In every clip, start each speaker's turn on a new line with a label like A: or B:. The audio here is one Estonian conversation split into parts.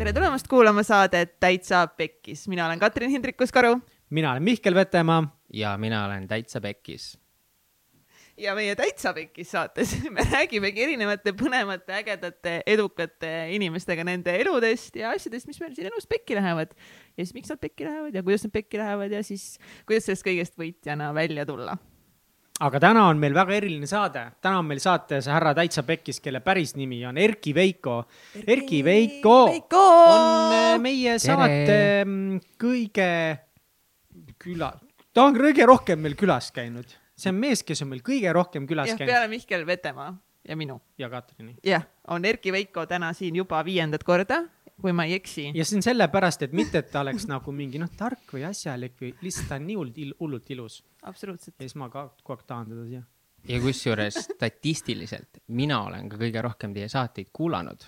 A: tere tulemast kuulama saadet Täitsa Pekkis, mina olen Katrin Hindrikus-Karu
B: mina olen Mihkel Vetemaa.
C: ja mina olen Täitsa Pekkis.
A: ja meie Täitsa Pekkis saates me räägimegi erinevate põnevate, ägedate, edukate inimestega nende eludest ja asjadest, mis meil siin elus pekki lähevad. ja siis miks nad pekki lähevad ja kuidas nad pekki lähevad ja siis kuidas sellest kõigest võitjana välja tulla
B: aga täna on meil väga eriline saade, täna on meil saates härra Täitsa Pekkis, kelle päris nimi on Erki Veiko. Erki Veiko, Veiko on äh, meie Tere. saate mm, kõige küla, ta on kõige rohkem meil külas käinud, see on mees, kes on meil kõige rohkem külas
A: ja,
B: käinud.
A: peale Mihkel Vetemaa ja minu.
B: ja Katrini.
A: jah, on Erki Veiko täna siin juba viiendat korda kui ma ei eksi.
B: ja see on sellepärast, et mitte, et ta oleks nagu mingi noh, tark või asjalik või lihtsalt ta on nii hullult il, hullult ilus.
A: absoluutselt.
B: ja siis ma ka kogu aeg tahan teda siia.
C: ja kusjuures statistiliselt mina olen ka kõige rohkem teie saateid kuulanud.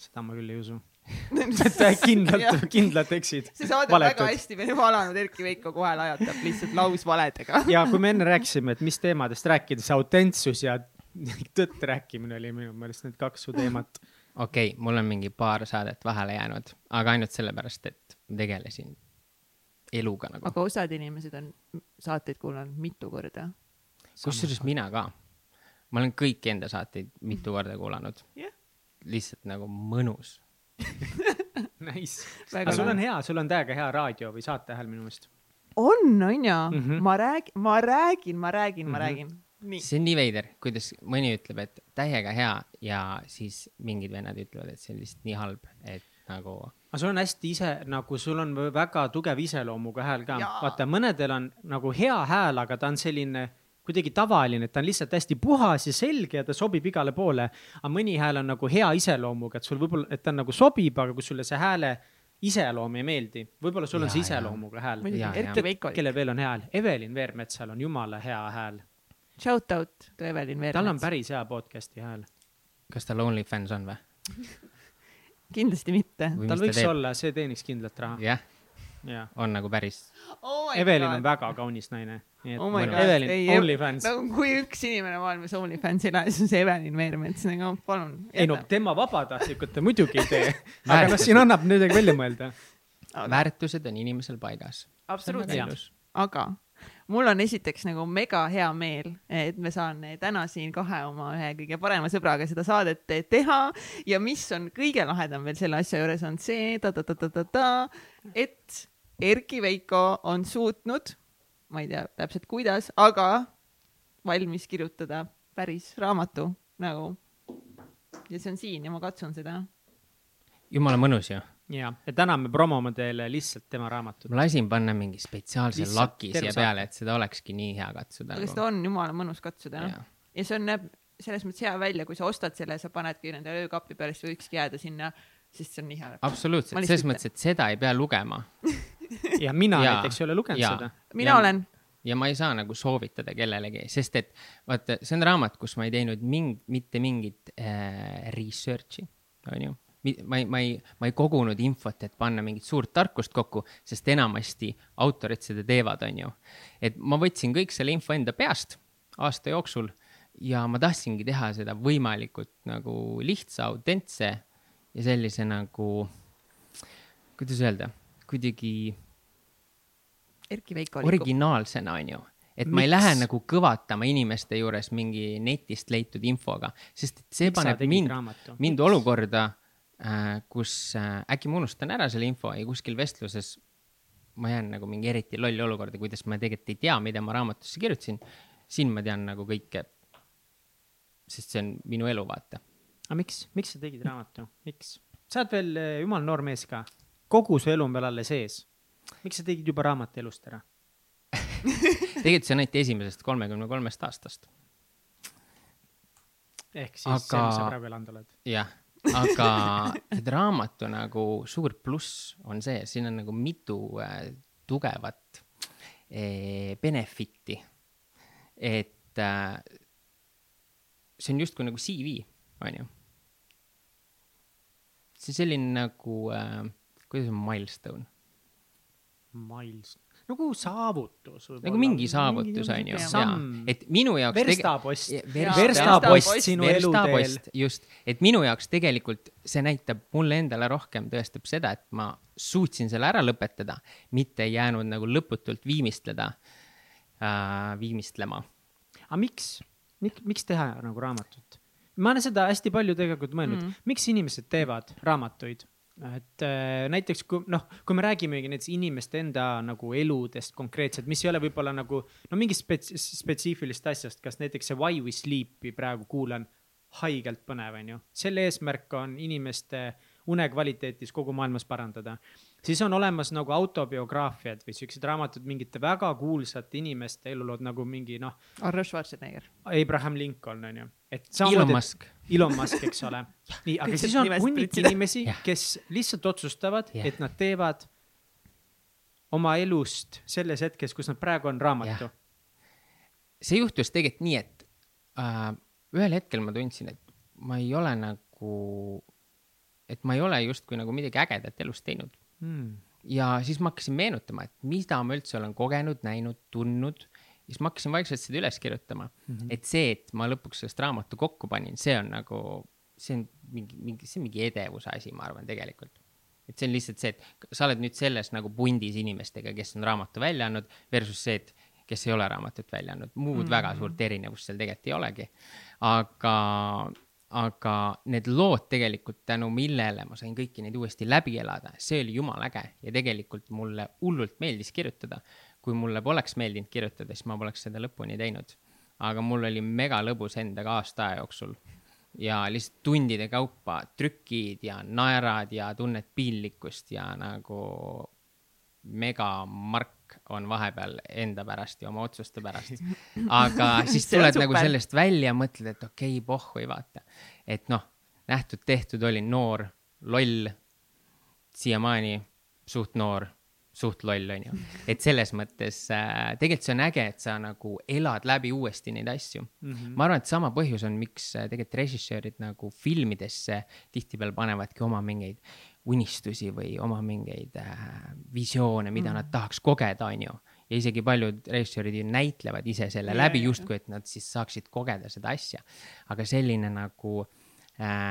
B: seda ma küll ei usu et kindlalt, kindlalt eksid.
A: see saade on väga hästi meil juba alanud, Erki Veiko kohe lajatab lihtsalt lausvaledega
B: ja kui me enne rääkisime, et mis teemadest rääkida, see autentsus ja tõtt rääkimine oli minu meelest need kaks su teemat
C: okei okay,, mul on mingi paar saadet vahele jäänud, aga ainult sellepärast, et ma tegelesin eluga nagu.
A: aga osad inimesed on saateid kuulanud mitu korda.
C: kusjuures mina ka. ma olen kõiki enda saateid mitu korda kuulanud
A: yeah..
C: lihtsalt nagu mõnus
B: Nice. aga sul on hea, sul on täiega hea raadio või saatehääl minu meelest.
A: on, on ju mm, -hmm. ma räägin, ma räägin, ma räägin mm, -hmm. ma mhm. Räägin
C: see on nii veider, kuidas mõni ütleb, et täiega hea ja siis mingid vennad ütlevad, et see on lihtsalt nii halb, et nagu.
B: aga sul on hästi ise nagu, sul on väga tugev iseloomuga hääl ka. vaata, mõnedel on nagu hea hääl, aga ta on selline kuidagi tavaline, et ta on lihtsalt hästi puhas ja selge ja ta sobib igale poole. aga mõni hääl on nagu hea iseloomuga, et sul võib-olla, et ta nagu sobib, aga kui sulle see hääle iseloom ei meeldi, võib-olla sul on ja, see iseloomuga hääl. kellel veel on hea hääl, Evelin Veermetsal on jumala hea hääl
A: Shout out to Evelin Veermets.
B: tal on päris hea podcast'i hääl.
C: kas tal OnlyFans on või
A: kindlasti mitte.
B: tal võiks teeb? olla, see teeniks kindlat raha.
C: jah yeah. on nagu päris
A: oh.
B: Evelin God. on väga kaunis naine.
A: Oh my God,
B: OnlyFans.
A: no kui üks inimene maailmas OnlyFans ei lähe, siis on see Evelin Veermets, nagu palun.
B: ei no tema vabatahtlikult ta muidugi ei tee aga noh, siin annab midagi välja mõelda.
C: väärtused on inimesel paigas.
A: absoluutselt, aga mul on esiteks nagu mega hea meel, et me saan täna siin kahe oma ühe kõige parema sõbraga seda saadet teha ja mis on kõige lahedam veel selle asja juures on see ta-ta-ta-ta-ta, et Erki Veiko on suutnud, ma ei tea täpselt kuidas, aga valmis kirjutada päris raamatu nagu. ja see on siin ja ma katsun seda.
C: jumala mõnus ju
B: ja, ja täna me promome teile lihtsalt tema raamatut.
C: ma lasin panna mingi spetsiaalse lihtsalt laki siia peale, et seda olekski nii hea katsuda.
A: aga nagu. seda on jumala mõnus katsuda, noh. ja see on, näeb selles mõttes hea välja, kui sa ostad selle, sa panedki nende öökapi peale, siis võikski jääda sinna, sest see on nii hea.
C: absoluutselt, selles mõttes, et seda ei pea lugema
B: ja mina ja, näiteks ei ole lugenud ja, seda.
A: mina ja, olen
C: ja ma ei saa nagu soovitada kellelegi, sest et vaata, see on raamat, kus ma ei teinud ming-, mitte mingit äh, research'i, onju ma ei, ma ei, ma ei kogunud infot, et panna mingit suurt tarkust kokku, sest enamasti autorid seda teevad, on ju. et ma võtsin kõik selle info enda peast aasta jooksul ja ma tahtsingi teha seda võimalikult nagu lihtsa, autentse ja sellise nagu, kuidas öelda, kuidagi.
A: Erki Veiko.
C: originaalsena, on ju et Miks? ma ei lähe nagu kõvatama inimeste juures mingi netist leitud infoga, sest see Miks paneb mind, mind olukorda, kus äh, äkki ma unustan ära selle info ja kuskil vestluses ma jään nagu mingi eriti lolli olukorda, kuidas ma tegelikult ei tea, mida ma raamatusse kirjutasin. siin ma tean nagu kõike, sest see on minu elu, vaata.
B: aga miks, miks sa tegid raamatu, miks? sa oled veel äh, jumala noor mees ka, kogu su elu on veel alles ees. miks sa tegid juba raamatu elust ära
C: tegelikult see on ainult esimesest kolmekümne kolmest aastast.
B: ehk siis Aga... see, mis sa praegu elanud oled.
C: jah aga raamatu nagu suur pluss on see, siin on nagu mitu äh, tugevat äh, benefit'i. et äh, see on justkui nagu CV, on ju. see on selline nagu äh,, kuidas on milstone?
B: Miles, nagu saavutus.
C: nagu mingi saavutus on ju, et minu jaoks.
B: verstapost ver, verstapost sinu eluteel.
C: just, et minu jaoks tegelikult see näitab mulle endale rohkem, tõestab seda, et ma suutsin selle ära lõpetada, mitte ei jäänud nagu lõputult viimistleda äh,, viimistlema.
B: aga miks, miks, miks teha nagu raamatut? ma olen seda hästi palju tegelikult mõelnud mm., miks inimesed teevad raamatuid et äh, näiteks kui noh, kui me räägimegi näiteks inimeste enda nagu eludest konkreetselt, mis ei ole võib-olla nagu no mingist spets-, spetsiifilist asjast, kas näiteks see Why we sleep'i praegu kuulan haigelt põnev, on ju. selle eesmärk on inimeste unekvaliteetis kogu maailmas parandada. siis on olemas nagu autobiograafiad või siuksed raamatud mingite väga kuulsate inimeste elulood nagu mingi noh.
A: Arnold Schwarzenegger.
B: Abraham Lincoln on ju,
C: et. Elon Musk.
B: Elon Musk, eks ole. nii, aga siis on hunnik inimesi, kes lihtsalt otsustavad, et nad teevad oma elust selles hetkes, kus nad praegu on raamatu.
C: see juhtus tegelikult nii, et äh, ühel hetkel ma tundsin, et ma ei ole nagu et ma ei ole justkui nagu midagi ägedat elus teinud mm.. ja siis ma hakkasin meenutama, et mida ma üldse olen kogenud, näinud, tundnud. Siis ma hakkasin vaikselt seda üles kirjutama mm, -hmm. et see, et ma lõpuks sellest raamatu kokku panin, see on nagu, see on mingi, mingi, see on mingi edevuse asi, ma arvan, tegelikult et see on lihtsalt see, et sa oled nüüd selles nagu pundis inimestega, kes on raamatu välja andnud versus see, et kes ei ole raamatut välja andnud, muud mm -hmm. väga suurt erinevust seal tegelikult ei olegi. aga aga need lood tegelikult, tänu millele ma sain kõiki neid uuesti läbi elada, see oli jumala äge ja tegelikult mulle hullult meeldis kirjutada. Kui mulle poleks meeldinud kirjutada, siis ma poleks seda lõpuni teinud. aga mul oli mega lõbus endaga aasta aja jooksul ja lihtsalt tundide kaupa trükid ja naerad ja tunned piinlikkust ja nagu megamark on vahepeal enda pärast ja oma otsuste pärast. aga siis tuled nagu sellest välja, mõtled, et okei okay,, pohhui, vaata. et noh, nähtud-tehtud olin noor, loll, siiamaani suht noor, suht loll, on ju. et selles mõttes äh, tegelikult see on äge, et sa nagu elad läbi uuesti neid asju mm. -hmm. ma arvan, et sama põhjus on, miks äh, tegelikult režissöörid nagu filmidesse tihtipeale panevadki oma mingeid unistusi või oma mingeid äh, visioone, mida mm. nad tahaks kogeda, on ju. ja isegi paljud režissöörid ju näitlevad ise selle yeah, läbi justkui, et nad siis saaksid kogeda seda asja. aga selline nagu äh,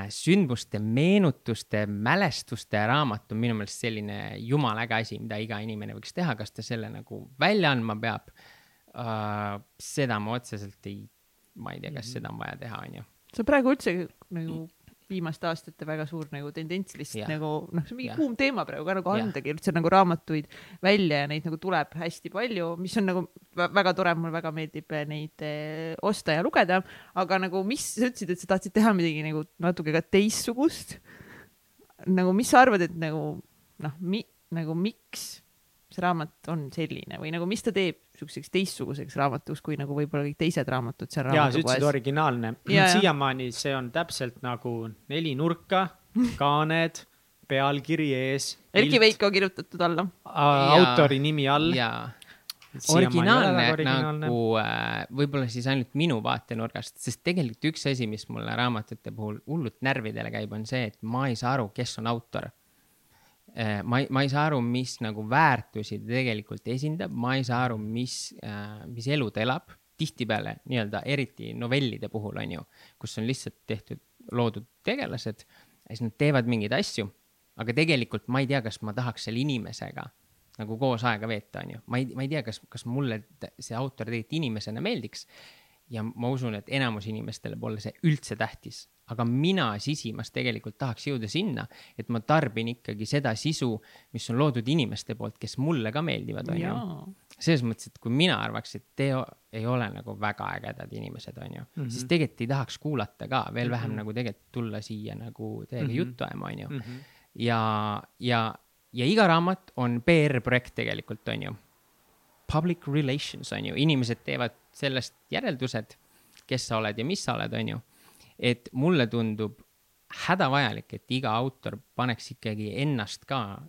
C: sündmuste, meenutuste, mälestuste raamat on minu meelest selline jumala äge asi, mida iga inimene võiks teha, kas ta selle nagu välja andma peab uh,. seda ma otseselt ei, ma ei tea, kas mm -hmm. seda on vaja teha, on ju.
A: sa praegu üldse nagu viimaste aastate väga suur nagu tendents lihtsalt yeah. nagu noh, see on mingi yeah. kuum teema praegu ka nagu andagi üldse nagu raamatuid välja ja neid nagu tuleb hästi palju, mis on nagu väga tore, mulle väga meeldib neid eh, osta ja lugeda, aga nagu mis, sa ütlesid, et sa tahtsid teha midagi nagu natuke ka teistsugust. nagu mis sa arvad, et nagu noh, mi-, nagu miks see raamat on selline või nagu, mis ta teeb siukseks teistsuguseks raamatuks, kui nagu võib-olla kõik teised raamatud seal
B: jaa, sa ütlesid originaalne. siiamaani see on täpselt nagu neli nurka, kaaned, pealkiri ees.
A: Erkki Veiko kirjutatud alla.
B: autori nimi all.
C: originaalne nagu äh, võib-olla siis ainult minu vaatenurgast, sest tegelikult üks asi, mis mulle raamatute puhul hullult närvidele käib, on see, et ma ei saa aru, kes on autor ma ei, ma ei saa aru, mis nagu väärtusi ta tegelikult esindab, ma ei saa aru, mis, äh, mis elu ta elab. tihtipeale nii-öelda, eriti novellide puhul on ju, kus on lihtsalt tehtud, loodud tegelased ja siis nad teevad mingeid asju, aga tegelikult ma ei tea, kas ma tahaks selle inimesega nagu koos aega veeta, on ju. ma ei, ma ei tea, kas, kas mulle see autor tegelikult inimesena meeldiks ja ma usun, et enamus inimestele pole see üldse tähtis, aga mina sisimas tegelikult tahaks jõuda sinna, et ma tarbin ikkagi seda sisu, mis on loodud inimeste poolt, kes mulle ka meeldivad, on ju. selles mõttes, et kui mina arvaks, et Teo ei ole nagu väga ägedad inimesed, on ju mm, -hmm. siis tegelikult ei tahaks kuulata ka, veel vähem mm -hmm. nagu tegelikult tulla siia nagu teiega mm -hmm. juttu ajama, on ju mm. -hmm. ja, ja, ja iga raamat on PR-projekt tegelikult, on ju public relations on ju, inimesed teevad sellest järeldused, kes sa oled ja mis sa oled, on ju. Et mulle tundub hädavajalik, et iga autor paneks ikkagi ennast ka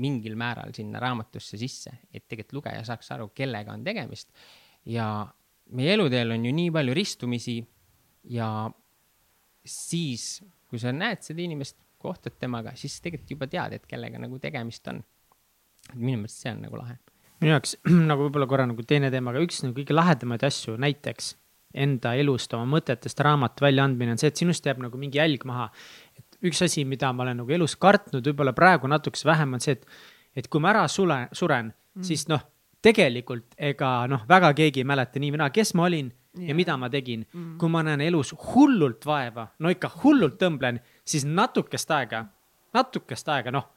C: mingil määral sinna raamatusse sisse, et tegelikult lugeja saaks aru, kellega on tegemist. ja meie eluteel on ju nii palju ristumisi ja siis, kui sa näed seda inimest, kohtad temaga, siis tegelikult juba tead, et kellega nagu tegemist on. minu meelest see on nagu lahe
B: minu jaoks nagu võib-olla korra nagu teine teema, aga üks nagu kõige lahedamaid asju näiteks enda elust, oma mõtetest raamatu väljaandmine on see, et sinust jääb nagu mingi jälg maha. et üks asi, mida ma olen nagu elus kartnud, võib-olla praegu natukese vähem, on see, et, et kui ma ära sule, suren mm., siis noh, tegelikult ega noh, väga keegi ei mäleta nii mina, kes ma olin yeah. ja mida ma tegin mm.. kui ma näen elus hullult vaeva, no ikka hullult tõmblen, siis natukest aega, natukest aega, noh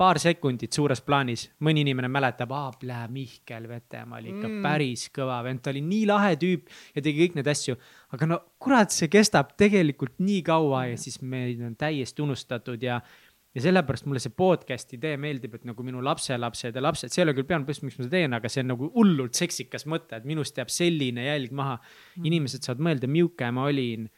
B: paar sekundit suures plaanis, mõni inimene mäletab, aa, Mihkel Vetemaa oli ikka mm. päris kõva vend, ta oli nii lahe tüüp ja tegi kõik neid asju. aga no kurat, see kestab tegelikult nii kaua ja siis meid on täiesti unustatud ja, ja sellepärast mulle see podcast'i idee meeldib, et nagu minu lapselapsed ja lapsed, see ei ole küll peamine põhjus, miks ma seda teen, aga see on nagu hullult seksikas mõte, et minust jääb selline jälg maha mm.. inimesed saavad mõelda, milline ma olin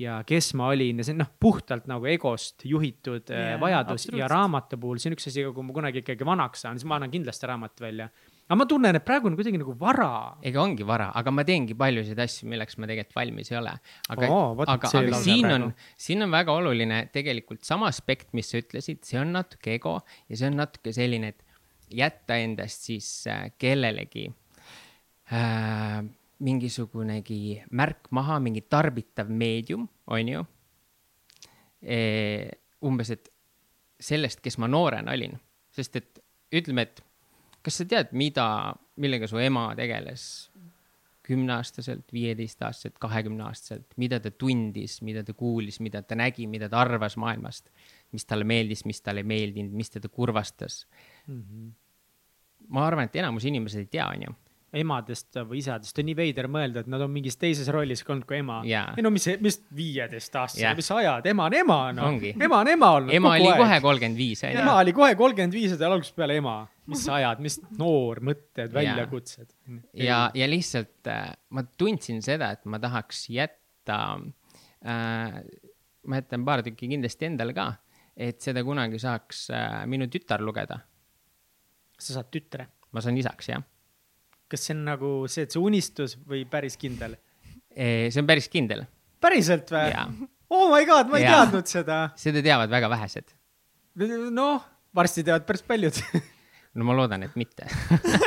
B: ja kes ma olin ja see on noh, puhtalt nagu egost juhitud yeah, vajadus ja raamatu puhul, see on üks asi, kui ma kunagi ikkagi vanaks saan, siis ma annan kindlasti raamatu välja. aga ma tunnen, et praegu on kuidagi nagu vara.
C: ega ongi vara, aga ma teengi paljusid asju, milleks ma tegelikult valmis ei ole. aga oh,, aga, aga siin praegu. on, siin on väga oluline tegelikult sama aspekt, mis sa ütlesid, see on natuke ego ja see on natuke selline, et jätta endast siis äh, kellelegi äh, mingisugunegi märk maha, mingi tarbitav meedium, on ju e,. umbes, et sellest, kes ma noorena olin, sest et ütleme, et kas sa tead, mida, millega su ema tegeles kümneaastaselt, viieteistaastaselt, kahekümneaastaselt, mida ta tundis, mida ta kuulis, mida ta nägi, mida ta arvas maailmast, mis talle meeldis, mis talle ei meeldinud, mis teda kurvastas mm. -hmm. ma arvan, et enamus inimesed ei tea, on ju
B: emadest või isadest on nii veider mõelda, et nad on mingis teises rollis olnud kui ema yeah.. ei no mis, mis viieteistaastased yeah., mis ajad, ema on ema noh, ema on ema olnud.
C: ema oli kohe kolmkümmend viis
B: ema oli kohe kolmkümmend viis ja ta algusest peale ema, mis ajad, mis noor mõtted, väljakutsed.
C: ja, ja lihtsalt äh, ma tundsin seda, et ma tahaks jätta äh,, ma jätan paar tükki kindlasti endale ka, et seda kunagi saaks äh, minu tütar lugeda.
B: sa saad tütre?
C: ma saan isaks, jah
B: kas see on nagu see, et see unistus või päris kindel?
C: see on päris kindel.
B: päriselt või? Oh my god, ma ei ja. teadnud seda.
C: seda teavad väga vähesed.
B: noh, varsti teavad päris paljud
C: no ma loodan, et mitte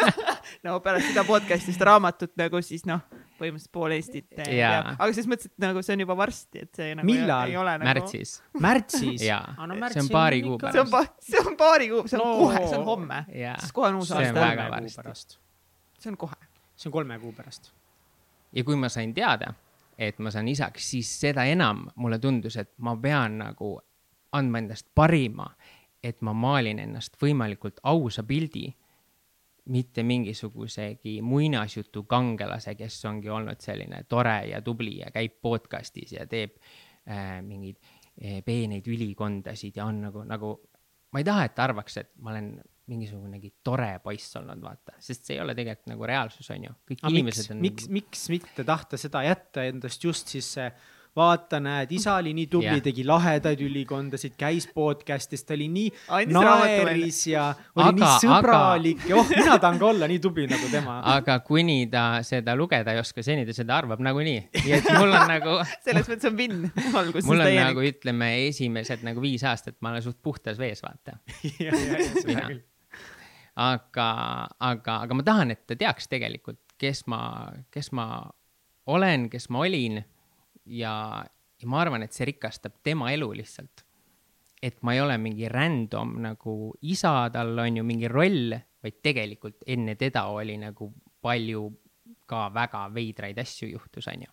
A: no pärast seda podcast'ist raamatut nagu siis noh, põhimõtteliselt pool Eestit teab, aga selles mõttes, et nagu see on juba varsti, et see nagu
B: Millal?
A: ei ole
C: nagu. märtsis.
B: märtsis?
C: jaa no,, see on paari kuu pärast.
A: see on see on paari kuu, see on no. kohe, see on homme. siis kohe on uus
C: aasta. see on väga varsti
A: see on kohe.
B: see on kolme kuu pärast.
C: ja kui ma sain teada, et ma saan isaks, siis seda enam mulle tundus, et ma pean nagu andma endast parima, et ma maalin ennast võimalikult ausa pildi, mitte mingisugusegi muinasjutu kangelase, kes ongi olnud selline tore ja tubli ja käib podcast'is ja teeb äh, mingeid äh, peeneid ülikondasid ja on nagu, nagu ma ei taha, et ta arvaks, et ma olen mingisugunegi tore poiss olnud, vaata, sest see ei ole tegelikult nagu reaalsus, on ju. kõik
B: A
C: inimesed
B: miks, on. miks, miks mitte tahta seda jätta endast just siis see vaata, näed, isa oli nii tubli yeah., tegi lahedaid ülikondasid, käis podcast'is, ta oli nii Andis naeris ja oli aga, nii sõbralik aga... ja oh, mina tahan ka olla nii tubli nagu tema.
C: aga kuni ta seda lugeda ei oska, seni ta seda arvab nagunii. nii et mul on nagu
A: selles mõttes on vinn alguses
C: mul on täielik. nagu ütleme, esimesed nagu viis aastat ma olen suht puhtas vees, vaata aga, aga, aga ma tahan, et ta teaks tegelikult, kes ma, kes ma olen, kes ma olin ja, ja ma arvan, et see rikastab tema elu lihtsalt. et ma ei ole mingi random nagu isa, tal on ju mingi roll, vaid tegelikult enne teda oli nagu palju ka väga veidraid asju juhtus, on ju.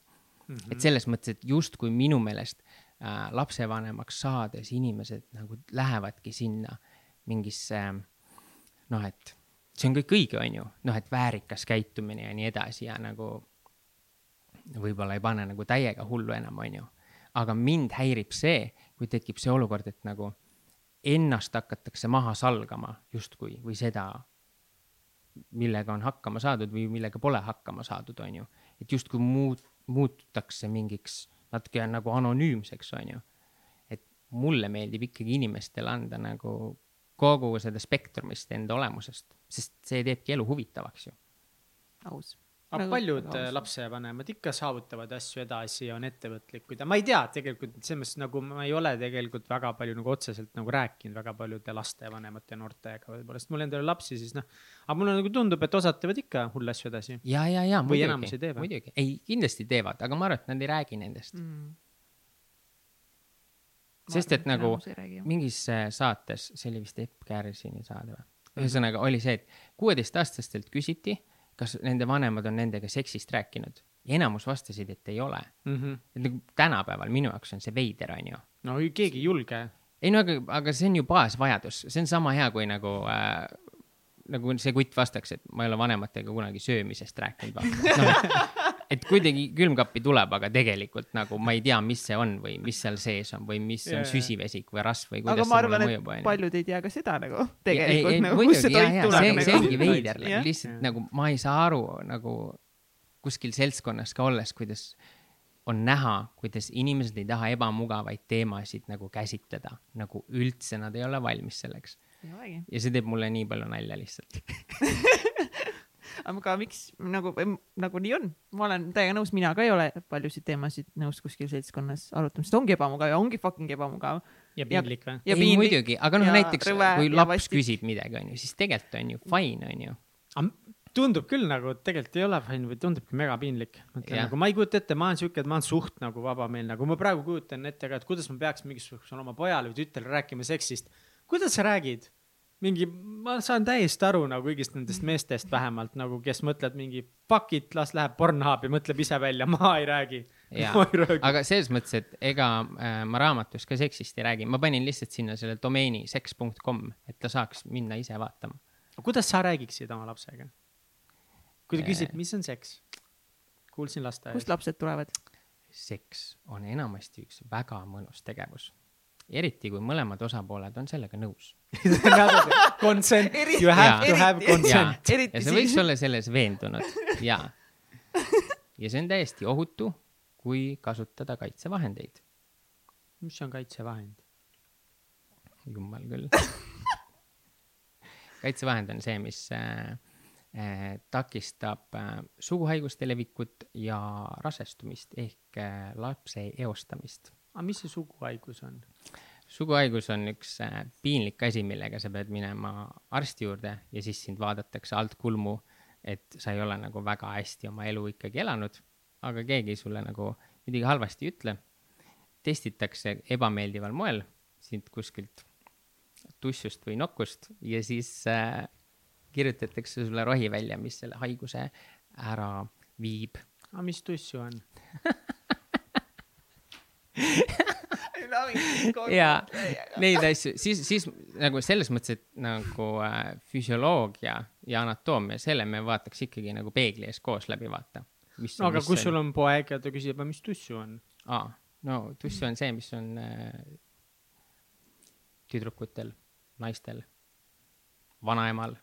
C: et mhm. selles mõttes, et justkui minu meelest äh, lapsevanemaks saades inimesed nagu lähevadki sinna mingisse noh, et see on kõik õige, on ju, noh, et väärikas käitumine ja nii edasi ja nagu võib-olla ei pane nagu täiega hullu enam, on ju. aga mind häirib see, kui tekib see olukord, et nagu ennast hakatakse maha salgama justkui või seda, millega on hakkama saadud või millega pole hakkama saadud, on ju. et justkui muut-, muututakse mingiks natuke nagu anonüümseks, on ju. et mulle meeldib ikkagi inimestele anda nagu kogu seda spektrumist enda olemusest, sest see teebki elu huvitavaks ju.
A: aus
B: aga
A: Nagu-
B: paljud
A: nagu
B: lapsevanemad ikka saavutavad asju edasi ja on ettevõtlikud ja ma ei tea tegelikult selles mõttes nagu ma ei ole tegelikult väga palju nagu otseselt nagu rääkinud väga paljude lastevanemate noortega võib-olla, sest mul endal ei ole lapsi, siis noh. aga mulle nagu tundub, et osad teevad ikka hulle asju edasi.
C: ja, ja, ja
B: Või enamus ei tee, või?
C: muidugi, ei kindlasti teevad, aga ma arvan, et nad ei räägi nendest mm..
A: mm..
C: sest et nagu mingis äh, saates, see oli vist Epp Kärsini saade või? ühesõnaga oli see, et kuueteistaastastelt küsiti, kas nende vanemad on nendega seksist rääkinud ja enamus vastasid, et ei ole.
B: Mm -hmm.
C: et nagu tänapäeval minu jaoks on see veider, onju.
B: no keegi ei julge.
C: ei no aga, aga see on ju baasvajadus, see on sama hea kui nagu äh, nagu see kutt vastaks, et ma ei ole vanematega kunagi söömisest rääkinud no,. Et kuidagi külmkappi tuleb, aga tegelikult nagu ma ei tea, mis see on või mis seal sees on või mis
B: Jaa,
C: on süsivesik või rasv või kuidas
A: ma
C: see
A: arvan,
C: mulle mõjub,
A: paljud ei tea ka seda nagu
C: ei,
A: tegelikult
C: ei
A: nagu, kust see toit tuleb
C: see, see
A: nagu.
C: ongi veider lihtsalt nagu ma ei saa aru nagu kuskil seltskonnas ka olles, kuidas on näha, kuidas inimesed ei taha ebamugavaid teemasid nagu käsitleda, nagu üldse nad ei ole valmis selleks.
A: ei
C: ja see teeb mulle nii palju nalja lihtsalt.
A: aga miks nagu, nagu nii on, ma olen täiega nõus, mina ka ei ole paljusid teemasid nõus kuskil seltskonnas arutama, sest ongi ebamugav ja ongi fucking ebamugav.
B: ja piinlik või?
A: ja
C: ei
A: piinlik
C: muidugi, aga noh,
A: ja
C: näiteks
A: rõve
C: kui laps
A: vastik.
C: küsib midagi, onju, siis tegelikult on ju fine, onju.
B: tundub küll nagu, et tegelikult ei ole fine või tundubki mega piinlik. nagu ma ei kujuta ette, ma olen siuke, et ma olen suht nagu vabameelne, kui ma praegu kujutan ette ka, et kuidas ma peaks mingisugusele oma pojale või tütrele rääkima seksist. kuidas sa räägid? mingi, ma saan täiesti aru nagu kõigist nendest meestest vähemalt nagu, kes mõtlevad mingi fuck it, las läheb Pornhubi, mõtleb ise välja, ma ei räägi.
C: Jaa.
B: ma ei räägi.
C: aga selles mõttes, et ega äh, ma raamatus ka seksist ei räägi, ma panin lihtsalt sinna selle domeeni seks.com, et ta saaks minna ise vaatama.
B: kuidas sa räägiksid oma lapsega? kui ta
C: Äh.
B: küsib, mis on seks? kuulsin lasteaias
A: kust. lapsed tulevad?
C: seks on enamasti üks väga mõnus tegevus. Eriti kui mõlemad osapooled on sellega nõus.
B: Consent,
A: Eriti-
B: you have to
A: Jaa.
B: have
C: ja
B: consent.,
C: ja sa võiks olla selles veendunud ja, ja see on täiesti ohutu, kui kasutada kaitsevahendeid.
B: mis on kaitsevahend?
C: jumal küll. kaitsevahend on see, mis äh, äh, takistab äh, suguhaiguste levikut ja rasestumist ehk äh, lapse eostamist.
B: Aga mis see suguhaigus on?
C: suguhaigus on üks äh, piinlik asi, millega sa pead minema arsti juurde ja siis sind vaadatakse alt kulmu, et sa ei ole nagu väga hästi oma elu ikkagi elanud, aga keegi sulle nagu midagi halvasti ei ütle. testitakse ebameeldival moel sind kuskilt tussust või nokust ja siis äh, kirjutatakse sulle rohi välja, mis selle haiguse ära viib.
B: aga mis tussu on?
C: ja neid asju, siis, siis nagu selles mõttes, et nagu äh, füsioloogia ja anatoomia, selle me vaataks ikkagi nagu peegli ees koos läbi vaata.
B: no aga kui sul on poeg ja ta küsib, aga mis tussu on?
C: aa, no tussu on see, mis on äh, tüdrukutel, naistel, vanaemal,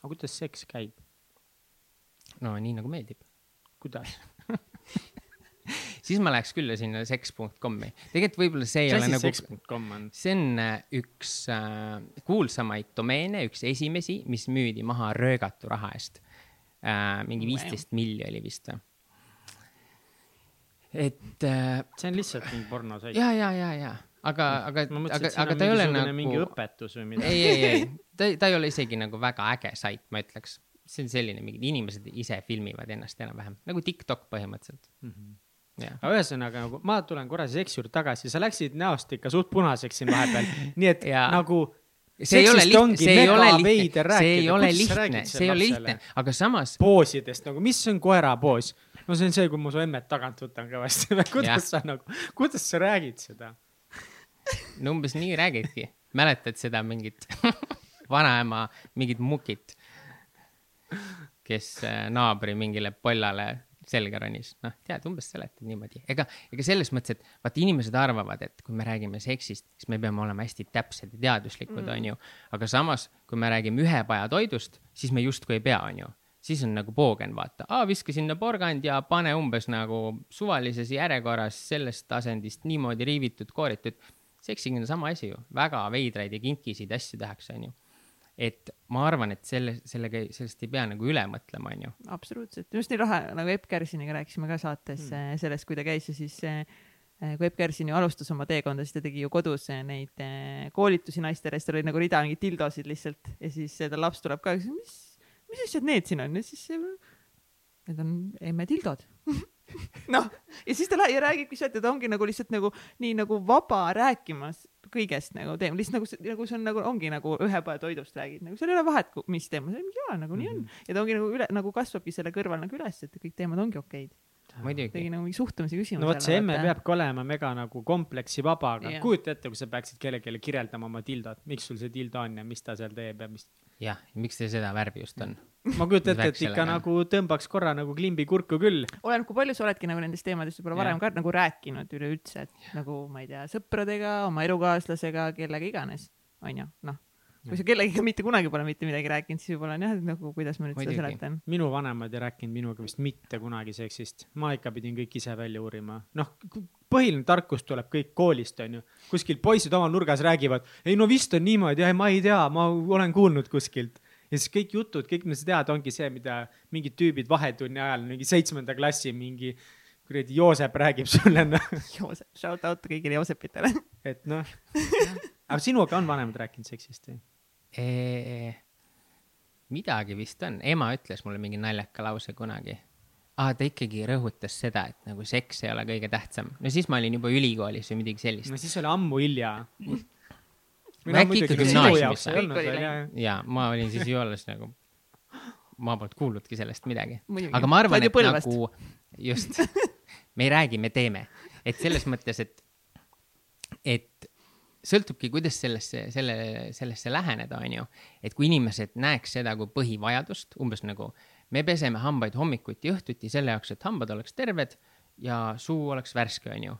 B: aga kuidas seks käib?
C: no nii nagu meeldib.
B: kuidas?
C: Siis ma läheks küll sinna seks.com'i, tegelikult võib-olla see ei ole nagu see on äh, üks äh, kuulsamaid domeene, üks esimesi, mis müüdi maha röögatu raha eest äh,. mingi
A: Wow.
C: viisteist milli oli vist või? et äh,
B: see on lihtsalt mingi pornosait.
C: ja, ja, ja, ja, aga, aga, aga aga ta ei ole nagu
B: mingi, õpetus või midagi.
C: ei, ei, ei, ta, ta ei ole isegi nagu väga äge sait, ma ütleks. see on selline, mingid inimesed ise filmivad ennast enam-vähem nagu Tiktok põhimõtteliselt. jah,
B: aga ühesõnaga nagu ma tulen korra seksi juurde tagasi, sa läksid näost ikka suht punaseks siin vahepeal, nii et
C: Jaa.
B: nagu
C: see ei ole lihtne, see ei ole lihtne, see ei ole lihtne, see ei ole lihtne, aga samas
B: poosidest nagu, mis on koera poos? no see on see, kui ma su emmet tagant võtan kõvasti. Kuidas sa nagu, kuidas sa räägid seda?
C: no umbes nii räägidki. mäletad seda mingit vanaema mingit mukit, kes äh, naabri mingile pollale selga ronis, noh, tead, umbes seletad niimoodi, ega, ega selles mõttes, et vaata, inimesed arvavad, et kui me räägime seksist, siis me peame olema hästi täpsed ja teaduslikud mm., onju. aga samas, kui me räägime ühepajatoidust, siis me justkui ei pea, onju siis on nagu poogen, vaata, viska sinna porgand ja pane umbes nagu suvalises järjekorras sellest asendist niimoodi riivitud, kooritud. seksiga on sama asi ju, väga veidraid ja kinkisid asju tehakse, onju. Et ma arvan, et selle, sellega, sellest ei pea nagu üle mõtlema, onju.
A: absoluutselt, just nii lahe, nagu Epp Kärsiniga rääkisime ka saates mm. sellest, kui ta käis ja siis eh, kui Epp Kärsin ju alustas oma teekonda, siis ta tegi ju kodus eh, neid eh, koolitusi naistele, siis tal oli nagu rida mingeid dildosid lihtsalt ja siis eh, tal laps tuleb ka, mis, mis asjad need siin on ja siis eh, need on emmetildod noh, ja siis ta lä- ja räägibki sealt ja ta ongi nagu lihtsalt nagu nii nagu vaba rääkimas kõigest nagu teema, lihtsalt nagu, nagu see on nagu ongi nagu ühe poe toidust räägid, nagu seal ei ole vahet, mis teema, jaa, nagu nii on. ja ta ongi nagu üle, nagu kasvabki selle kõrval nagu üles, et kõik teemad ongi okeid.
C: Muidugi
A: tegi. nagu mingi suhtumise küsimus.
B: no vot, see emme. peabki olema mega nagu kompleksivaba, aga
A: Jah.
B: kujuta ette, kui sa peaksid kellelegi kirjeldama oma tildot, miks sul see dildo on ja mis ta seal teeb ja mis.
C: jah, miks teil seda värvi just on?
B: ma kujutan ette, et ikka
C: sellega.
B: nagu tõmbaks korra nagu klimbi kurku küll.
A: oleneb, kui palju sa oledki nagu nendest teemadest võib-olla varem ka nagu rääkinud üleüldse, et nagu ma ei tea, sõpradega, oma elukaaslasega, kellega iganes, onju, noh. Kui sa kellegagi mitte kunagi pole mitte midagi rääkinud, siis võib-olla on jah, et nagu kuidas ma nüüd seda
C: Muidugi.
A: seletan.
B: minu vanemad ei rääkinud minuga vist mitte kunagi seksist, ma ikka pidin kõik ise välja uurima. noh, põhiline tarkus tuleb kõik koolist, onju. kuskil poisid omal nurgas räägivad, ei no vist on niimoodi, ei ma ei tea, ma olen kuulnud kuskilt. ja siis kõik jutud, kõik, mida sa tead, ongi see, mida mingid tüübid vahetunni ajal, mingi seitsmenda klassi mingi kuradi Joosep räägib sulle, noh.
A: Joosep, shout out kõigile Joosepitele.
B: et noh, aga sinuga on vanemad rääkinud seksist või?
C: Midagi vist on, ema ütles mulle mingi naljaka lause kunagi ah,. ta ikkagi rõhutas seda, et nagu seks ei ole kõige tähtsam. no siis ma olin juba ülikoolis või midagi sellist
B: no siis oli ammu hilja.
C: Äkki ikka gümnaasiumis
B: ei olnud
A: Kõik oli
B: veel jah.
C: ja ma olin siis ju alles nagu, ma polnud kuulnudki sellest midagi. Aga ma arvan, et
A: Põlvast.
C: nagu just, me ei räägi, me teeme, et selles mõttes, et, et sõltubki, kuidas sellesse, selle, sellesse läheneda, onju. et kui inimesed näeks seda kui põhivajadust, umbes nagu me peseme hambaid hommikuti ja õhtuti selle jaoks, et hambad oleks terved ja suu oleks värske, onju.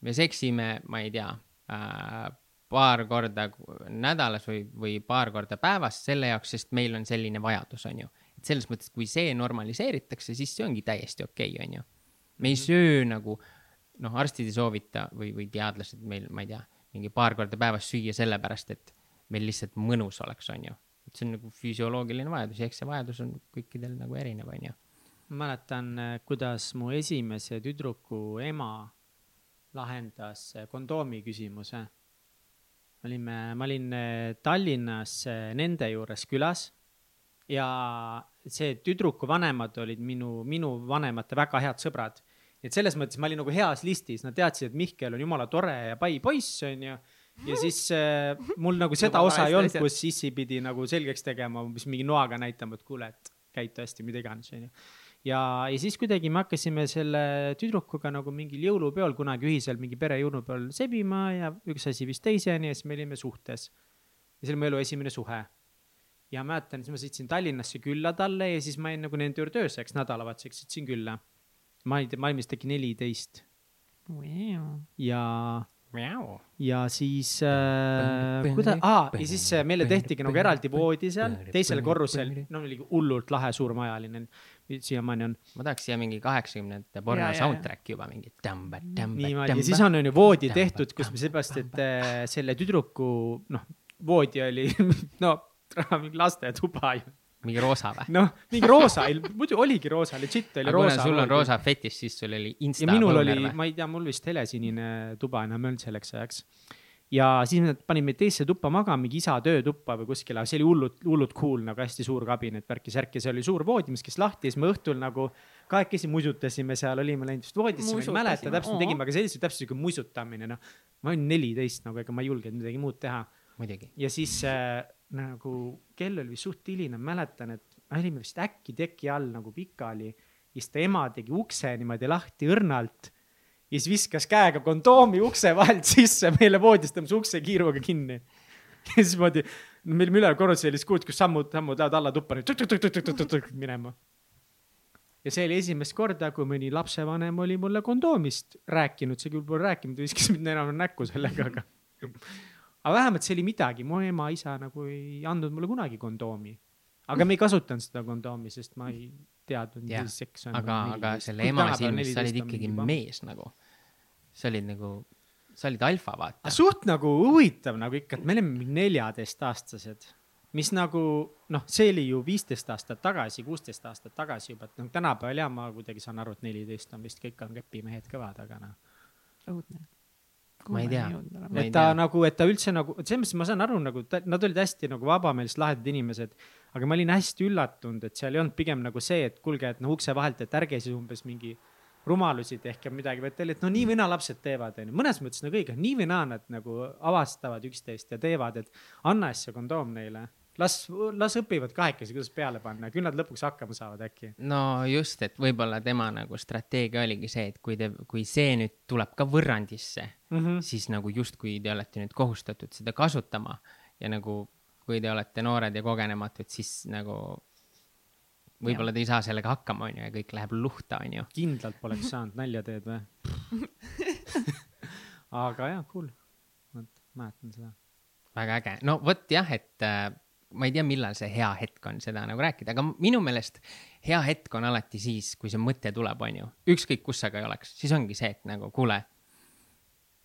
C: me seksime, ma ei tea äh,, paar korda nädalas või, või paar korda päevas selle jaoks, sest meil on selline vajadus, onju. et selles mõttes, kui see normaliseeritakse, siis see ongi täiesti okei okay,, onju. me ei söö nagu, noh, arstid ei soovita või, või teadlased meil, ma ei tea, mingi paar korda päevas süüa sellepärast, et meil lihtsalt mõnus oleks, onju. et see on nagu füsioloogiline vajadus ja eks see vajadus on kõikidel nagu erinev, onju.
B: ma mäletan, kuidas mu esimese tüdruku ema lahendas eh, kondoomi küsimuse. olime, ma olin eh, Tallinnas nende juures külas ja see tüdruku vanemad olid minu, minu vanemate väga head sõbrad. Et selles mõttes ma olin nagu heas listis, nad teadsid, et Mihkel on jumala tore ja pai poiss, onju. ja siis äh, mul nagu seda osa ei olnud, kus sissi pidi nagu selgeks tegema, umbes mingi noaga näitama, et kuule, et käitu hästi, mida iganes, onju ja, ja siis kuidagi me hakkasime selle tüdrukuga nagu mingil jõulupeol kunagi ühiselt mingi pere jõulupeol sebima ja üks asi viis teiseni ja siis me olime suhtes. ja see oli mu elu esimene suhe. ja mäletan, siis ma sõitsin Tallinnasse külla talle ja siis ma jäin nagu nende juurde ööseks nädalavahetuseks sõitsin külla. Ma ei tea, ma olin vist äkki neliteist ja, ja siis äh, kuidas, aa ja siis äh, meile tehtigi nagu eraldi voodi seal teisel korrusel, no oli hullult lahe suurmajaline, siiamaani on.
C: ma tahaks siia mingi kaheksakümnendate porno soundtrack'i juba mingi tämba, tämba,
B: niimoodi. ja siis on, on ju voodi tehtud, kus me seepärast, et äh, selle tüdruku noh, voodi oli no mingi lastetuba ju.
C: Mingi roosa või?
B: noh, mingi roosa, muidu oligi roosa, legit oli
C: aga
B: roosa.
C: sul on roosa fetiš, siis sul oli insta
B: ja minul oli ma ei tea, mul vist helesinine tuba enam ei olnud selleks ajaks. ja siis nad panid meid teisse tuppa magama, mingi isa töötuppa või kuskile, see oli hullult, hullult cool nagu hästi suur kabinet, värki-särki, see oli suur voodi, mis käis lahti ja siis me õhtul nagu kahekesi musutasime seal, olime läinud vist voodisse, ma ei mäleta täpselt, tegime, aga see oli täpselt siuke musutamine, noh. ma olin neliteist nagu, ega ma ei julgenud midagi muud teha
C: muidugi.
B: ja siis äh, nagu kell oli vist suht hiline, mäletan, et me olime vist äkki teki all nagu pikali. ja siis ta ema tegi ukse niimoodi lahti õrnalt ja siis viskas käega kondoomi ukse vahelt sisse meile voodist, tõmbas ukse kiiruga kinni. ja siis niimoodi, me olime üleval korrusel ja siis kuulsid, kus sammud, sammud lähevad alla tuppa nüüd minema. ja see oli esimest korda, kui mõni lapsevanem oli mulle kondoomist rääkinud, see küll pole rääkinud, viskas mind enam näkku sellega, aga aga vähemalt see oli midagi, mu ema-isa nagu ei andnud mulle kunagi kondoomi. aga me ei kasutanud seda kondoomi, sest ma ei teadnud, mis seks on.
C: aga, aga selle ema silmis sa olid ikkagi. mees nagu. sa olid nagu, sa olid alfa, vaata.
B: suht nagu huvitav nagu ikka, et me mingi neljateistaastased mis nagu noh, see oli ju viisteist aastat tagasi, kuusteist aastat tagasi juba, et noh, tänapäeval ja ma kuidagi saan aru, et neliteist on vist kõik on kepimehed kõvad, aga noh.
A: õudne.
C: Ma ei tea.
B: Et ta
C: tea.
B: nagu, et ta üldse nagu, selles mõttes ma saan aru nagu, nad olid hästi nagu vabameelsed, lahedad inimesed. aga ma olin hästi üllatunud, et seal ei olnud pigem nagu see, et kuulge, et noh, ukse vahelt, et ärge siis umbes mingi rumalusi tehke midagi, vaid ta oli, et no nii või naa lapsed teevad, onju. mõnes mõttes nagu õige, nii või naa nad nagu avastavad üksteist ja teevad, et anna see kondoom neile. las, las õpivad kahekesi, kuidas peale panna, küll nad lõpuks hakkama saavad äkki.
C: no just, et võib-olla tema nagu strateegia oligi see, et kui te, kui see nüüd tuleb ka võrrandisse
B: Mm -hmm.
C: siis nagu justkui te olete nüüd kohustatud seda kasutama ja nagu kui te olete noored ja kogenematud, siis nagu võib-olla te ei saa sellega hakkama, onju, ja kõik läheb luhta, onju.
B: kindlalt poleks saanud, nalja teed või? aga jaa, cool. vot, mäletan seda.
C: väga äge, no vot jah, et äh, ma ei tea, millal see hea hetk on seda nagu rääkida, aga minu meelest hea hetk on alati siis, kui see mõte tuleb, onju. ükskõik kus sa ka ei oleks, siis ongi see, et nagu kuule,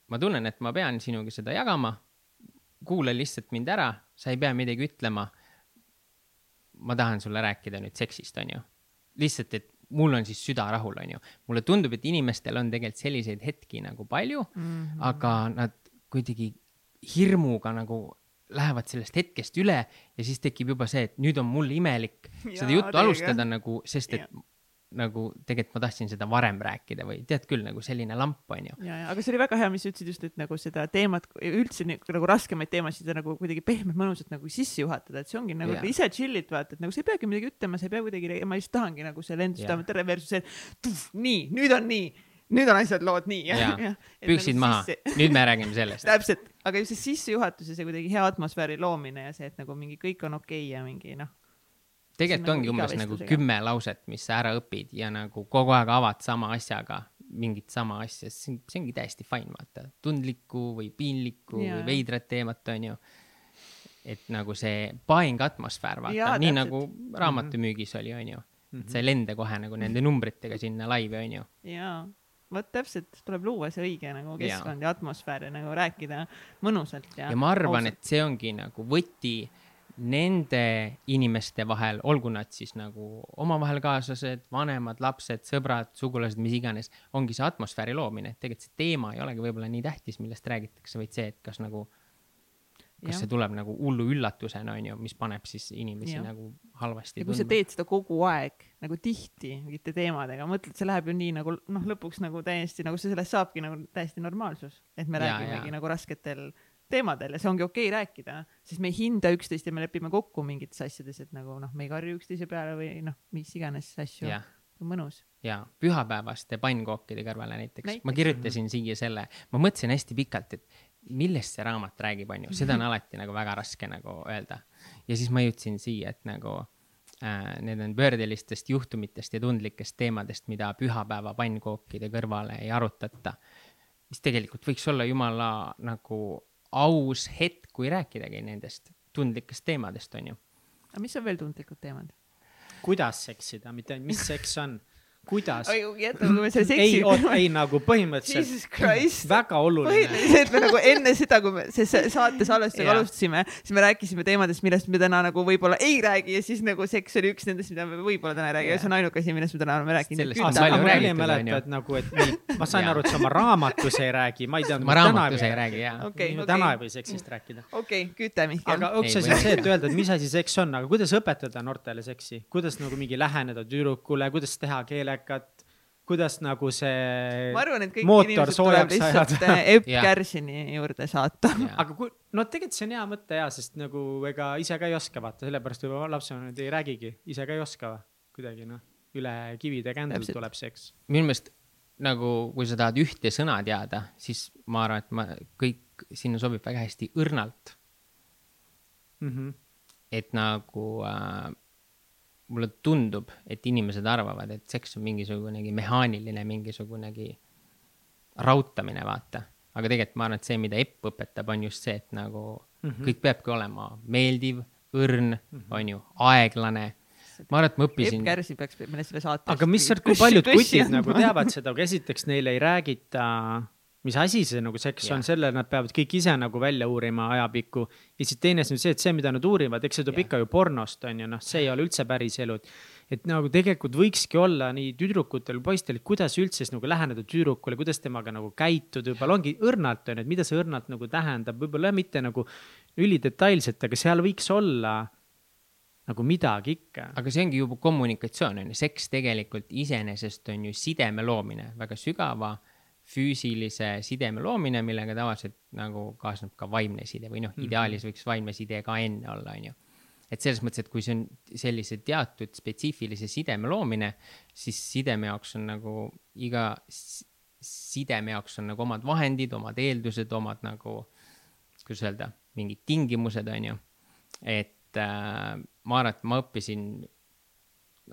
C: ma tunnen, et ma pean sinuga seda jagama. kuula lihtsalt mind ära, sa ei pea midagi ütlema. ma tahan sulle rääkida nüüd seksist, onju. lihtsalt, et mul on siis süda rahul, onju. mulle tundub, et inimestel on tegelikult selliseid hetki nagu palju mm. -hmm. aga nad kuidagi hirmuga nagu lähevad sellest hetkest üle ja siis tekib juba see, et nüüd on mul imelik seda
A: Jaa,
C: juttu
A: täiega.
C: alustada nagu, sest et
A: Jah.
C: nagu tegelikult ma tahtsin seda varem rääkida või tead küll, nagu selline lamp on ju.
A: ja, ja, aga see oli väga hea, mis sa ütlesid just, et nagu seda teemat, üldse nii- nagu raskemaid teemasid nagu kuidagi pehmelt mõnusalt nagu sisse juhatada, et see ongi nagu yeah. ise chill'id vaata, et nagu sa ei peagi midagi ütlema, sa ei pea kuidagi, ma just tahangi nagu selle enda
C: Jaa.
A: südame tere versus see, nii, nüüd on nii, nüüd on asjad lood nii.
C: Püksid maha, nüüd me räägime sellest.
A: täpselt, aga just see sissejuhatus ja see kuidagi hea atmosfääri loomine ja see, et nagu mingi kõik on okei okay ja mingi noh,
C: tegelikult
A: nagu
C: ongi
A: iga
C: umbes nagu kümme lauset, mis sa ära õpid ja nagu kogu aeg avad sama asjaga mingit sama asja, see on, see ongi täiesti fine, vaata. tundlikku või piinlikku
A: Jaa.
C: või veidrat teemat, onju. et nagu see buying atmosfäär, vaata, nii
A: täpselt.
C: nagu raamatümüügis oli, onju. et sa ei lenda kohe nagu nende numbritega sinna laivi, onju.
A: jaa, vot täpselt, tuleb luua see õige nagu keskkond ja atmosfäär ja nagu rääkida mõnusalt ja.
C: ja ma arvan, et see ongi nagu võti nende inimeste vahel, olgu nad siis nagu omavahel kaaslased, vanemad, lapsed, sõbrad, sugulased, mis iganes, ongi see atmosfääri loomine, et tegelikult see teema ei olegi võib-olla nii tähtis, millest räägitakse, vaid see, et kas nagu, kas
A: Jah.
C: see tuleb nagu hullu üllatusena, onju, mis paneb siis inimesi
A: Jah.
C: nagu halvasti
A: ja kui sa
C: tundma.
A: teed seda kogu aeg nagu tihti mingite teemadega, mõtled, see läheb ju nii nagu noh, lõpuks nagu täiesti nagu see sellest saabki nagu täiesti normaalsus, et me
C: Jaa,
A: räägimegi
C: jaa.
A: nagu rasketel teemadel ja see ongi okei rääkida, sest me ei hinda üksteist ja me lepime kokku mingites asjades, et nagu noh, me ei karju üksteise peale või noh, mis iganes asju,
C: jah,
A: mõnus.
C: ja pühapäevaste pannkookide kõrvale näiteks, näiteks., ma kirjutasin siia selle, ma mõtlesin hästi pikalt, et millest see raamat räägib, onju, seda on alati nagu väga raske nagu öelda. ja siis ma jõudsin siia, et nagu äh, need on pöördelistest juhtumitest ja tundlikest teemadest, mida pühapäeva pannkookide kõrvale ei arutata. mis tegelikult võiks olla jumala nagu aus hetk, kui rääkidagi nendest tundlikest teemadest, onju.
A: aga mis on veel tundlikud teemad?
B: kuidas seksida, mitte mis seks on, kuidas.
A: jätame, selle
B: ei
A: seksi,.
B: ei nagu põhimõtteliselt
A: Jesus Christ.
B: väga oluline.
A: põhiliselt me nagu enne seda, kui me saate salvestusega
B: Jaa.
A: alustasime, siis me rääkisime teemadest, millest me täna nagu võib-olla ei räägi ja siis nagu seks oli üks nendest, mida me võib-olla täna ei räägi ja see on ainuke asi, millest me täna oleme rääkinud.
B: Nagu
C: räägitud,
B: ei mäleta, et nagu, et nii, ma sain aru, et sa oma raamatus ei räägi, ma ei tea.
C: ma raamatus ei räägi,
A: okei
B: täna ei või seksist rääkida.
A: okei, küte Mihkel.
B: aga üks
C: Ei
B: asi on see, et öelda, et mis asi seks on, aga kuidas õpetada noortele seksi, kuidas nagu mingi läheneda tüdrukule, kuidas teha keelekat, kuidas nagu see
A: ma arvan, et kõik inimesed tuleb lihtsalt äh, Epp. Kärsini juurde saata.
B: aga kui, no tegelikult see on hea mõte ja, sest nagu ega ise ka ei oska vaata, sellepärast võib-olla lapsevanemad ei räägigi, ise ka ei oska kuidagi noh, üle kivide kändel tuleb seks.
C: minu meelest nagu, kui sa tahad ühte sõna teada, siis ma arvan, et ma kõik sinna sobib väga hästi õrnalt,
B: Mm -hmm.
C: et nagu äh, mulle tundub, et inimesed arvavad, et seks on mingisugunegi mehaaniline, mingisugunegi rautamine, vaata. aga tegelikult ma arvan, et see, mida Epp õpetab, on just see, et nagu mm -hmm. kõik peabki olema meeldiv, õrn mm, -hmm. on ju, aeglane. ma arvan, et ma
A: Epp
C: õppisin,
A: Kärsi peaks meile selle saate.
B: aga mis, kui paljud kutid nagu teavad seda, aga esiteks neile ei räägita mis asi see nagu seks
C: Jah.
B: on, selle nad peavad kõik ise nagu välja uurima ajapikku. ja siis teine asi on see, et see, mida nad uurivad, eks see tuleb
C: Jah.
B: ikka ju pornost, on ju, noh, see ei ole üldse päris elu. et nagu tegelikult võikski olla nii tüdrukutel, poistel, kuidas üldse siis nagu läheneda tüdrukule, kuidas temaga nagu käituda, võib-olla ongi õrnalt, on ju, et mida see õrnalt nagu tähendab, võib-olla mitte nagu ülidetailselt, aga seal võiks olla nagu midagi ikka.
C: aga see ongi juba kommunikatsioon on ju, seks tegelikult iseenesest on ju sideme loomine, väga sügava füüsilise sideme loomine, millega tavaliselt nagu kaasneb ka vaimne side või noh, ideaalis võiks vaimne side ka enne olla, on ju. et selles mõttes, et kui see on sellise teatud spetsiifilise sideme loomine, siis sideme jaoks on nagu iga sideme jaoks on nagu omad vahendid, omad eeldused, omad nagu, kuidas öelda, mingid tingimused, on ju. et äh, ma arvan, et ma õppisin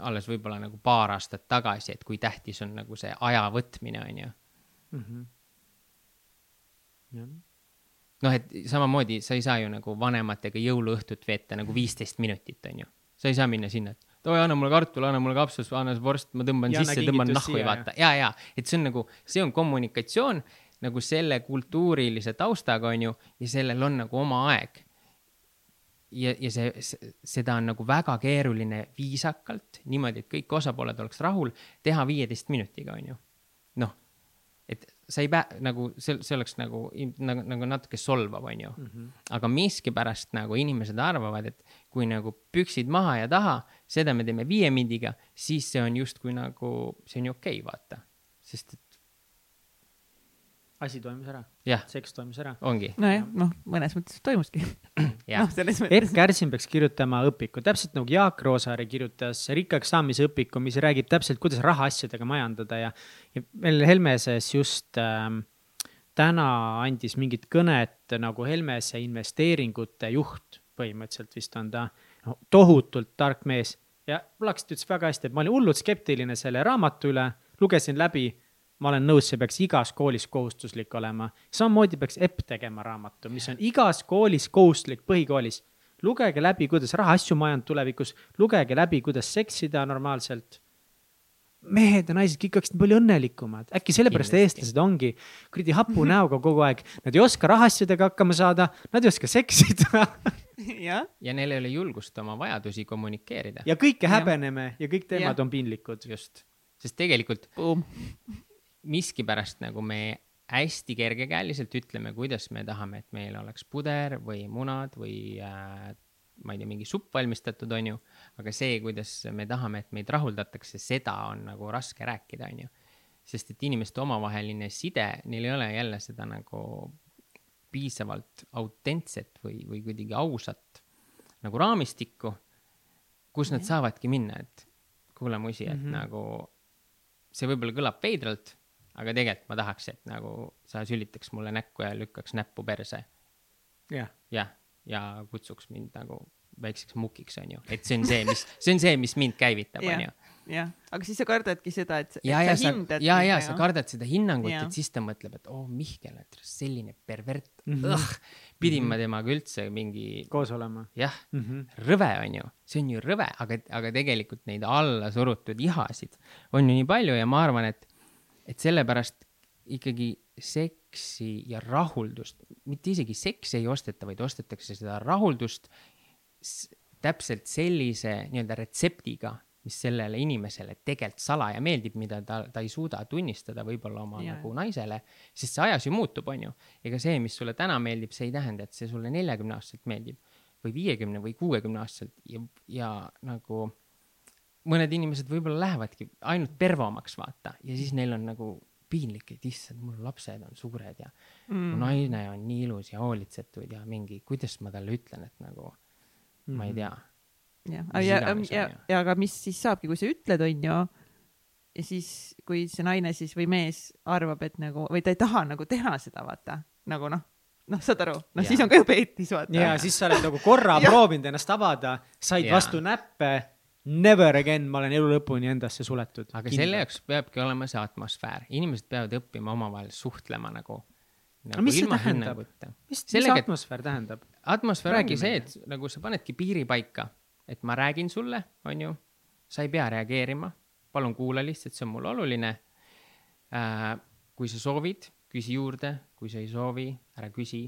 C: alles võib-olla nagu paar aastat tagasi, et kui tähtis on nagu see aja võtmine, on ju. Noh, et samamoodi sa ei saa ju nagu vanematega jõuluõhtut veeta nagu viisteist minutit, on ju. sa ei saa minna sinna, et oi, anna mulle kartul, anna mulle kapsas, anna vorst, ma tõmban
B: Ja
C: sisse, tõmban nahku ja vaata, ja, ja, et see on nagu, see on kommunikatsioon nagu selle kultuurilise taustaga, on ju, ja sellel on nagu oma aeg. Ja, ja see, see, seda on nagu väga keeruline viisakalt, niimoodi, et kõik osapooled oleks rahul, teha viieteist minutiga, on ju. noh, sa ei pää-, nagu see, see oleks nagu, nagu, nagu natuke solvav, on ju mm. -hmm. aga miskipärast nagu inimesed arvavad, et kui nagu püksid maha ja taha, seda me teeme viie mindiga, siis see on justkui nagu, see on ju okei okay, vaata. sest et
B: asi toimus ära, seks toimus ära.
C: ongi,
A: nojah, noh, mõnes mõttes toimuski. noh, selles mõttes.
B: Erk Kärsin peaks kirjutama õpiku, täpselt nagu Jaak Roosaare kirjutas rikkaks saamise õpiku, mis räägib täpselt, kuidas rahaasjadega majandada ja, ja meil Helmeses just ähm, täna andis mingit kõnet nagu Helmese investeeringute juht, põhimõtteliselt vist on ta no, tohutult tark mees ja Plaks ütles väga hästi, et ma olin hullult skeptiline selle raamatu üle, lugesin läbi ma olen nõus, see peaks igas koolis kohustuslik olema. samamoodi peaks EPP tegema raamatu, mis on igas koolis kohustuslik põhikoolis. lugege läbi, kuidas rahaasju majandada tulevikus, lugege läbi, kuidas seksida normaalselt. mehed ja naised kõik oleksid palju õnnelikumad, äkki sellepärast
C: Kindlasti.
B: eestlased ongi kuradi hapu näoga kogu aeg, nad ei oska rahaasjadega hakkama saada, nad ei oska seksida
A: jah,
C: ja neil ei ole julgust oma vajadusi kommunikeerida
B: ja kõike häbeneme ja kõik teemad
A: Jah.
B: on piinlikud.
C: just, sest tegelikult
A: boom.
C: Miskipärast nagu me hästi kergekäeliselt ütleme, kuidas me tahame, et meil oleks puder või munad või äh, ma ei tea, mingi supp valmistatud, on ju. aga see, kuidas me tahame, et meid rahuldatakse, seda on nagu raske rääkida, on ju. sest et inimeste omavaheline side, neil ei ole jälle seda nagu piisavalt autentset või, või kuidagi ausat nagu raamistikku, kus nad saavadki minna, et kuule, musi, et mm -hmm. nagu see võib-olla kõlab veidralt, aga tegelikult ma tahaks, et nagu sa sülitaks mulle näkku ja lükkaks näppu perse.
B: jah,
C: jah, ja kutsuks mind nagu väikseks mukiks, on ju, et see on see, mis, see on see, mis mind käivitab, on ju.
A: jah, aga siis sa kardadki seda, et.
C: ja, ja sa, ja, ja sa kardad seda hinnangut, et siis ta mõtleb, et oo oh, Mihkel, et selline pervert mm,
B: Mhm.
C: -hmm. pidin ma temaga üldse mingi,
B: koos olema
C: jah
B: mm. -hmm.
C: rõve on ju, see on ju rõve, aga, aga tegelikult neid alla surutud ihasid on ju nii palju ja ma arvan, et, et sellepärast ikkagi seksi ja rahuldust, mitte isegi seksi ei osteta, vaid ostetakse seda rahuldust täpselt sellise nii-öelda retseptiga, mis sellele inimesele tegelikult salaja meeldib, mida ta, ta ei suuda tunnistada võib-olla oma yeah. nagu naisele, sest see ajas ju muutub, on ju. ega see, mis sulle täna meeldib, see ei tähenda, et see sulle neljakümne aastaselt meeldib või viiekümne või kuuekümne aastaselt ja, ja nagu mõned inimesed võib-olla lähevadki ainult pervomaks, vaata, ja siis neil on nagu piinlik, et issand, mul lapsed on suured ja mm. mu naine on nii ilus ja hoolitsetud ja mingi, kuidas ma talle ütlen, et nagu mm ma ei tea.
A: jah, ja, ja
C: ju.
A: ja aga mis siis saabki, kui sa ütled, onju. ja siis, kui see naine siis või mees arvab, et nagu või ta ei taha nagu teha seda, vaata nagu noh, noh, saad aru, noh siis on ka ju peetis, vaata.
B: ja siis sa oled nagu korra proovinud ennast avada, said
C: Jaa.
B: vastu näppe. Never again, ma olen elu lõpuni endasse suletud.
C: aga selle jaoks peabki olema see atmosfäär, inimesed peavad õppima omavahel suhtlema nagu, nagu
B: mis see tähendab? mis, mis atmosfäär tähendab?
C: atmosfäär ongi see, et nagu sa panedki piiri paika, et ma räägin sulle, onju, sa ei pea reageerima, palun kuula lihtsalt, see on mulle oluline äh,. kui sa soovid, küsi juurde, kui sa ei soovi, ära küsi.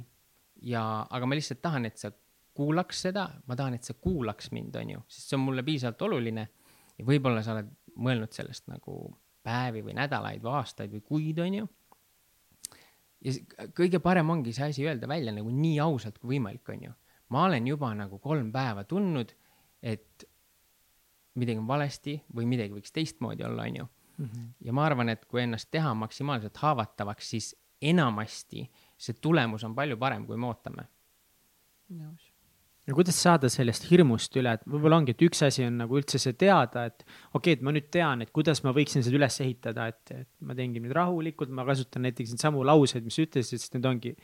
C: ja, aga ma lihtsalt tahan, et sa kuulaks seda, ma tahan, et sa kuulaks mind, on ju, sest see on mulle piisavalt oluline. ja võib-olla sa oled mõelnud sellest nagu päevi või nädalaid või aastaid või kuid, on ju. ja kõige parem ongi see asi öelda välja nagu nii ausalt kui võimalik, on ju. ma olen juba nagu kolm päeva tundnud, et midagi on valesti või midagi võiks teistmoodi olla, on ju. -hmm. ja ma arvan, et kui ennast teha maksimaalselt haavatavaks, siis enamasti see tulemus on palju parem, kui me ootame.
B: nõus ja kuidas saada sellest hirmust üle, et võib-olla ongi, et üks asi on nagu üldse see teada, et okei okay,, et ma nüüd tean, et kuidas ma võiksin seda üles ehitada, et, et ma teengi nüüd rahulikult, ma kasutan näiteks neid samu lauseid, mis sa ütlesid, sest need ongi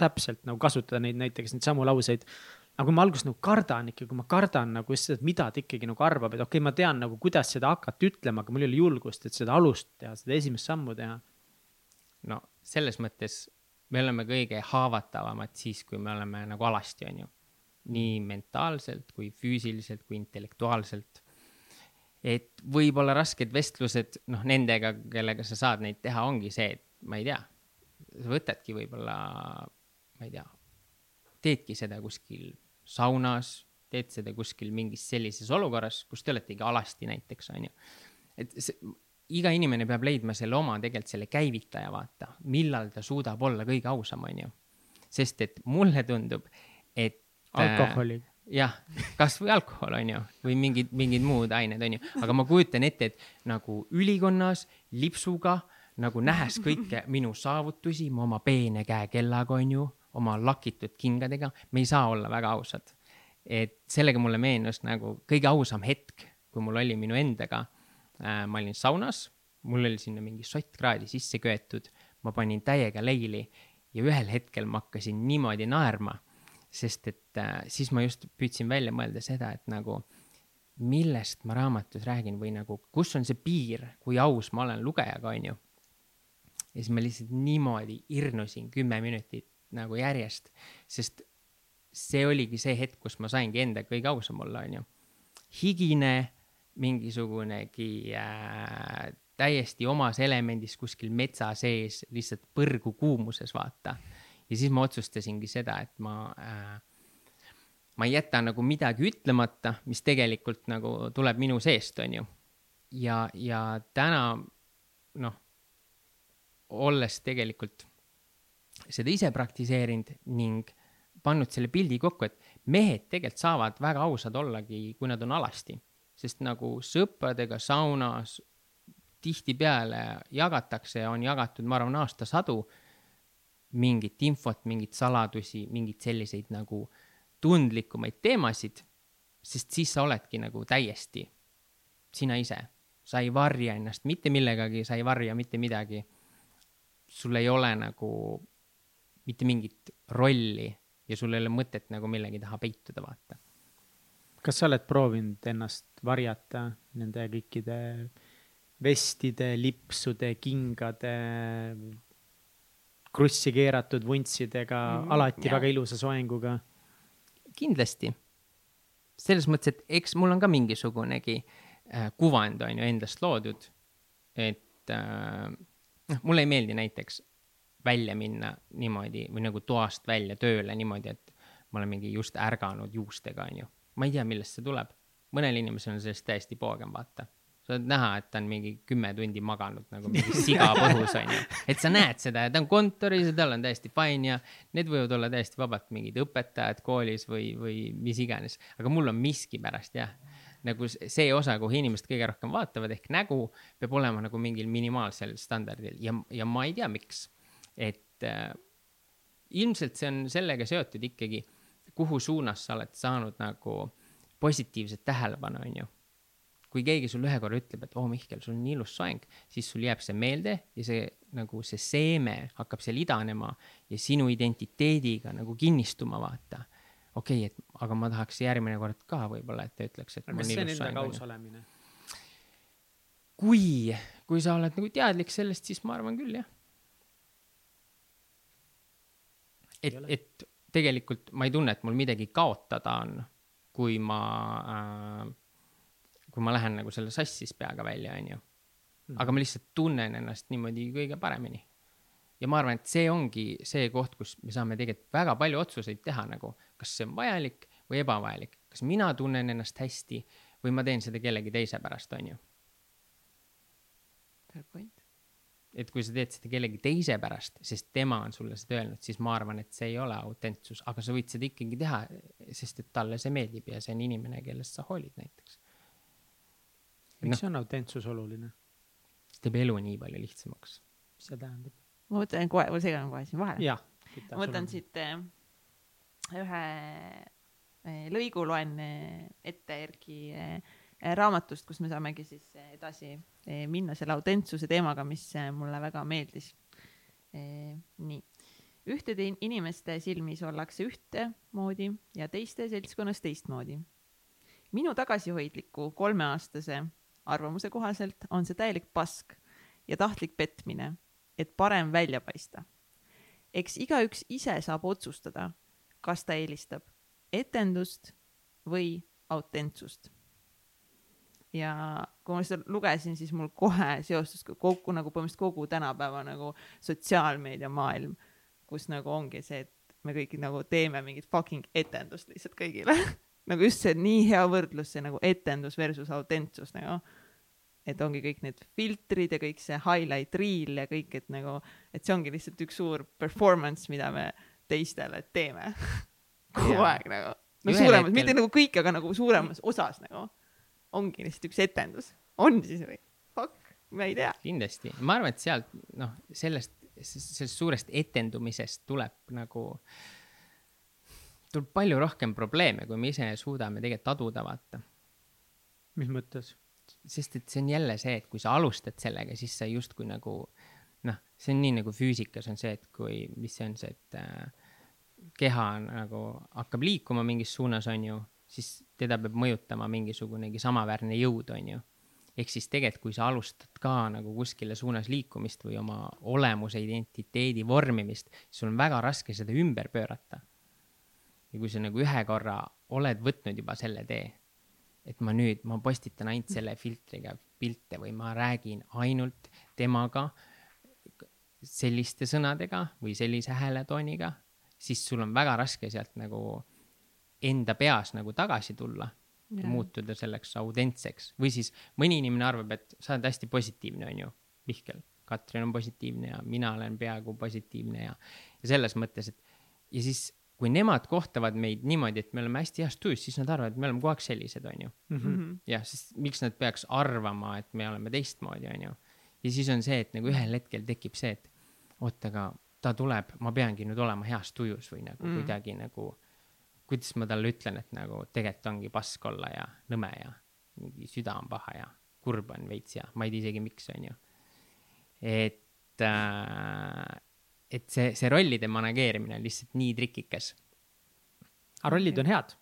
B: täpselt nagu kasutada neid näiteks neid samu lauseid aga kui ma alguses nagu kardan ikka, kui ma kardan nagu just seda, mida ta ikkagi nagu arvab, et okei okay,, ma tean nagu, kuidas seda hakata ütlema, aga mul ei ole julgust, et seda alust teha, seda esimest sammu teha.
C: no selles mõttes me oleme kõige haavatavamad siis, kui me oleme nagu alasti, on ju. Nii mentaalselt kui füüsiliselt kui intellektuaalselt. et võib-olla rasked vestlused, noh, nendega, kellega sa saad neid teha, ongi see, et ma ei tea, sa võtadki võib-olla, ma ei tea teedki seda kuskil saunas, teed seda kuskil mingis sellises olukorras, kus te oletegi alasti näiteks, on ju. et see, iga inimene peab leidma selle oma tegelikult selle käivitaja, vaata, millal ta suudab olla kõige ausam, on ju. sest et mulle tundub,
B: äh,
C: jah, kasvõi alkohol on ju, või mingid, mingid muud ained on ju, aga ma kujutan ette, et nagu ülikonnas lipsuga nagu nähes kõike minu saavutusi, mu oma peene käekellaga on ju oma lakitud kingadega, me ei saa olla väga ausad. et sellega mulle meenus nagu kõige ausam hetk, kui mul oli minu endaga äh,, ma olin saunas, mul oli sinna mingi sottkraadi sisse köetud, ma panin täiega leili ja ühel hetkel ma hakkasin niimoodi naerma, sest et äh, siis ma just püüdsin välja mõelda seda, et nagu millest ma raamatus räägin või nagu, kus on see piir, kui aus ma olen lugejaga, on ju. ja siis ma lihtsalt niimoodi irnusin kümme minutit nagu järjest, sest see oligi see hetk, kus ma saingi endaga kõige ausam olla, onju. higine, mingisugunegi äh, täiesti omas elemendis kuskil metsa sees, lihtsalt põrgu kuumuses, vaata. Ja siis ma otsustasingi seda, et ma äh, ma ei jäta nagu midagi ütlemata, mis tegelikult nagu tuleb minu seest, onju. ja, ja täna noh, olles tegelikult seda ise praktiseerinud ning pannud selle pildi kokku, et mehed tegelikult saavad väga ausad ollagi, kui nad on alasti. sest nagu sõpradega saunas tihtipeale jagatakse ja on jagatud, ma arvan, aastasadu mingit infot, mingeid saladusi, mingeid selliseid nagu tundlikumaid teemasid, sest siis sa oledki nagu täiesti sina ise. sa ei varja ennast mitte millegagi, sa ei varja mitte midagi. sul ei ole nagu mitte mingit rolli ja sul ei ole mõtet nagu millegi taha peituda, vaata.
B: kas sa oled proovinud ennast varjata nende kõikide vestide, lipsude, kingade, krussi keeratud vuntsidega mm,, alati jah. väga ilusa soenguga?
C: kindlasti. selles mõttes, et eks mul on ka mingisugunegi äh, kuvand on ju endast loodud. et äh, noh, mulle ei meeldi näiteks välja minna niimoodi või nagu toast välja tööle niimoodi, et ma olen mingi just ärganud juustega, onju. ma ei tea, millest see tuleb. mõnel inimesel on sellest täiesti poogem, vaata. Sa oled näha, et ta on mingi kümme tundi maganud nagu mingi siga põhus, onju. et sa näed seda ja ta on kontoris ja tal on täiesti fine ja need võivad olla täiesti vabalt mingid õpetajad koolis või, või mis iganes. aga mul on miskipärast jah nagu see osa, kuhu inimesed kõige rohkem vaatavad ehk nägu peab olema nagu mingil minimaalsel standardil ja, ja ma ei tea, miks et äh, ilmselt see on sellega seotud ikkagi, kuhu suunas sa oled saanud nagu positiivset tähelepanu, on ju. Kui keegi sulle ühe korra ütleb, et oo oh, Mihkel, sul on nii ilus soeng, siis sul jääb see meelde ja see nagu see seeme hakkab seal idanema ja sinu identiteediga nagu kinnistuma, vaata. okei okay,, et aga ma tahaks järgmine kord ka võib-olla, et ta ütleks, et.
B: kas see on endaga aus olemine?
C: kui, kui sa oled nagu teadlik sellest, siis ma arvan küll, jah et, et tegelikult ma ei tunne, et mul midagi kaotada on, kui ma äh,, kui ma lähen nagu selle sassis peaga välja, onju. Mhm. aga ma lihtsalt tunnen ennast niimoodi kõige paremini. ja ma arvan, et see ongi see koht, kus me saame tegelikult väga palju otsuseid teha nagu, kas see on vajalik või ebavajalik, kas mina tunnen ennast hästi või ma teen seda kellegi teise pärast, on ju.
A: Fair point.
C: et kui sa teed seda kellegi teise pärast, sest tema on sulle seda öelnud, siis ma arvan, et see ei ole autentsus, aga sa võid seda ikkagi teha, sest et talle see meeldib ja see on inimene, kellest sa hoolid näiteks.
B: Miks no, on autentsus oluline?
C: teeb elu nii palju lihtsamaks.
B: mis see tähendab?
A: ma mõtlen kohe, ma segan kohe siin vahele. ma võtan siit äh, ühe äh, lõigu loen äh, ette Erki raamatust, kus me saamegi siis edasi minna selle autentsuse teemaga, mis mulle väga meeldis. nii, ühtede inimeste silmis ollakse ühtemoodi ja teiste seltskonnas teistmoodi. minu tagasihoidliku kolmeaastase arvamuse kohaselt on see täielik pask ja tahtlik petmine et parem välja paista. eks igaüks ise saab otsustada, kas ta eelistab etendust või autentsust. ja kui ma seda lugesin, siis mul kohe seostus kokku nagu põhimõtteliselt kogu tänapäeva nagu sotsiaalmeedia maailm, kus nagu ongi see, et me kõik nagu teeme mingit fucking etendust lihtsalt kõigile nagu just see nii hea võrdlus, see nagu etendus versus autentsus nagu et ongi kõik need filtrid ja kõik see highlight reel ja kõik, et nagu, et see ongi lihtsalt üks suur performance, mida me teistele teeme kogu yeah. aeg nagu. no suuremas hetkel..., mitte nagu kõik, aga nagu suuremas osas nagu ongi lihtsalt üks etendus. on siis või? Fuck, ma ei tea.
C: kindlasti, ma arvan, et sealt noh, sellest, sellest suurest etendumisest tuleb nagu, tuleb palju rohkem probleeme, kui me ise suudame tegelikult aduda, vaata.
B: mis mõttes?
C: sest et see on jälle see, et kui sa alustad sellega, siis sa justkui nagu noh, see on nii nagu füüsikas on see, et kui, mis see on see, et äh, keha nagu hakkab liikuma mingis suunas, on ju, siis teda peab mõjutama mingisugunegi samaväärne jõud, on ju. ehk siis tegelikult, kui sa alustad ka nagu kuskile suunas liikumist või oma olemuse identiteedi vormimist, siis sul on väga raske seda ümber pöörata. Ja kui sa nagu ühe korra oled võtnud juba selle tee et ma nüüd, ma postitan ainult selle filtriga pilte või ma räägin ainult temaga selliste sõnadega või sellise hääletooniga, siis sul on väga raske sealt nagu enda peas nagu tagasi tulla ja muutuda selleks autentseks või siis mõni inimene arvab, et sa oled hästi positiivne, onju, Mihkel, Katrin on positiivne ja mina olen peaaegu positiivne ja, ja selles mõttes, et ja siis kui nemad kohtavad meid niimoodi, et me oleme hästi heas tujus, siis nad arvavad, et me oleme kogu aeg sellised, onju. Mhm. jah, sest miks nad peaks arvama, et me oleme teistmoodi, onju. ja siis on see, et nagu ühel hetkel tekib see, et oot, aga ta tuleb, ma peangi nüüd olema heas tujus või nagu mm. kuidagi nagu, kuidas ma talle ütlen, et nagu tegelikult ongi pask olla ja nõme ja mingi süda on paha ja kurb on veits ja ma ei tea isegi, miks, onju. et äh, et see, see rollide manageerimine on lihtsalt nii trikikas.
B: aga rollid on head?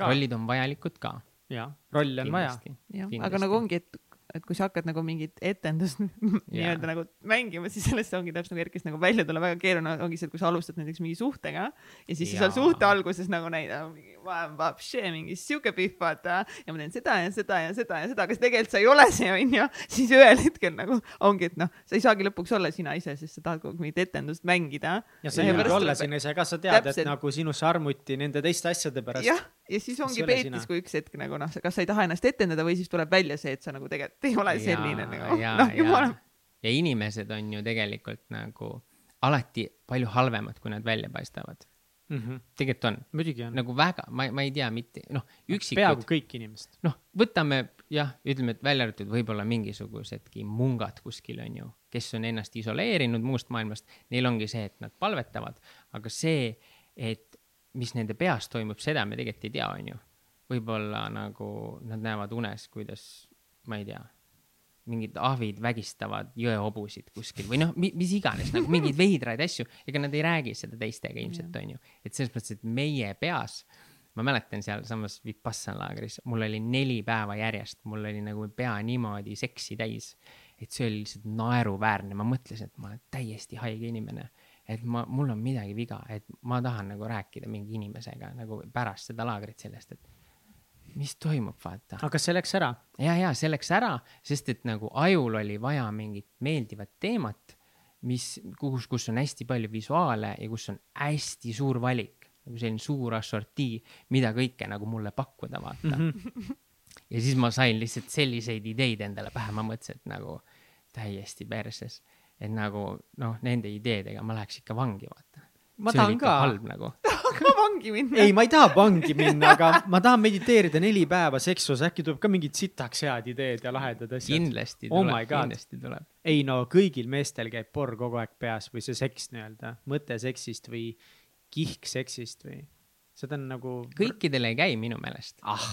C: rollid on vajalikud ka.
B: jaa, rolle on
A: Kindlasti. vaja. aga nagu ongi, et et kui sa hakkad nagu mingit etendust nii-öelda nagu mängima, siis sellest ongi täpselt nagu Erkist nagu välja tulla väga keeruline ongi see, et kui sa alustad näiteks mingi suhtega ja siis sa seal suhte alguses nagu näidad mingi mingi siuke pihv vaata ja ma teen seda ja seda ja seda ja seda, aga tegelikult sa ei ole see onju, siis ühel hetkel nagu ongi, et noh, sa ei saagi lõpuks olla sina ise, sest sa tahad kogu aeg mingit etendust mängida.
B: ja sa ei julge olla sina ise, kas sa tead, et nagu sinusse armuti nende teiste asjade pärast.
A: jah, ja siis ongi peetis, kui üks hetk nagu noh, kas sa ei taha ennast etendada või siis tuleb välja see, et sa nagu tegelikult ei ole selline nagu, noh jumala.
C: ja inimesed on ju tegelikult nagu alati palju halvemad, kui nad välja paistavad mm. -hmm. tegelikult on.
B: muidugi on.
C: nagu väga, ma, ma ei tea mitte, noh, üksikud.
B: peaaegu kõik inimesed.
C: noh, võtame jah, ütleme, et välja arvatud võib-olla mingisugusedki mungad kuskil on ju, kes on ennast isoleerinud muust maailmast, neil ongi see, et nad palvetavad, aga see, et mis nende peas toimub, seda me tegelikult ei tea, on ju. võib-olla nagu nad näevad unes, kuidas, ma ei tea mingid ahvid vägistavad jõehobusid kuskil või noh, mis iganes nagu mingeid veidraid asju, ega nad ei räägi seda teistega ilmselt onju. et selles mõttes, et meie peas, ma mäletan sealsamas Vipassana laagris, mul oli neli päeva järjest, mul oli nagu pea niimoodi seksi täis. et see oli lihtsalt naeruväärne, ma mõtlesin, et ma olen täiesti haige inimene et ma, mul on midagi viga, et ma tahan nagu rääkida mingi inimesega nagu pärast seda laagrit sellest, et mis toimub, vaata.
B: aga kas see läks ära?
C: ja, ja see läks ära, sest et nagu ajul oli vaja mingit meeldivat teemat mis, kus, kus on hästi palju visuaale ja kus on hästi suur valik, nagu selline suur assortii, mida kõike nagu mulle pakkuda, vaata mm. -hmm. ja siis ma sain lihtsalt selliseid ideid endale pähe, ma mõtlesin, et nagu täiesti perses, et nagu noh, nende ideedega ma läheks ikka vangi, vaata
B: ma tahan ka.
C: halb nagu
A: ka vangi minna.
B: ei, ma ei taha vangi minna, aga ma tahan mediteerida neli päeva seksus, äkki tuleb ka mingid sitaks head ideed ja lahedad asjad.
C: kindlasti
B: oh
C: tuleb, kindlasti tuleb.
B: ei no kõigil meestel käib porr kogu aeg peas või see seks nii-öelda, mõte seksist või kihk seksist või, seda on nagu.
C: kõikidel ei käi minu meelest.
B: ah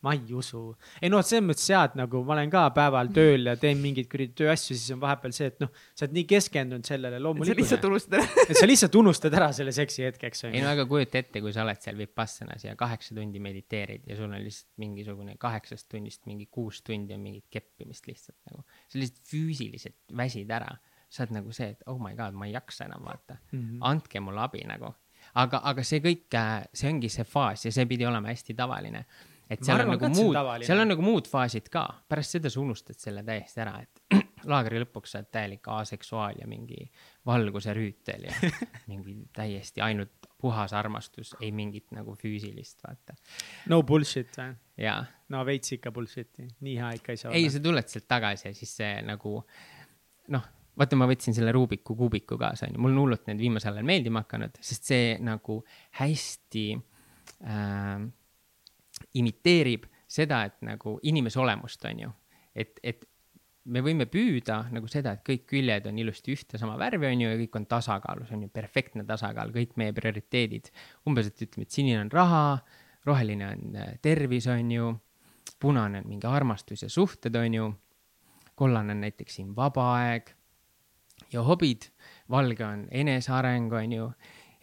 B: ma ei usu. ei noh, selles mõttes sead nagu ma olen ka päeval tööl ja teen mingeid kuradi tööasju, siis on vahepeal see, et noh, sa oled nii keskendunud sellele loomulikult.
A: sa lihtsalt unustad ära
B: et sa lihtsalt unustad ära selle seksi hetkeks.
C: ei no aga kujuta ette, kui sa oled seal Vipassanas ja kaheksa tundi mediteerid ja sul on lihtsalt mingisugune kaheksast tunnist mingi kuus tundi on mingit keppimist lihtsalt nagu. sa lihtsalt füüsiliselt väsid ära. sa oled nagu see, et oh my god, ma ei jaksa enam vaata mm. -hmm. andke mulle abi nagu aga, aga see kõik, see ongi see faas ja see pidi olema hästi tavaline et seal on nagu muud, seal on nagu muud faasid ka, pärast seda sa unustad selle täiesti ära, et laagri lõpuks sa oled täielik aseksuaal ja mingi valguse rüütel ja mingi täiesti ainult puhas armastus, ei mingit nagu füüsilist, vaata.
B: no bullshit või?
C: jaa.
B: no veits ikka bullshit'i, nii hea ikka ei saa
C: olla. ei, sa tuled sealt tagasi ja siis see nagu noh, vaata, ma võtsin selle Rubiku kuubiku kaasa, onju, mul on hullult need viimasel ajal meeldima hakanud, sest see nagu hästi äh, imiteerib seda, et nagu inimese olemust, on ju. et, et me võime püüda nagu seda, et kõik küljed on ilusti ühte sama värvi, on ju, ja kõik on tasakaalus, on ju, perfektne tasakaal, kõik meie prioriteedid. umbes, et ütleme, et sinine on raha, roheline on äh, tervis, on ju, punane on mingi armastus ja suhted, on ju, kollane on näiteks siin vaba aeg ja hobid, valge on eneseareng, on ju,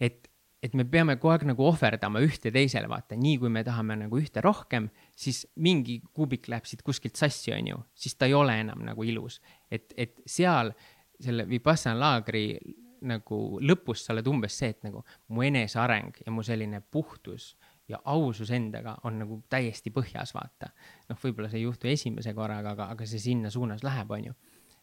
C: et et me peame kogu aeg nagu ohverdama ühte teisele, vaata, nii kui me tahame nagu ühte rohkem, siis mingi kuubik läheb siit kuskilt sassi, on ju, siis ta ei ole enam nagu ilus. et, et seal selle Vipassana laagri nagu lõpus sa oled umbes see, et nagu mu eneseareng ja mu selline puhtus ja ausus endaga on nagu täiesti põhjas, vaata. noh, võib-olla see ei juhtu esimese korraga, aga, aga see sinna suunas läheb, on ju.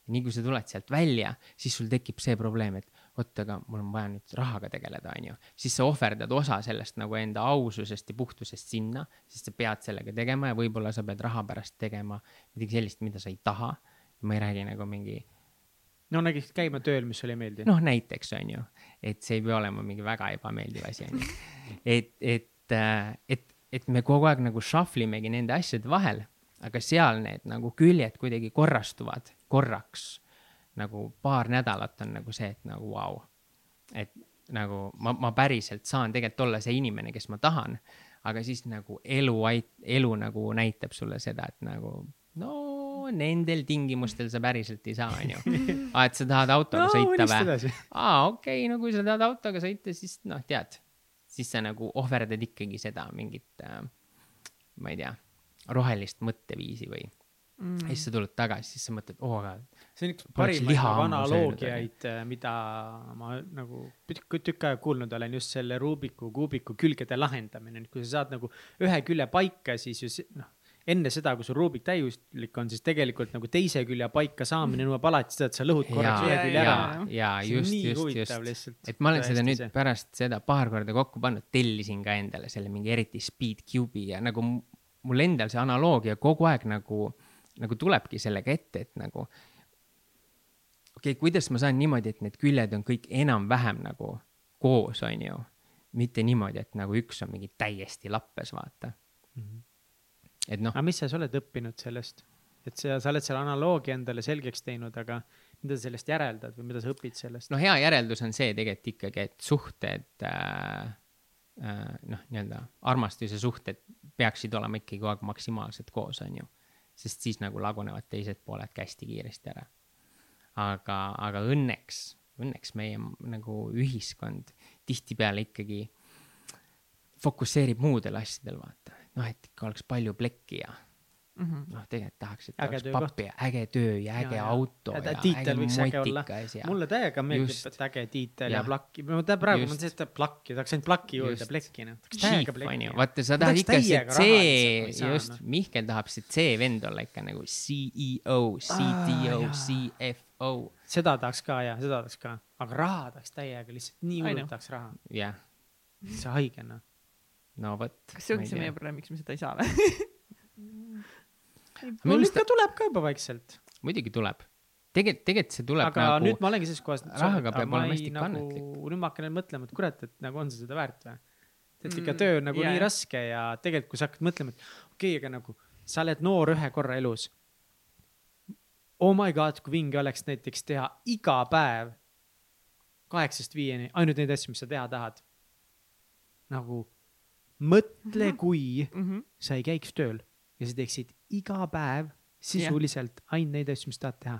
C: nii kui sa tuled sealt välja, siis sul tekib see probleem, et vot, aga mul on vaja nüüd rahaga tegeleda, on ju. siis sa ohverdad osa sellest nagu enda aususest ja puhtusest sinna, sest sa pead sellega tegema ja võib-olla sa pead raha pärast tegema midagi sellist, mida sa ei taha. ma ei räägi nagu mingi.
B: no näiteks käima tööl, mis sulle ei meeldi.
C: noh, näiteks on ju, et see ei pea olema mingi väga ebameeldiv asi, on ju. et, et, äh, et, et me kogu aeg nagu shuffle imegi nende asjade vahel, aga seal need nagu küljed kuidagi korrastuvad korraks nagu paar nädalat on nagu see, et nagu vau wow.. et nagu ma, ma päriselt saan tegelikult olla see inimene, kes ma tahan. aga siis nagu elu elu nagu näitab sulle seda, et nagu no nendel tingimustel sa päriselt ei saa, onju. aa, et sa tahad autoga no, sõita või? aa, okei okay,, no kui sa tahad autoga sõita, siis noh, tead, siis sa nagu ohverdad ikkagi seda mingit äh,, ma ei tea, rohelist mõtteviisi või mm.. ja siis sa tuled tagasi, siis sa mõtled, oo, aga
B: see on üks parimaid nagu analoogiaid, äh, mida ma nagu tükk, tükk aega kuulnud olen, just selle Rubiku kuubiku külgede lahendamine, et kui sa saad nagu ühe külje paika, siis ju noh, enne seda, kui sul Rubik täiuslik on, siis tegelikult nagu teise külje paika saamine nõuab alati seda, et sa lõhud korraks ühe külje ära.
C: ja just, just, just, et ma olen seda nüüd see. pärast seda paar korda kokku pannud, tellisin ka endale selle mingi eriti Speed Cube'i ja nagu mul endal see analoogia kogu aeg nagu, nagu tulebki sellega ette, et nagu okei okay,, kuidas ma saan niimoodi, et need küljed on kõik enam-vähem nagu koos, on ju. mitte niimoodi, et nagu üks on mingi täiesti lappes, vaata mm. -hmm.
B: et noh. aga mis sa oled õppinud sellest? et sa, sa oled selle analoogia endale selgeks teinud, aga mida sa sellest järeldad või mida sa õpid sellest?
C: no hea järeldus on see tegelikult ikkagi, et suhted äh, äh, noh, nii-öelda armastuse suhted peaksid olema ikkagi kogu aeg maksimaalselt koos, on ju. Sest siis nagu lagunevad teised pooled ka hästi kiiresti ära aga, aga õnneks, õnneks meie nagu ühiskond tihtipeale ikkagi fokusseerib muudel asjadel, vaata. noh, et ikka oleks palju plekki ja mm -hmm. noh, tegelikult tahaks, et äge oleks pappi ja äge töö ja äge ja, auto ja, ja
B: tiitel võiks äge olla. mulle täiega meeldib, et äge tiitel ja, ja plakki, no ta praegu on see, et plakki, tahaks ainult plakki juurde, plekki noh.
C: vaata, sa tahad ikka see C, just, Mihkel tahab see C-vend olla ikka nagu CEO, CTO, CF oh,
B: seda tahaks ka ja seda tahaks ka, aga raha tahaks täiega, lihtsalt nii hullult tahaks raha,
C: jah,
B: see haigena.
C: no vot.
A: kas see ongi see meie probleem, miks me seda ei saa või?
B: mul ikka tuleb ka juba vaikselt,
C: muidugi tuleb. tegelikult, tegelikult see tuleb
B: aga
C: nagu
B: nüüd ma olengi selles kohas.
C: rahaga peab olema hästi
B: nagu,
C: kannatlik.
B: nüüd ma hakkan mõtlema, et kurat, et nagu on see seda väärt või? et ikka
A: Mm,
B: töö on nagu
A: jaa,
B: nii raske ja tegelikult, kui sa hakkad mõtlema, et okei okay,, aga nagu sa oled noor ühe korra elus. Oh my god, kui vinge oleks näiteks teha iga päev kaheksast viieni ainult neid asju, mis sa teha tahad. nagu mõtle, kui
A: Mhm.
B: sa ei käiks tööl ja sa teeksid iga päev sisuliselt ainult neid asju, mis tahad teha.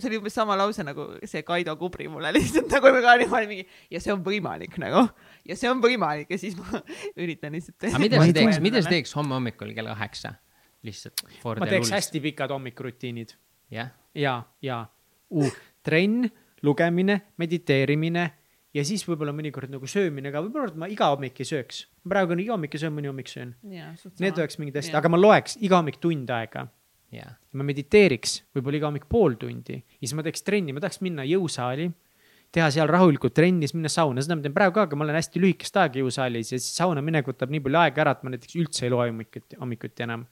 A: see oli umbes sama lause nagu see Kaido Kubri mulle lihtsalt nagu me ka niimoodi mingi ja see on võimalik nagu ja see on võimalik ja siis ma üritan lihtsalt.
C: aga mida sa teeks, mida sa teeks homme hommikul kell kaheksa? lihtsalt.
B: ma teeks. hästi pikad hommikurutiinid
C: jah,
B: ja, ja uh, trenn, lugemine, mediteerimine ja siis võib-olla mõnikord nagu söömine ka, võib-olla ma iga hommik ei sööks. praegu on iga hommik ei söö, mõni hommik söön. Need oleks mingid hästi, aga ma loeks iga hommik tund aega.
C: jah,
B: ma mediteeriks võib-olla iga hommik pool tundi ja siis ma teeks trenni, ma tahaks minna jõusaali, teha seal rahulikult trenni, siis minna sauna, seda ma teen praegu ka, aga ma olen hästi lühikest aega jõusaalis ja siis sauna minek võtab nii palju aega ära, et ma näiteks üldse ei loe hommikuti, hommikuti enam.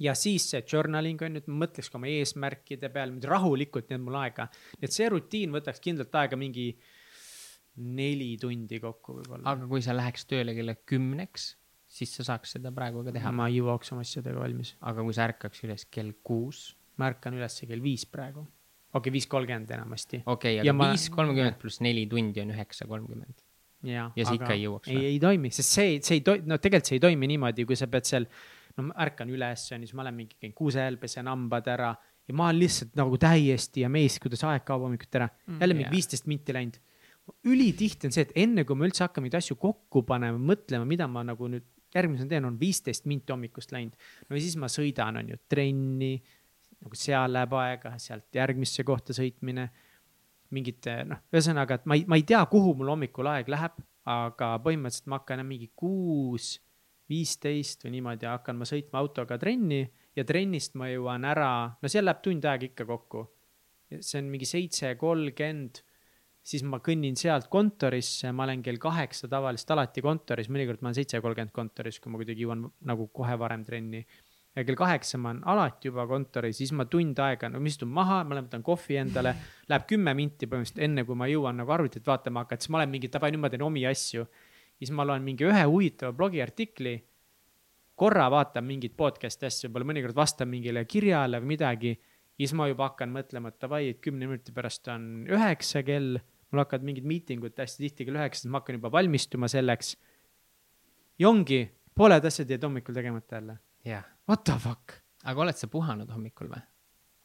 B: ja siis see journaling on ju, et ma mõtleks ka oma eesmärkide peale, nüüd rahulikult, nii et mul aega. et see rutiin võtaks kindlalt aega mingi neli tundi kokku võib-olla.
C: aga kui sa läheks tööle kella kümneks, siis sa saaks seda praegu ka teha.
B: ma ei jõuaks oma asjadega valmis.
C: aga kui sa ärkaks üles kell kuus,
B: ma ärkan üles kell viis praegu. okei okay,, viis kolmkümmend enamasti
C: okei okay,, aga viis kolmkümmend pluss neli tundi on üheksa kolmkümmend.
B: ja,
C: Ja sa ikka ei jõuaks
B: ei, ei toimi, sest see, see ei toi-, no tegelikult see ei toimi niimoodi, kui sa pead seal, no ma ärkan üles, on ju, siis ma olen mingi, käin kuusel, pesen hambad ära ja ma olen lihtsalt nagu täiesti amazed, kuidas aeg kaob hommikuti ära mm,. jälle mingi viisteist minti läinud. Ülitihti on see, et enne kui ma üldse hakkan neid asju kokku panema, mõtlema, mida ma nagu nüüd järgmisena teen, on viisteist minti hommikust läinud. no ja siis ma sõidan, on ju, trenni, nagu seal läheb aega, sealt järgmisse kohta sõitmine mingite noh, ühesõnaga, et ma ei, ma ei tea, kuhu mul hommikul aeg läheb, aga põhimõtteliselt ma hakkan mingi kuus, viisteist või niimoodi hakkan ma sõitma autoga trenni ja trennist ma jõuan ära, no seal läheb tund aega ikka kokku. see on mingi seitse kolmkümmend, siis ma kõnnin sealt kontorisse, ma olen kell kaheksa tavaliselt alati kontoris, mõnikord ma olen seitse kolmkümmend kontoris, kui ma kuidagi jõuan nagu kohe varem trenni ja kell kaheksa ma olen alati juba kontoris, siis ma tund aega, no ma istun maha, ma võtan kohvi endale, läheb kümme minti põhimõtteliselt enne, kui ma jõuan nagu arvutit vaatama hakata, siis ma olen mingi, davai, nüüd ma teen omi asju. siis ma loen mingi ühe huvitava blogiartikli, korra vaatan mingit podcast'i asju, võib-olla mõnikord vastan mingile kirjale või midagi. Ja siis ma juba hakkan mõtlema, et davai, et kümne minuti pärast on üheksa kell, mul hakkavad mingid miitingud hästi tihti kell üheksa, ma hakkan juba valmistuma selleks. ja ongi, pooled asjad jäid hommikul tegemata jälle
C: jah,
B: What the fuck?
C: aga oled sa puhanud hommikul või?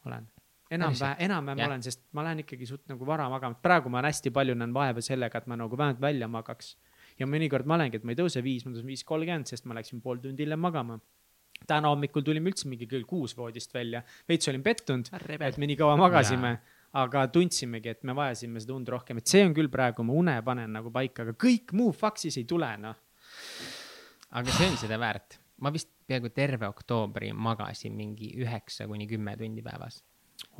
B: olen. enam-vähem, enam-vähem
C: Jah.
B: olen, sest ma lähen ikkagi suht nagu vara magama, praegu ma hästi palju näen vaeva sellega, et ma nagu vähemalt välja magaks. ja mõnikord ma olengi, et ma ei tõuse viis, ma tõusen viis kolmkümmend, sest ma läksin pool tundi hiljem magama. Täna hommikul tulime üldse mingi kell kuus voodist välja, veits olin pettunud, et me nii kaua magasime, aga tundsimegi, et me vajasime seda und rohkem, et see on küll praegu, ma une panen nagu paika, aga kõik muu fuck siis ei tule, noh.
C: aga see on seda väärt. ma vist peaaegu terve oktoobri magasin mingi üheksa kuni kümme tundi päevas.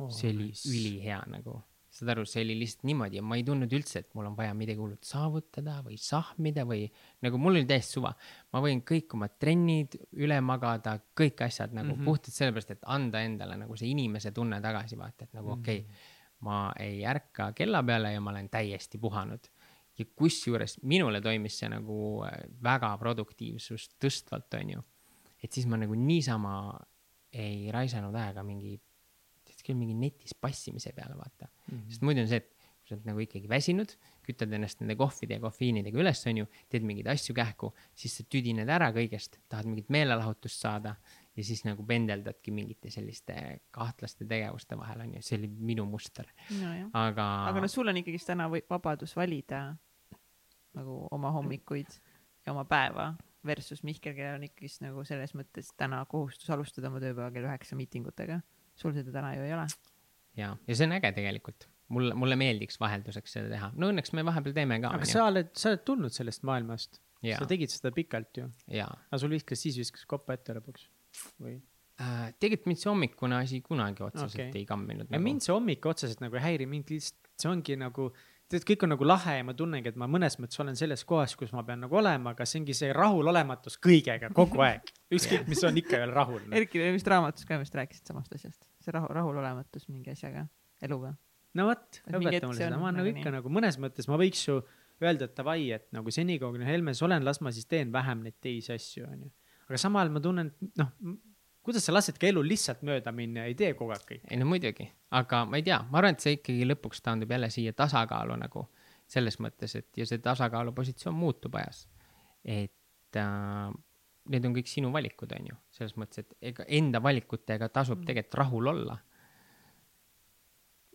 C: see oli ülihea nagu, saad aru, see oli lihtsalt niimoodi ja ma ei tundnud üldse, et mul on vaja midagi hullult saavutada või sahmida või nagu mul oli täiesti suva. ma võin kõik oma trennid üle magada, kõik asjad nagu mm
B: Mhm.
C: -hmm. puhtalt sellepärast, et anda endale nagu see inimese tunne tagasi, vaata, et nagu okei okay,, ma ei ärka kella peale ja ma olen täiesti puhanud ja kusjuures minule toimis see nagu äh, väga produktiivsust tõstvalt, onju. et siis ma nagu niisama ei raisanud aega mingi, tead küll mingi netis passimise peale, vaata mm. -hmm. sest muidu on see, et kui sa oled nagu ikkagi väsinud, kütad ennast nende kohvide ja kofeiinidega üles, onju, teed mingeid asju kähku, siis sa tüdined ära kõigest, tahad mingit meelelahutust saada ja siis nagu pendeldadki mingite selliste kahtlaste tegevuste vahel, onju, see oli minu muster,
A: nojah,
C: aga,
A: aga no sul on ikkagist täna vabadus valida nagu oma hommikuid ja oma päeva versus Mihkel, kellel on ikkagist nagu selles mõttes täna kohustus alustada oma tööpäeva kell üheksa miitingutega. Sul seda täna ju ei ole.
C: ja, ja see on äge tegelikult, mulle, mulle meeldiks vahelduseks seda teha, no õnneks me vahepeal teeme ka,
B: aga sa oled, sa oled tulnud sellest maailmast,
C: ja
B: sa, tegid seda pikalt ju,
C: ja,
B: aga sul viskas, siis viskas kopa ette lõpuks või?
C: äh, tegelikult mind see hommikune asi kunagi otseselt okay. ei kamminud
B: ja
C: nagu.
B: mind see hommik otseselt nagu ei häiri, mind lihtsalt, see ongi nagu, tead, kõik on nagu lahe ja ma tunnengi, et ma mõnes mõttes olen selles kohas, kus ma pean nagu olema, aga see ongi see rahulolematus kõigega kogu aeg. ükskõik, mis on, ikka ole rahul.
A: Erki vist raamatus ka vist rääkisid samast asjast, see rahu, rahulolematus mingi asjaga, eluga.
B: no vot, õpeta mulle seda, ma olen nagu
A: nagu
B: ikka
A: nii.
B: nagu mõnes mõttes ma võiks ju öelda, et davai, et nagu senikaua kui Helmes olen, las ma siis teen vähem neid teisi asju, onju. aga samal ma tunnen, et noh, kuidas sa lasedki elul lihtsalt mööda minna ja ei tee kogu aeg kõike.
C: ei no muidugi, aga ma ei tea, ma arvan, et see ikkagi lõpuks taandub jälle siia tasakaalu nagu selles mõttes, et ja see tasakaalupositsioon muutub ajas. et äh, need on kõik sinu valikud, on ju, selles mõttes, et ega enda valikutega tasub tegelikult rahul olla.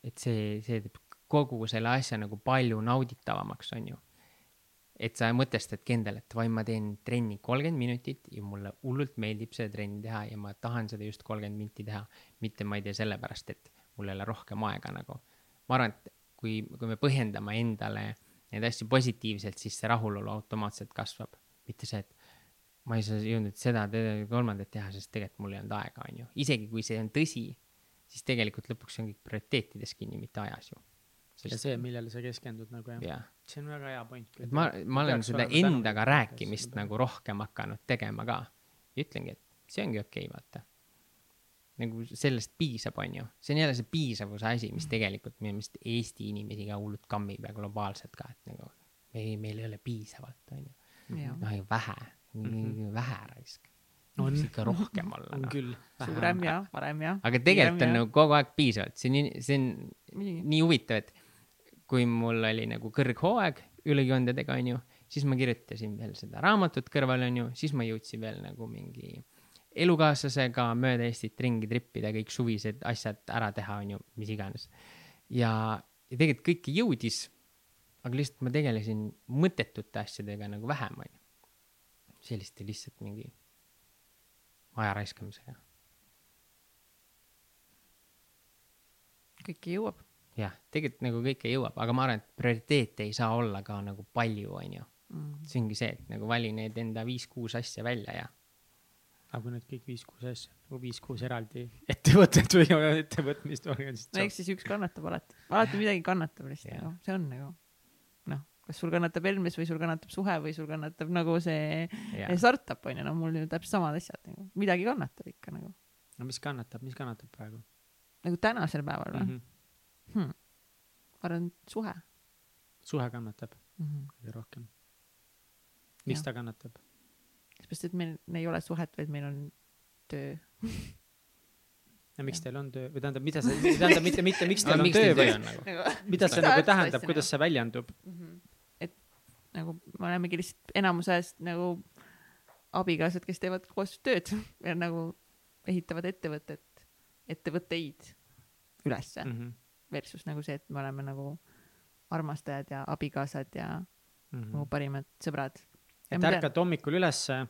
C: et see, see teeb kogu selle asja nagu palju nauditavamaks, on ju. Et sa mõtestadki endale, et vai ma teen trenni kolmkümmend minutit ja mulle hullult meeldib seda trenni teha ja ma tahan seda just kolmkümmend minti teha mitte ma ei tee sellepärast, et mul ei ole rohkem aega nagu. ma arvan, et kui, kui me põhjendame endale neid asju positiivselt, siis see rahulolu automaatselt kasvab. mitte see, et ma ei saa jõudnud seda, kolmandat teha, sest tegelikult mul ei olnud aega, on ju. isegi kui see on tõsi, siis tegelikult lõpuks on kõik prioriteetides kinni, mitte ajas ju.
B: ja see, millele sa keskendud nagu jah.
C: jah,
B: see on väga hea point.
C: et ma, ma olen seda endaga rääkimist nagu rohkem hakanud tegema ka. ja ütlengi, et see ongi okei okay,, vaata. nagu sellest piisab, on ju. see on jälle see piisavuse asi, mis tegelikult minu meelest Eesti inimesi ka hullult kammib ja globaalselt ka, et nagu ei, meil ei ole piisavalt, on ju. Noh, vähe mm. -hmm. vähe raisk.
B: On.
C: võiks ikka rohkem olla
B: on
C: noh.
B: küll.
A: suurem ja parem ja.
C: aga tegelikult on nagu kogu aeg piisavalt, see on nii, see on
A: Nii.
C: nii huvitav, et kui mul oli nagu kõrghooaeg ülekondadega, onju, siis ma kirjutasin veel seda raamatut kõrval, onju, siis ma jõudsin veel nagu mingi elukaaslasega mööda Eestit ringi trippida, kõik suvised asjad ära teha, onju, mis iganes. ja, ja tegelikult kõike jõudis, aga lihtsalt ma tegelesin mõttetute asjadega nagu vähem, onju. selliste lihtsalt mingi aja raiskamisega.
A: kõike jõuab.
C: jah, tegelikult nagu kõike jõuab, aga ma arvan, et prioriteete ei saa olla ka nagu palju, onju.
A: Mm.
C: see ongi see, et nagu vali need enda viis-kuus asja välja ja
B: aga kui need kõik viis-kuus asja, nagu viis-kuus eraldi ettevõtet või ettevõtmist või
A: no eks siis üks kannatab alati, alati midagi kannatab lihtsalt
C: Jah.
A: nagu, see on nagu noh, kas sul kannatab Helmes või sul kannatab suhe või sul kannatab nagu see
C: ja
A: startup onju, no mul ju täpselt samad asjad nagu, midagi kannatab ikka nagu,
B: no mis kannatab, mis kannatab praegu
A: nagu tänasel päeval või
B: mm. -hmm.
A: Hmm. ma arvan, et suhe
B: suhe kannatab
A: mm. -hmm.
B: kõige rohkem. miks ta kannatab?
A: sellepärast, et meil ei ole suhet, vaid meil on töö.
B: ja miks teil on töö või tähendab, mida see, tähendab mitte, mitte miks teil on
C: miks
B: töö või
C: on nagu?
B: mida see nagu tähendab, kuidas see väljendub?
A: Mhm. et nagu me olemegi lihtsalt enamus ajast nagu abikaasad, kes teevad koos tööd ja nagu ehitavad ettevõtet, ettevõtteid ülesse
B: Mhm.
A: mm. Versus nagu see, et me oleme nagu armastajad ja abikaasad ja nagu parimad sõbrad.
B: Et ärkate hommikul ülesse,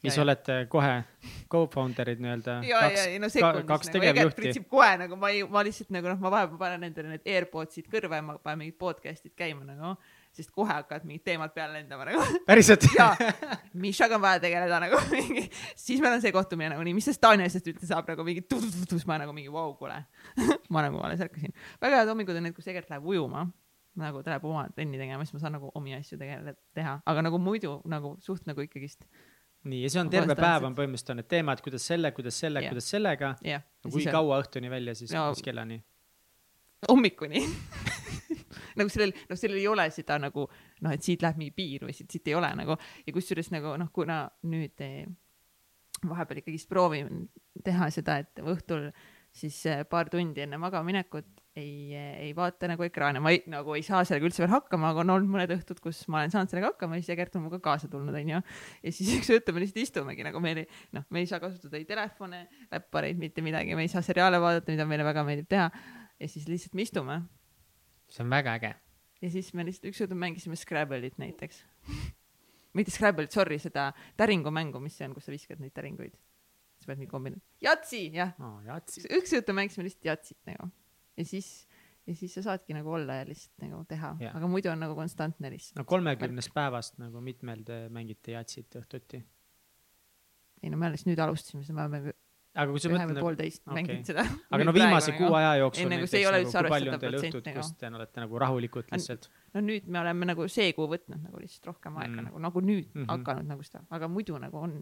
B: siis
A: Ja, ja.
B: olete kohe co-founder'id nii-öelda.
A: ja, ja, ja no sekundis
B: kaks
A: nagu, Egert pritsib kohe nagu ma ei, ma lihtsalt nagu noh, ma vahepeal panen endale need AirPodsid kõrva ja ma panen mingid podcast'id käima nagu, sest kohe hakkavad mingid teemad peale lendama nagu
B: päriselt?
A: ja Mišaga on vaja tegeleda nagu mingi, siis meil on see kohtumine nagu nii, mis sest Tanja asjast üldse saab nagu mingi tuh-tuh-tuh, siis ma nagu mingi vau, kuule. ma nagu alles ärkasin. väga head hommikud on need, kus Egert läheb ujuma, nagu ta läheb oma trenni tegema, siis ma saan nagu omi asju tegeleda, teha, aga nagu muidu nagu suht nagu ikkagist
B: nii, ja see on terve
A: Konstantselt.
B: päev on põhimõtteliselt on need teemad, kuidas selle, kuidas selle
A: Jah.
B: kuidas sellega.
A: jah.
B: kui kaua õhtuni välja siis
A: no,,
B: mis kellani?
A: hommikuni nagu sellel, noh, sellel ei ole seda nagu noh, et siit läheb mingi piir või siit, siit ei ole nagu ja kusjuures nagu noh, kuna nüüd eh, vahepeal ikkagist proovin teha seda, et õhtul siis eh, paar tundi enne magamaminekut ei, ei vaata nagu ekraane, ma ei, nagu ei saa sellega üldse veel hakkama, aga on olnud mõned õhtud, kus ma olen saanud sellega hakkama ja siis Egert on minuga kaasa tulnud, onju. ja siis üks õhtu me lihtsalt istumegi nagu meil ei, noh, me ei saa kasutada ei telefone, läppareid, mitte midagi, me ei saa seriaale vaadata, mida meile väga meeldib teha. ja siis lihtsalt me istume
C: see on väga äge.
A: ja siis me lihtsalt üks õhtu mängisime Scrabble'it näiteks. mitte Scrabble'it, sorry, seda täringumängu, mis see on, kus sa viskad neid täringuid. sa pead mingi kombina-, Jatsi, jah.
B: aa, jatsi.
A: üks õhtu mängisime lihtsalt Jatsit nagu ja siis, ja siis sa saadki nagu olla ja lihtsalt nagu teha aga muidu on nagu konstantne lihtsalt.
B: no kolmekümnest päevast nagu mitmel te mängite jatsit õhtuti?
A: ei no me alles nüüd alustasime, seda me oleme
B: aga kui sa
A: ühe
B: mõtled
A: või
B: nagu,
A: poolteist
B: okei.
A: mänginud seda.
B: aga no viimase kuu aja jooksul
A: Ei, nagu
B: näiteks
A: see ei ole
B: nagu,
A: üldse
B: kui palju on teil
A: nagu.
B: kus te olete nagu rahulikud lihtsalt?
A: no nüüd me oleme nagu see kuu võtnud nagu lihtsalt rohkem aega
B: Mm.
A: mm. nagu, nagu nüüd mm. -hmm. hakanud nagu seda, aga muidu nagu on,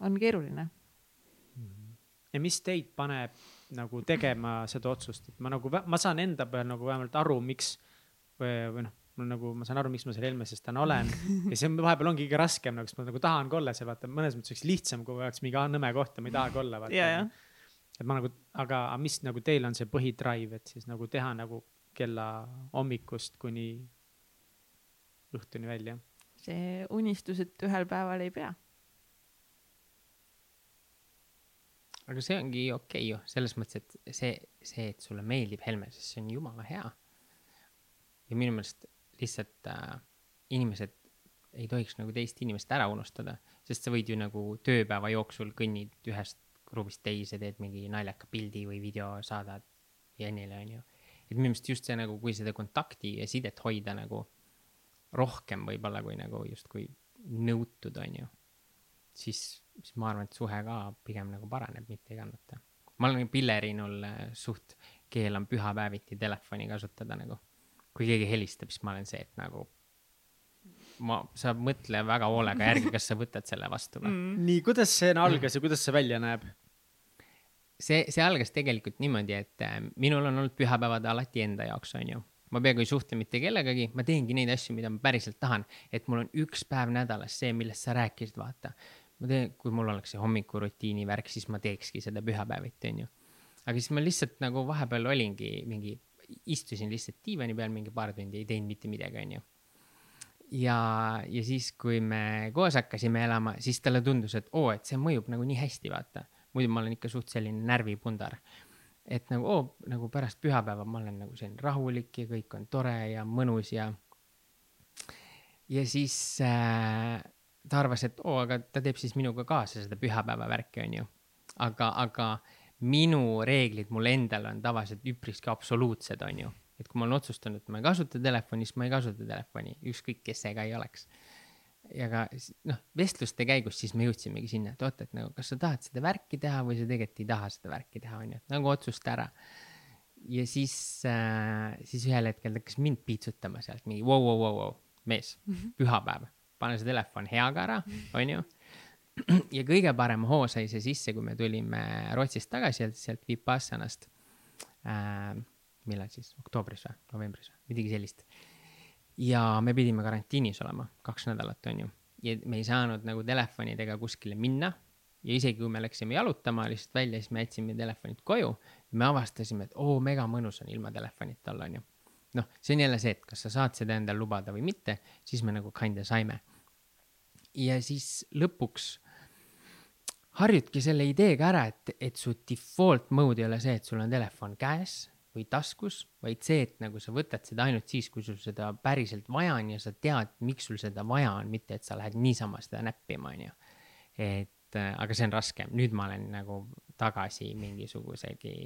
A: on keeruline.
B: ja mis teid paneb nagu tegema seda otsust, et ma nagu, ma saan enda peal nagu vähemalt aru, miks või, või noh, mul nagu, ma saan aru, miks ma seal Helmeses täna olen ja see on vahepeal ongi kõige raskem nagu, sest ma nagu tahan ka olla seal, vaata mõnes mõttes oleks lihtsam, kui oleks mingi nõme koht ja ma ei tahagi olla, vaata
A: ja, ja.
B: et ma nagu, aga aga mis nagu teil on see põhidrive, et siis nagu teha nagu kella hommikust kuni õhtuni välja.
A: see unistus, et ühel päeval ei pea.
C: aga see ongi okei okay ju, selles mõttes, et see, see, et sulle meeldib Helmeses, see on jumala hea. ja minu meelest lihtsalt äh, inimesed ei tohiks nagu teist inimest ära unustada, sest sa võid ju nagu tööpäeva jooksul kõnnid ühest ruumist teise, teed mingi naljaka pildi või video, saadad Jennile, onju. et minu meelest just see nagu, kui seda kontakti ja sidet hoida nagu rohkem võib-olla kui nagu justkui nõutud, onju siis, siis ma arvan, et suhe ka pigem nagu paraneb, mitte ei kannata. ma olen Pillerinul äh, suht keelan pühapäeviti telefoni kasutada nagu. Kui keegi helistab, siis ma olen see, et nagu ma, sa mõtle väga hoolega järgi, kas sa võtad selle vastu või mm..
B: nii, kuidas see algas ja kuidas see välja näeb?
C: see, see algas tegelikult niimoodi, et äh, minul on olnud pühapäevad alati enda jaoks, onju. ma peaaegu ei suhtle mitte kellegagi, ma teengi neid asju, mida ma päriselt tahan, et mul on üks päev nädalas see, millest sa rääkisid, vaata. ma teen, kui mul oleks see hommikurutiini värk, siis ma teekski seda pühapäeviti, onju. aga siis ma lihtsalt nagu vahepeal olingi mingi, istusin lihtsalt diivani peal mingi paar tundi, ei teinud mitte midagi, onju ja, ja siis, kui me koos hakkasime elama, siis talle tundus, et oo, et see mõjub nagu nii hästi, vaata. muidu ma olen ikka suht selline närvipundar. et nagu oo, nagu pärast pühapäeva ma olen nagu selline rahulik ja kõik on tore ja mõnus ja. ja siis äh, ta arvas, et oo, aga ta teeb siis minuga kaasa seda pühapäeva värki, onju. aga, aga minu reeglid mul endal on tavaliselt üpriski absoluutsed, onju et kui ma olen otsustanud, et ma ei kasuta telefoni, siis ma ei kasuta telefoni, ükskõik kes see ka ei oleks. ja ka noh, vestluste käigus siis me jõudsimegi sinna, et oot, et nagu kas sa tahad seda värki teha või sa tegelikult ei taha seda värki teha, onju, et nagu otsusta ära. ja siis äh,, siis ühel hetkel ta hakkas mind piitsutama sealt mingi vau, vau, vau, vau, mees, pühapäev, pane see telefon heaga ära, onju. Ja kõige parem hoo sai see sisse, kui me tulime Rootsist tagasi sealt, Vipassanast äh, millal siis, oktoobris või novembris või midagi sellist. ja me pidime karantiinis olema kaks nädalat, onju. ja me ei saanud nagu telefonidega kuskile minna ja isegi kui me läksime jalutama lihtsalt välja, siis me jätsime telefonid koju me avastasime, et oo, mega mõnus on ilma telefonita olla, onju. noh, see on jälle see, et kas sa saad seda endale lubada või mitte, siis me nagu kinda saime. ja siis lõpuks harjudki selle ideega ära, et, et su default mode ei ole see, et sul on telefon käes või taskus, vaid see, et nagu sa võtad seda ainult siis, kui sul seda päriselt vaja on ja sa tead, miks sul seda vaja on, mitte et sa lähed niisama seda näppima, onju. et äh, aga see on raske, nüüd ma olen nagu tagasi mingisugusegi,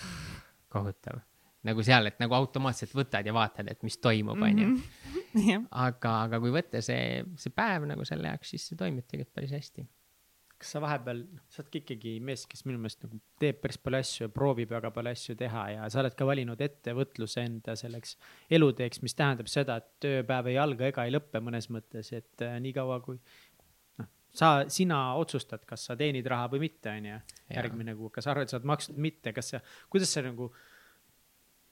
C: kohutav, nagu seal, et nagu automaatselt võtad ja vaatad, et mis toimub, onju.
A: jah,
C: aga, aga kui võtta see, see päev nagu selle jaoks, siis see toimib tegelikult päris hästi
B: kas sa vahepeal, sa oled ka ikkagi mees, kes minu meelest nagu teeb päris palju asju ja proovib väga palju asju teha ja sa oled ka valinud ettevõtluse enda selleks eluteeks, mis tähendab seda, et tööpäev ei alga ega ei lõppe mõnes mõttes, et äh, niikaua kui noh, sa, sina otsustad, kas sa teenid raha või mitte, onju. järgmine kuu, kas arvad, saad makstud või mitte, kas sa, kuidas sa nagu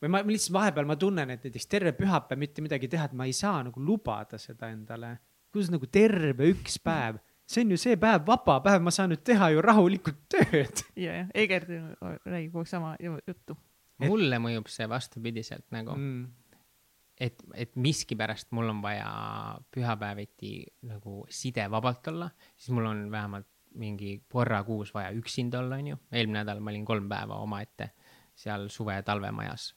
B: või ma ma lihtsalt vahepeal ma tunnen, et näiteks terve pühapäev mitte midagi teha, et ma ei saa nagu lubada seda endale. kuidas nagu terve üks päev, see on ju see päev, vaba päev, ma saan nüüd teha ju rahulikult tööd.
A: ja, ja Egert räägib kogu aeg sama ju- juttu.
C: Mulle mõjub see vastupidiselt nagu Mm. et, et miskipärast mul on vaja pühapäeviti nagu sidevabalt olla, siis mul on vähemalt mingi korra kuus vaja üksinda olla, onju. eelmine nädal ma olin kolm päeva omaette seal suve- ja talvemajas.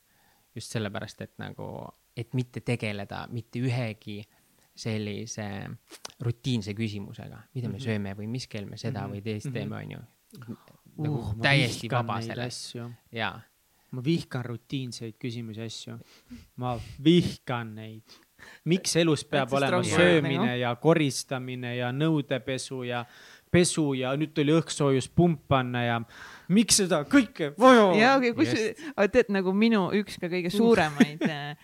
C: just sellepärast, et nagu, et mitte tegeleda mitte ühegi sellise rutiinse küsimusega, mida me
B: Mhm.
C: sööme või mis kell me seda
B: Mhm.
C: või teist
B: Mhm.
C: teeme, onju. nagu
B: Uh,
C: täiesti
B: vihkan
C: vaba sellest
B: asju.
C: jaa
B: ma vihkan rutiinseid küsimusi, asju. ma vihkan neid. miks elus peab olema söömine ja koristamine ja nõudepesu ja pesu ja nüüd tuli õhksoojuspump panna ja miks seda kõike vaja on?
A: ja okei okay,, kus, aga tead nagu minu üks ka kõige suuremaid äh,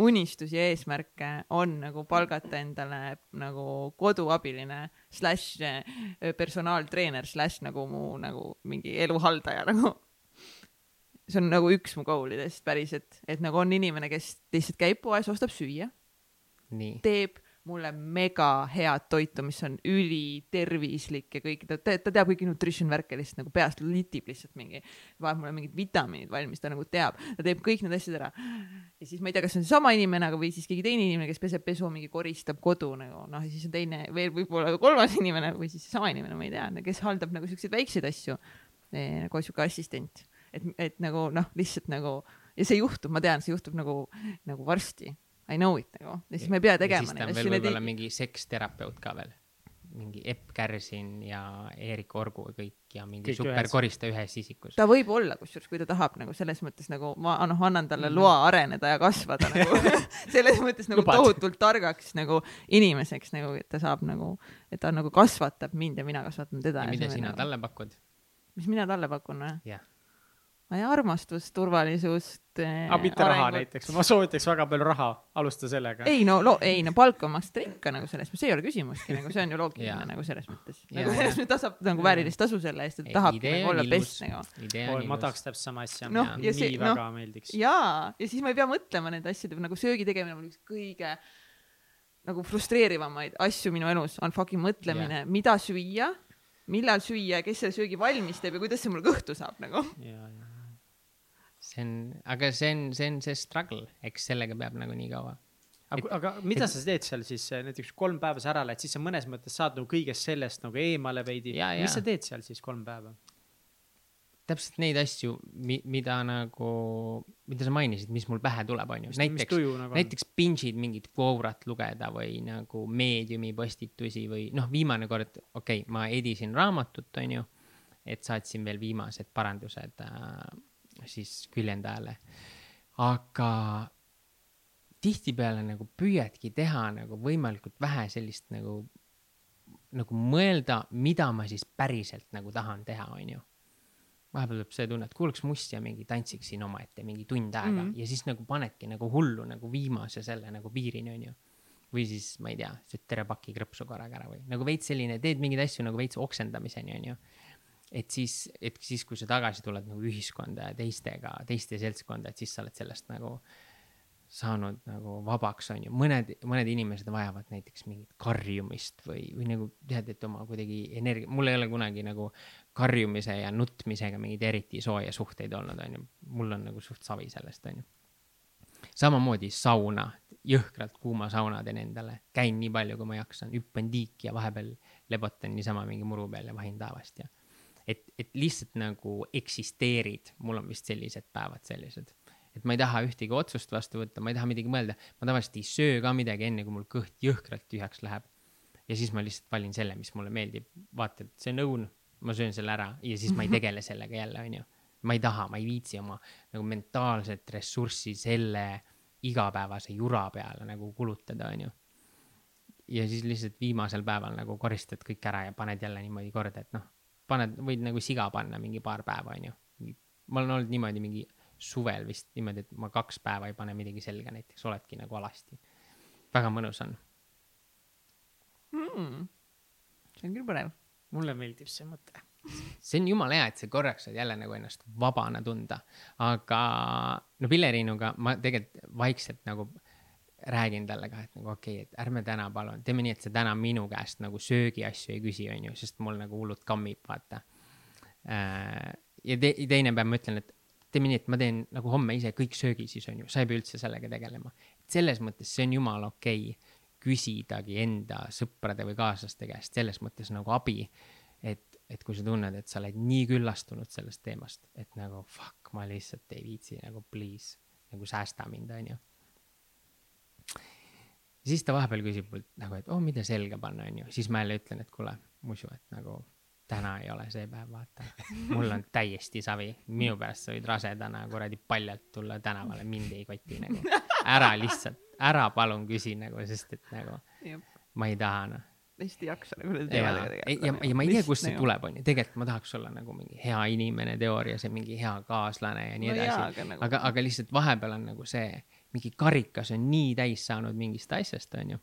A: unistusi ja eesmärke on nagu palgata endale nagu koduabiline slaš äh, personaaltreener slaš nagu mu nagu mingi eluhaldaja nagu. See on nagu üks mu goal idest päriselt, et nagu on inimene, kes lihtsalt käib poes, ostab süüa, teeb mulle mega head toitu, mis on ülitervislik ja kõik, ta, ta teab kõiki nutrition värke lihtsalt nagu peast litib lihtsalt mingi, vajab mulle mingid vitamiinid valmis, ta nagu teab, ta teeb kõik need asjad ära. ja siis ma ei tea, kas see on seesama inimene, aga või siis keegi teine inimene, kes peseb pesu, mingi koristab kodu nagu. Noh, ja siis on teine veel võib-olla kolmas inimene või siis seesama inimene, ma ei tea, kes haldab nagu siukseid väikseid asju. Nagu sihuke assistent, et, et nagu noh, lihtsalt nagu ja see juhtub, ma tean, see juhtub nagu, nagu varsti I know it nagu ja siis ma ei pea tegema
C: neid asju. võib-olla ei... mingi seksterapeut ka veel, mingi Epp Kärsin ja Eerik Orgu ja kõik ja mingi superkoristaja ühes isikus.
A: ta võib olla, kusjuures, kui ta tahab nagu selles mõttes nagu ma noh, annan talle mm. loa areneda ja kasvada nagu selles mõttes nagu Lubad. tohutult targaks nagu inimeseks nagu, et ta saab nagu, et ta nagu kasvatab mind ja mina kasvatan teda.
C: ja mida sina nagu... talle pakud?
A: mis mina talle pakun või?
C: jah
A: armastust, turvalisust
B: eh,. aga mitte arengut. raha näiteks, ma soovitaks väga palju raha, alusta sellega.
A: ei no ei no palka maksta ikka nagu selles mõttes, see ei ole küsimustki nagu see on ju loogiline nagu selles mõttes. nagu selles mõttes ta saab nagu väärilist tasu selle eest, et tahabki nagu olla best nagu.
B: ma tahaks täpselt sama asja
A: no,,
B: nii see, väga no, meeldiks.
A: jaa, ja siis ma ei pea mõtlema nende asjade nagu söögi tegemine on üks kõige nagu frustreerivamaid asju minu elus on fucking mõtlemine, mida süüa, millal süüa, kes selle söögi valmis teeb ja kuidas see mul kõhtu saab nagu.
C: See on, aga see on, see on see struggle, eks sellega peab nagu nii kaua.
B: aga, aga mida et, sa teed seal siis näiteks kolm päeva sa ära lähed, siis sa mõnes mõttes saad nagu kõigest sellest nagu eemale veidi. mis sa teed seal siis kolm päeva?
C: täpselt neid asju, mi-, mida nagu, mida sa mainisid, mis mul pähe tuleb, on ju. näiteks, nagu näiteks pinge'id mingit Quorat lugeda või nagu meediumi postitusi või noh, viimane kord, okei okay,, ma edisin raamatut, on ju, et saatsin veel viimased parandused äh, siis küljendajale. aga tihtipeale nagu püüadki teha nagu võimalikult vähe sellist nagu, nagu mõelda, mida ma siis päriselt nagu tahan teha, onju. vahepeal tuleb see tunne, et kuulaks mussi ja mingi tantsiksin omaette mingi tund aega mm -hmm. ja siis nagu panedki nagu hullu nagu viimase selle nagu piirini, onju või siis ma ei tea, sööd terve paki krõpsu korraga ära või nagu veits selline, teed mingeid asju nagu veits oksendamiseni onju et siis, et siis, kui sa tagasi tuled nagu ühiskonda ja teistega, teiste seltskonda, et siis sa oled sellest nagu saanud nagu vabaks, on ju, mõned, mõned inimesed vajavad näiteks mingit karjumist või, või nagu tead, et oma kuidagi energia, mul ei ole kunagi nagu karjumise ja nutmisega mingeid eriti sooja suhteid olnud, on ju. mul on nagu suht savi sellest, on ju. samamoodi sauna, jõhkralt kuuma sauna teen endale, käin nii palju, kui ma jaksan, hüppan tiiki ja vahepeal lebotan niisama mingi muru peal ja vahin taevast ja et, et lihtsalt nagu eksisteerid, mul on vist sellised päevad sellised, et ma ei taha ühtegi otsust vastu võtta, ma ei taha midagi mõelda, ma tavaliselt ei söö ka midagi, enne kui mul kõht jõhkralt tühjaks läheb. ja siis ma lihtsalt valin selle, mis mulle meeldib, vaata, et see on õun, ma söön selle ära ja siis ma ei tegele sellega jälle, onju. ma ei taha, ma ei viitsi oma nagu mentaalset ressurssi selle igapäevase jura peale nagu kulutada, onju. Ja siis lihtsalt viimasel päeval nagu koristad kõik ära ja paned jälle niimoodi korda, et noh, paned, võid nagu siga panna mingi paar päeva, onju. ma olen olnud niimoodi mingi suvel vist niimoodi, et ma kaks päeva ei pane midagi selga, näiteks oledki nagu alasti. väga mõnus on
A: mm.. see on küll põnev.
B: mulle meeldib see mõte
C: see on jumala hea, et sa korraks saad jälle nagu ennast vabana tunda, aga no Pilleriinuga ma tegelikult vaikselt nagu räägin talle ka, et nagu okei okay,, et ärme täna palun, teeme nii, et sa täna minu käest nagu söögiasju ei küsi, onju, sest mul nagu hullult kammib, vaata. Äh, ja te, teine päev ma ütlen, et teeme nii, et ma teen nagu homme ise kõik söögi siis onju, sa ei pea üldse sellega tegelema. selles mõttes see on jumala okei okay, küsidagi enda sõprade või kaaslaste käest selles mõttes nagu abi. et, et kui sa tunned, et sa oled nii küllastunud sellest teemast, et nagu fuck, ma lihtsalt ei viitsi nagu please, nagu säästa mind, onju ja siis ta vahepeal küsib mult nagu, et oh, mida selga panna, onju, siis ma jälle ütlen, et kuule, muidu, et nagu täna ei ole see päev, vaata. mul on täiesti savi, minu pärast sa võid rasedana kuradi paljalt tulla tänavale, mind ei koti nagu. ära lihtsalt, ära palun küsi nagu, sest et nagu Jep. ma ei taha noh.
A: hästi ei jaksa nagu nende
C: ja,
A: teemadega
C: ja, ja, ja ma ei tea, kust see tuleb, onju, tegelikult ma tahaks olla nagu mingi hea inimene teoorias ja mingi hea kaaslane ja nii
A: No
C: edasi
A: aga nagu-
C: aga, aga lihtsalt vahepeal on nagu see, mingi karikas on nii täis saanud mingist asjast, onju.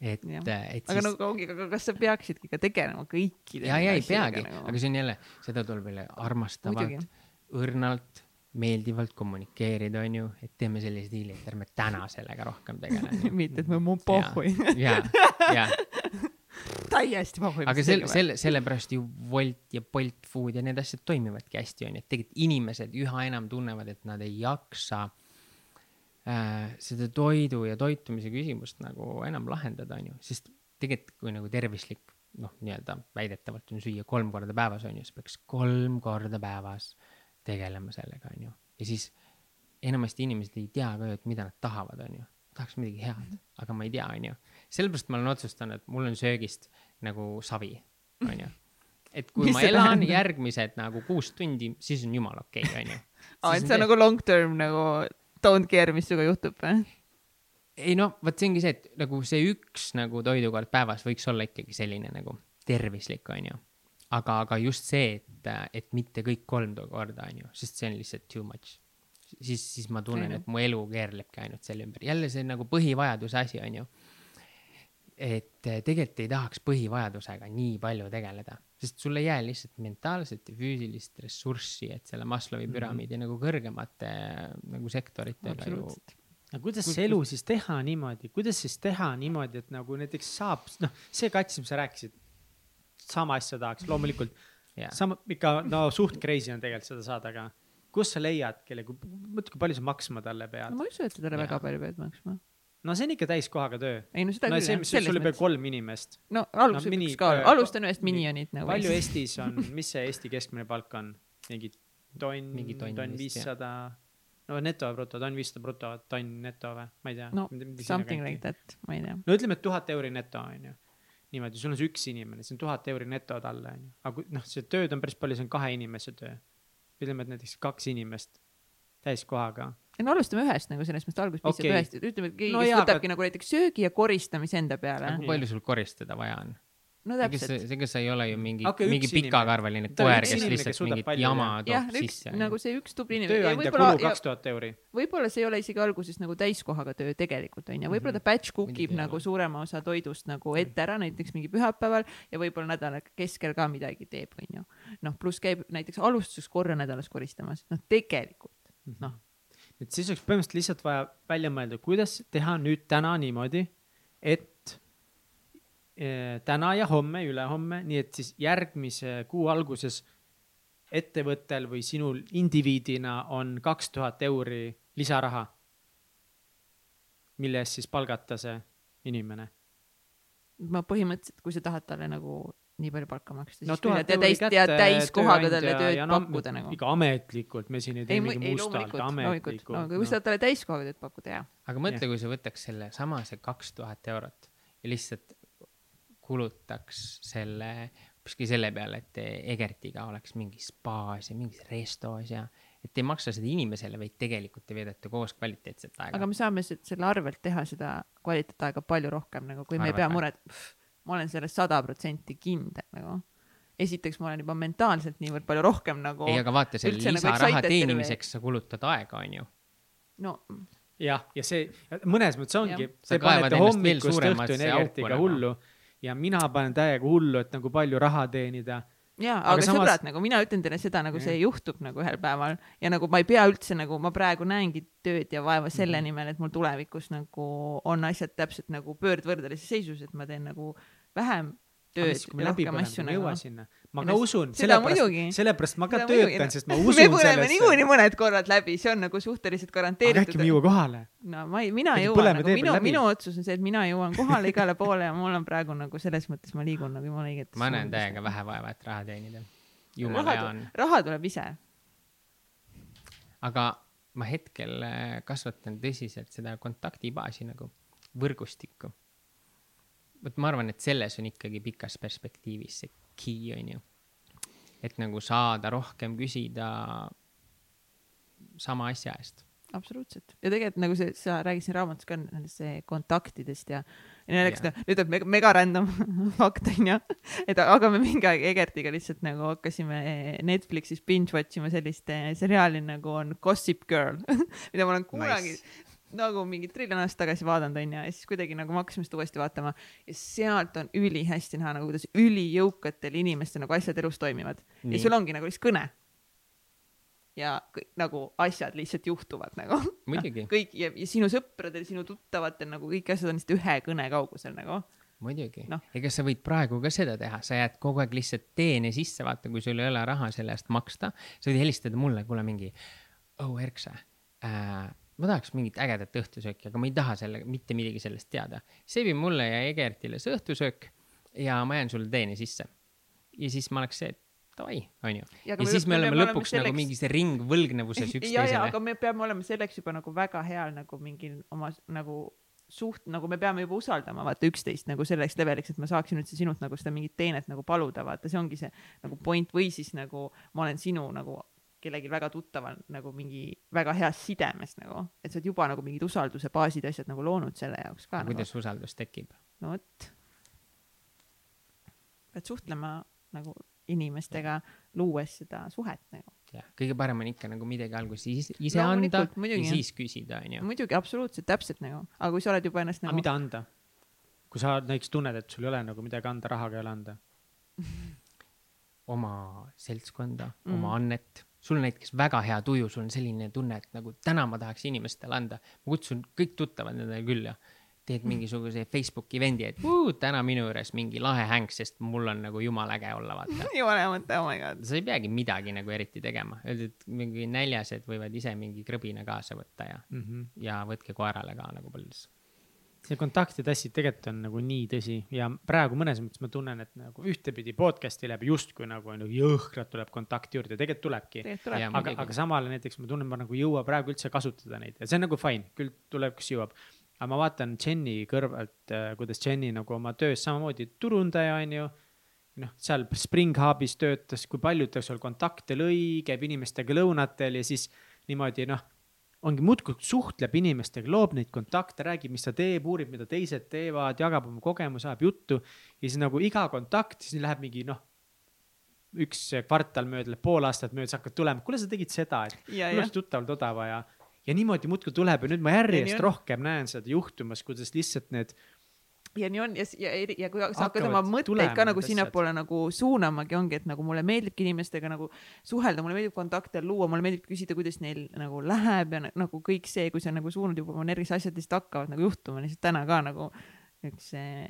C: et,
A: Jah.
C: et
A: aga
C: siis
A: nagu ongi, aga kas sa peaksidki ka tegelema kõikide
C: ja, ja ei peagi,
A: nagu?
C: aga see on jälle, seda tuleb jälle armastavalt õrnalt, meeldivalt kommunikeerida, onju, et teeme sellise diili, et ärme täna sellega rohkem tegele.
A: mitte, et me mu pohhui,
C: ja, ja,
A: täiesti pohhui.
C: aga sel-, selle, sellepärast ju Wolt ja Bolt Food ja need asjad toimivadki hästi, onju, et tegelikult inimesed üha enam tunnevad, et nad ei jaksa äh, seda toidu ja toitumise küsimust nagu enam lahendada, onju, sest tegelikult kui nagu tervislik noh, nii-öelda väidetavalt on süüa kolm korda päevas, onju, siis peaks kolm korda päevas tegelema sellega, onju. ja siis enamasti inimesed ei tea ka ju, et mida nad tahavad, onju. tahaks midagi head, aga ma ei tea, onju. sellepärast ma olen otsustanud, et mul on söögist nagu savi, onju. et kui
A: Mis
C: ma elan
A: tähendab?
C: järgmised nagu kuus tundi, siis on jumala okei okay,, onju.
A: aa, et see on nagu long term nagu don't care, mis sinuga juhtub või?
C: ei noh, vot see ongi see, et nagu see üks nagu toidukord päevas võiks olla ikkagi selline nagu tervislik, onju. aga, aga just see, et, et mitte kõik kolm korda, onju, sest see on lihtsalt too much. siis, siis ma tunnen, et mu elu keerlebki ainult selle ümber, jälle see nagu põhivajaduse asi, onju. Et eh, tegelikult ei tahaks põhivajadusega nii palju tegeleda, sest sul ei jää lihtsalt mentaalset ja füüsilist ressurssi, et selle Maslowi püramiidi mm -hmm. nagu kõrgemate eh, nagu sektoritega ju
B: aga kuidas
C: Kus-
B: see elu siis teha niimoodi, kuidas siis teha niimoodi, et nagu näiteks saab, noh, see kats, mis sa rääkisid, sama asja tahaks loomulikult,
C: jah,
B: sama ikka no suht crazy on tegelikult seda saada, aga kus sa leiad kelle, mõtle, kui palju sa maksma talle pead
A: no. ma ei usu, et sa talle
C: Jaa.
A: väga palju pead maksma.
B: No see on ikka täiskohaga töö.
A: ei no seda
B: no
A: küll jah,
B: sul peab
A: mõttes.
B: kolm inimest.
A: no alguses
B: No
A: ka
B: äh,,
A: alustan ühest
B: mini-
A: minionit nagu.
B: palju Eestis on, mis see Eesti keskmine palk on? mingi tonn
C: Mingi, tonn
B: viissada, no neto, bruto, tonn viissada bruto, tonn neto või, ma ei tea.
A: no something like that, ma ei tea.
B: no ütleme, et tuhat euri neto on ju. niimoodi, sul on see üks inimene, see on tuhat euri neto talle on ju, aga kui noh, see tööd on päris palju, see on kahe inimese töö. ütleme, et näiteks kaks inimest täiskohaga.
A: no alustame ühest nagu sellest, mis alguses piisab
B: Okei.
A: ühest, ütleme, et keegi
B: No
A: no,
B: jaa,
A: võtabki
B: aga-
A: nagu näiteks söögi ja koristamise enda peale
C: kui palju sul koristada vaja on?
A: no
C: ega
A: täpselt
C: sa, ega sa ei ole ju mingi okay,, mingi pikakarvaline
B: Ta on
C: koer, kes
B: inimene, kes
C: lihtsalt mingit
B: palju
C: jama toob
A: jah,
C: sisse.
A: nagu see üks tubli inimene.
B: tööandja kulu kaks tuhat euri.
A: võib-olla see ei ole isegi alguses nagu täiskohaga töö tegelikult onju, võib-olla ta batch cook ib nagu suurema osa toidust nagu ette ära, näiteks mingi pühapäeval ja võib-olla nädala keskel ka midagi teeb, onju. noh, pluss käib näiteks alustuseks korra nädalas koristamas, noh tegelikult noh,
B: et siis oleks põhimõtteliselt lihtsalt vaja välja mõelda, kuidas teha nüüd täna niimoodi, et eh, täna ja homme, ülehomme, nii et siis järgmise kuu alguses ettevõttel või sinul indiviidina on kaks tuhat euri lisaraha, mille eest siis palgata see inimene.
A: ma põhimõtteliselt, kui sa tahad talle nagu nii palju palka maksta,
B: no
A: siis küll,
B: tuhat
A: ja
B: kätte
A: ja täiskohaga talle tööd
B: no,
A: pakkuda nagu.
B: ikka ametlikult, me siin ei tee mingi mustalt, ametlikult
A: no aga kui sa talle täiskohaga tööd pakkuda, jaa.
C: aga mõtle, kui sa võtaks selle sama, see kaks tuhat eurot ja lihtsalt kulutaks selle hoopiski selle peale, et Egertiga oleks mingi spaas ja mingis restos ja et ei maksa seda inimesele, vaid tegelikult te veedate koos kvaliteetset aega
A: aga. me saame se- selle arvelt teha seda kvaliteetaega palju rohkem nagu, kui me ei pea muret, ma olen selles sada protsenti kindel nagu. esiteks ma olen juba mentaalselt niivõrd palju rohkem nagu
C: ei, aga vaata, selle
A: nagu
C: lisaraha
A: terve-
C: teenimiseks sa kulutad aega, onju.
A: no
B: jah, ja see mõnes mõttes ongi te panete hommikust õhtuni Egertiga
C: nagu.
B: hullu ja mina panen täiega hullu, et nagu palju raha teenida.
A: jaa,
B: Aga
A: aga
B: samas-
A: sõbrad nagu mina ütlen teile seda nagu see juhtub nagu ühel päeval ja nagu ma ei pea üldse nagu ma praegu näengi tööd ja vaeva selle nimel, et mul tulevikus nagu on asjad täpselt nagu pöördvõrdelises seisus, et ma teen nagu vähem tööd
B: me
A: ja
B: läbi
A: rohkem
B: põleme,
A: asju
B: me ei
A: nagu
B: jõua. sinna. ma
A: Ei
B: ka usun, sellepärast sellepärast ma ka töötan, sest ma
A: me
B: usun
A: põleme
B: sellesse.
A: niikuinii mõned korrad läbi, see on nagu suhteliselt garanteeritud
B: äkki me ei. jõua kohale.
A: no ma ei, mina jõuan
B: põleme
A: nagu minu minu otsus on see, et mina jõuan kohale igale poole ja mul on praegu nagu selles mõttes ma liigun nagu jumala õigetes
C: ma näen täiega vähe vaeva, et raha teenida. jumala
A: raha
C: hea on.
A: raha tuleb ise.
C: aga ma hetkel äh, kasvatan tõsiselt seda kontaktibaasi nagu võrgustikku. Vot ma arvan, et selles on ikkagi pikas perspektiivis see key on ju. et nagu saada rohkem küsida sama asja eest
A: absoluutselt ja tegelikult nagu see, sa räägid siin raamatus ka nendest kontaktidest ja, ja naljakas yeah., nüüd on mega, mega random fakt onju, et aga me mingi aeg Egertiga lihtsalt nagu hakkasime Netflixis binge watch ima sellist eh, seriaali nagu on Gossip Girl, mida ma olen kunagi nice. Nagu mingi triljon aastat tagasi vaadanud onju ja siis kuidagi nagu me hakkasime seda uuesti vaatama ja sealt on ülihästi näha nagu kuidas ülijõukatel inimestel nagu asjad elus toimivad Nii. ja sul ongi nagu lihtsalt kõne ja kõik, nagu asjad lihtsalt juhtuvad nagu. Kõik ja, ja sinu sõpradel, sinu tuttavatel nagu kõik asjad on lihtsalt ühe kõne kaugusel nagu.
C: muidugi no., ega sa võid praegu ka seda teha, sa jääd kogu aeg lihtsalt teene sisse, vaata, kui sul ei ole raha selle eest maksta, sa võid helistada mulle, kuule mingi, oh Erksa äh,, ma tahaks mingit ägedat õhtusööki, aga ma ei taha selle, mitte midagi sellest teada. seebi mulle ja Egertile see õhtusöök ja ma jään sulle teene sisse. ja siis ma oleks see, et davai, onju.
A: Ja me-
C: siis me
A: me
C: oleme
A: olema
C: lõpuks nagu
A: selleks-
C: mingis ringvõlgnevuses üksteisele
A: aga. me peame olema selleks juba nagu väga heal nagu mingil oma nagu suht nagu me peame juba usaldama vaata üksteist nagu selleks leveliks, et ma saaksin üldse sinult nagu seda mingit teenet nagu paluda, vaata, see ongi see nagu point või siis nagu ma olen sinu nagu kellelgi väga tuttaval nagu mingi väga heas sidemes nagu, et sa oled juba nagu mingid usalduse baasid ja asjad nagu loonud selle jaoks ka nagu.
C: kuidas usaldus tekib?
A: no vot. pead suhtlema nagu inimestega, luues seda suhet nagu.
C: jah, kõige parem on ikka nagu midagi alguses ise, ise anda
A: muidugi,
C: ja siis küsida, onju.
A: muidugi absoluutselt täpselt nagu, aga kui sa oled juba ennast
B: aga
A: nagu
B: mida anda? kui sa näiteks tunned, et sul ei ole nagu midagi anda, rahaga ei ole anda.
C: oma seltskonda
A: mm.,
C: oma annet. Sul on näiteks väga hea tuju, sul on selline tunne, et nagu täna ma tahaks inimestele anda. ma kutsun kõik tuttavad nendele külla. teed mingisuguse Facebooki event'i, et vuu, täna minu juures mingi lahe hänk, sest mul on nagu jumala äge olla, vaata.
A: jumala hea mõte, oh my god.
C: sa ei peagi midagi nagu eriti tegema, öeldi, et mingi näljased võivad ise mingi krõbina kaasa võtta ja,
B: Mm -hmm.
C: ja võtke koerale ka nagu põldus.
B: See kontaktide asi tegelikult on nagu nii tõsi ja praegu mõnes mõttes ma tunnen, et nagu ühtepidi podcast'i läbi justkui nagu on ju jõhkralt tuleb kontakti juurde, tegelikult tulebki. aga, aga samal näiteks ma tunnen, ma nagu ei jõua praegu üldse kasutada neid ja see on nagu fine, küll tuleb, kes jõuab. aga ma vaatan Jenny kõrvalt, kuidas Jenny nagu oma töös samamoodi turundaja on ju. noh, seal Spring Hubis töötas, kui palju ta seal kontakte lõi, käib inimestega lõunatel ja siis niimoodi noh, ongi muudkui suhtleb inimestega, loob neid kontakte, räägib, mis ta teeb, uurib, mida teised teevad, jagab oma kogemusi, ajab juttu. ja siis nagu iga kontakt, siis läheb mingi noh, üks kvartal mööda, pool aastat mööda, sa hakkad tulema, kuule, sa tegid seda, et
A: ja,
B: mul oleks, tuttaval toda vaja. ja niimoodi muudkui tuleb ja nüüd ma järjest rohkem näen seda juhtumas, kuidas lihtsalt need,
A: ja nii on ja, ja, ja kui sa hakkad oma mõtteid ka nagu sinnapoole nagu suunamagi, ongi, et nagu mulle meeldibki inimestega nagu suhelda, mulle meeldib kontakte luua, mulle meeldib küsida, kuidas neil nagu läheb ja na- nagu kõik see, kui sa nagu suunad juba oma närvis asjad lihtsalt hakkavad nagu juhtuma, lihtsalt täna ka nagu üks eh,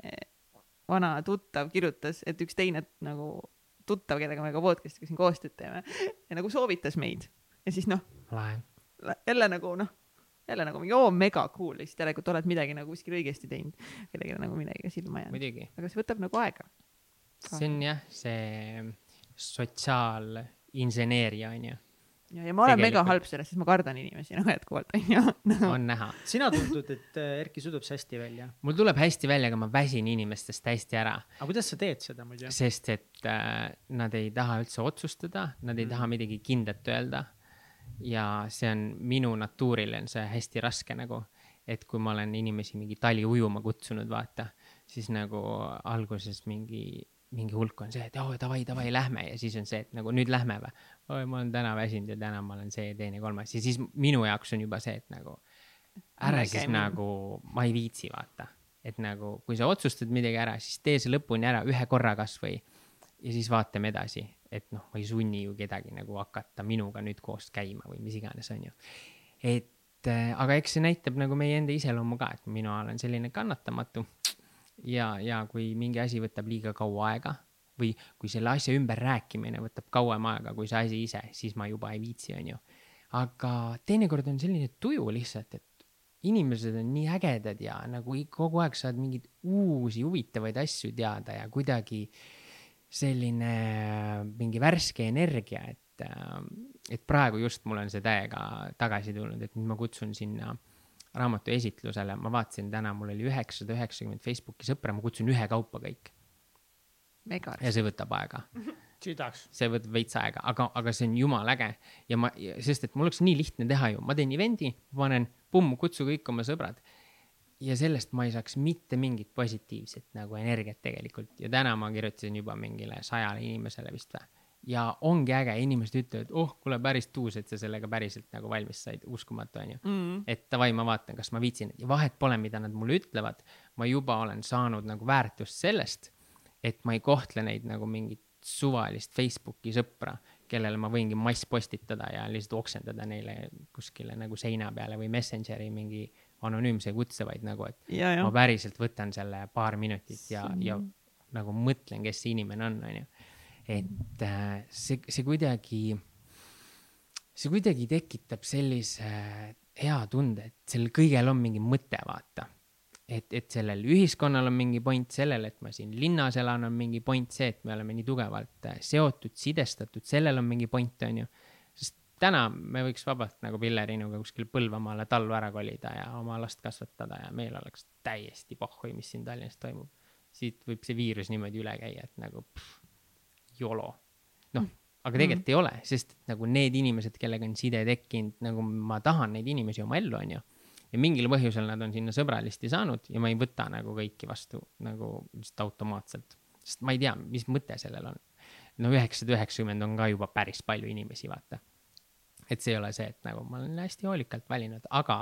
A: vana tuttav kirjutas, et üks teine nagu tuttav, kellega me ka podcast'iga siin koostööd teeme ja nagu soovitas meid. ja siis noh, jälle nagu noh, jälle nagu mingi oo mega cool, siis järelikult oled midagi nagu kuskil õigesti teinud, kellelegi nagu midagi silma jäänud. aga see võtab nagu aega.
C: see on jah, see sotsiaalinseneeria onju,
A: ja, ja ma olen mega
C: Tegelikult.
A: halb selles, sest ma kardan inimesi nagu jätkuvalt onju.
C: on näha.
B: sina tundud, et äh, Erki sudub see hästi välja.
C: mul tuleb hästi välja, aga ma väsin inimestest hästi ära,
B: aga kuidas sa teed seda muidu?
C: sest et äh, nad ei taha üldse otsustada, nad ei
B: Mm.
C: taha midagi kindlat öelda. Ja see on minu natuurile on see hästi raske nagu, et kui ma olen inimesi mingi tali ujuma kutsunud, vaata, siis nagu alguses mingi mingi hulk on see, et oo davai, davai, lähme ja siis on see, et nagu nüüd lähme või. oi, ma olen täna väsinud ja täna ma olen see, teine, kolmas ja siis minu jaoks on juba see, et nagu ära
A: Lähme
C: siis
A: käime.
C: nagu, ma ei viitsi vaata, et nagu kui sa otsustad midagi ära, siis tee see lõpuni ära ühe korra kasvõi ja siis vaatame edasi, et noh, ma ei sunni ju kedagi nagu hakata minuga nüüd koos käima või mis iganes, onju. et äh, aga eks see näitab nagu meie enda iseloomu ka, et mina olen selline kannatamatu ja, ja kui mingi asi võtab liiga kaua aega või kui selle asja ümber rääkimine võtab kauem aega kui see asi ise, siis ma juba ei viitsi, onju. aga teinekord on selline tuju lihtsalt, et inimesed on nii ägedad ja nagu kogu aeg saad mingeid uusi huvitavaid asju teada ja kuidagi selline mingi värske energia, et, et praegu just mul on see täiega tagasi tulnud, et nüüd ma kutsun sinna raamatu esitlusele, ma vaatasin täna, mul oli üheksasada üheksakümmend Facebooki sõpra, ma kutsun ühekaupa kõik
A: mega
C: ja see võtab aega.
B: sitaks.
C: see võtab veits aega, aga, aga see on jumala äge ja ma, sest et mul oleks nii lihtne teha ju, ma teen event'i, panen pumm, kutsu kõik oma sõbrad. Ja sellest ma ei saaks mitte mingit positiivset nagu energiat tegelikult ja täna ma kirjutasin juba mingile sajale inimesele vist või. ja ongi äge, inimesed ütlevad, oh, kuule päris tuus, et sa sellega päriselt nagu valmis said, uskumatu on ju
A: mm..
C: et davai, ma vaatan, kas ma viitsin ja vahet pole, mida nad mulle ütlevad. ma juba olen saanud nagu väärtust sellest, et ma ei kohtle neid nagu mingit suvalist Facebooki sõpra, kellele ma võingi masspostitada ja lihtsalt oksendada neile kuskile nagu seina peale või Messengeri mingi anonüümse kutse, vaid nagu, et
A: ja,
C: ma
A: ja.
C: päriselt võtan selle paar minutit ja, ja nagu mõtlen, kes see inimene on, onju. et äh, see, see kuidagi, see kuidagi tekitab sellise hea tunde, et sellel kõigel on mingi mõte, vaata. et, et sellel ühiskonnal on mingi point, sellel, et ma siin linnas elan, on mingi point, see, et me oleme nii tugevalt äh, seotud, sidestatud, sellel on mingi point, onju. sest täna me võiks vabalt nagu Pillerinuga kuskile Põlvamaale tallu ära kolida ja oma last kasvatada ja meil oleks täiesti pohhui, mis siin Tallinnas toimub. siit võib see viirus niimoodi üle käia, et nagu pff, jolo. noh, aga tegelikult mm. ei ole, sest nagu need inimesed, kellega on side tekkinud, nagu ma tahan neid inimesi oma ellu, onju. ja mingil põhjusel nad on sinna sõbralisti saanud ja ma ei võta nagu kõiki vastu nagu lihtsalt automaatselt, sest ma ei tea, mis mõte sellel on. no üheksasada üheksakümmend on ka juba päris palju inimesi, vaata et see ei ole see, et nagu ma olen hästi hoolikalt valinud, aga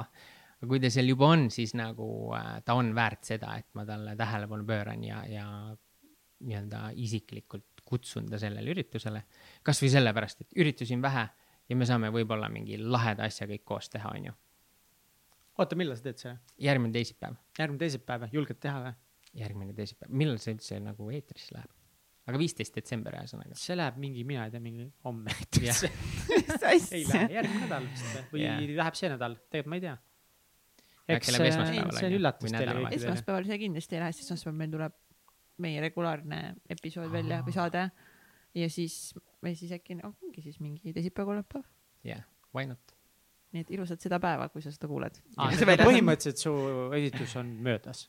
C: kui ta seal juba on, siis nagu äh, ta on väärt seda, et ma talle tähelepanu pööran ja, ja nii-öelda isiklikult kutsun ta sellele üritusele. kasvõi sellepärast, et üritusi on vähe ja me saame võib-olla mingi laheda asja kõik koos teha, onju.
B: oota, millal sa teed selle?
C: järgmine teisipäev,
B: järgmine teisipäev, julged teha või?
C: järgmine teisipäev, millal see üldse nagu eetrisse läheb? Aga viisteist detsember ühesõnaga.
B: see läheb mingi, mina ei tea, mingi homme
A: mis
B: ei lähe, järgmine nädal vist või yeah. läheb see nädal, tegelikult ma ei tea.
C: Äkki läheb esmaspäeval,
B: see on üllatus teile kõikidele.
A: esmaspäeval see kindlasti ei lähe, sest esmaspäeval meil tuleb meie regulaarne episood välja või saade. ja siis, või siis äkki oh, ongi siis mingi teisipäev, kolmapäev.
C: jah yeah., why not?
A: nii et ilusat seda päeva, kui sa seda kuuled.
B: põhimõtteliselt su esitus on möödas.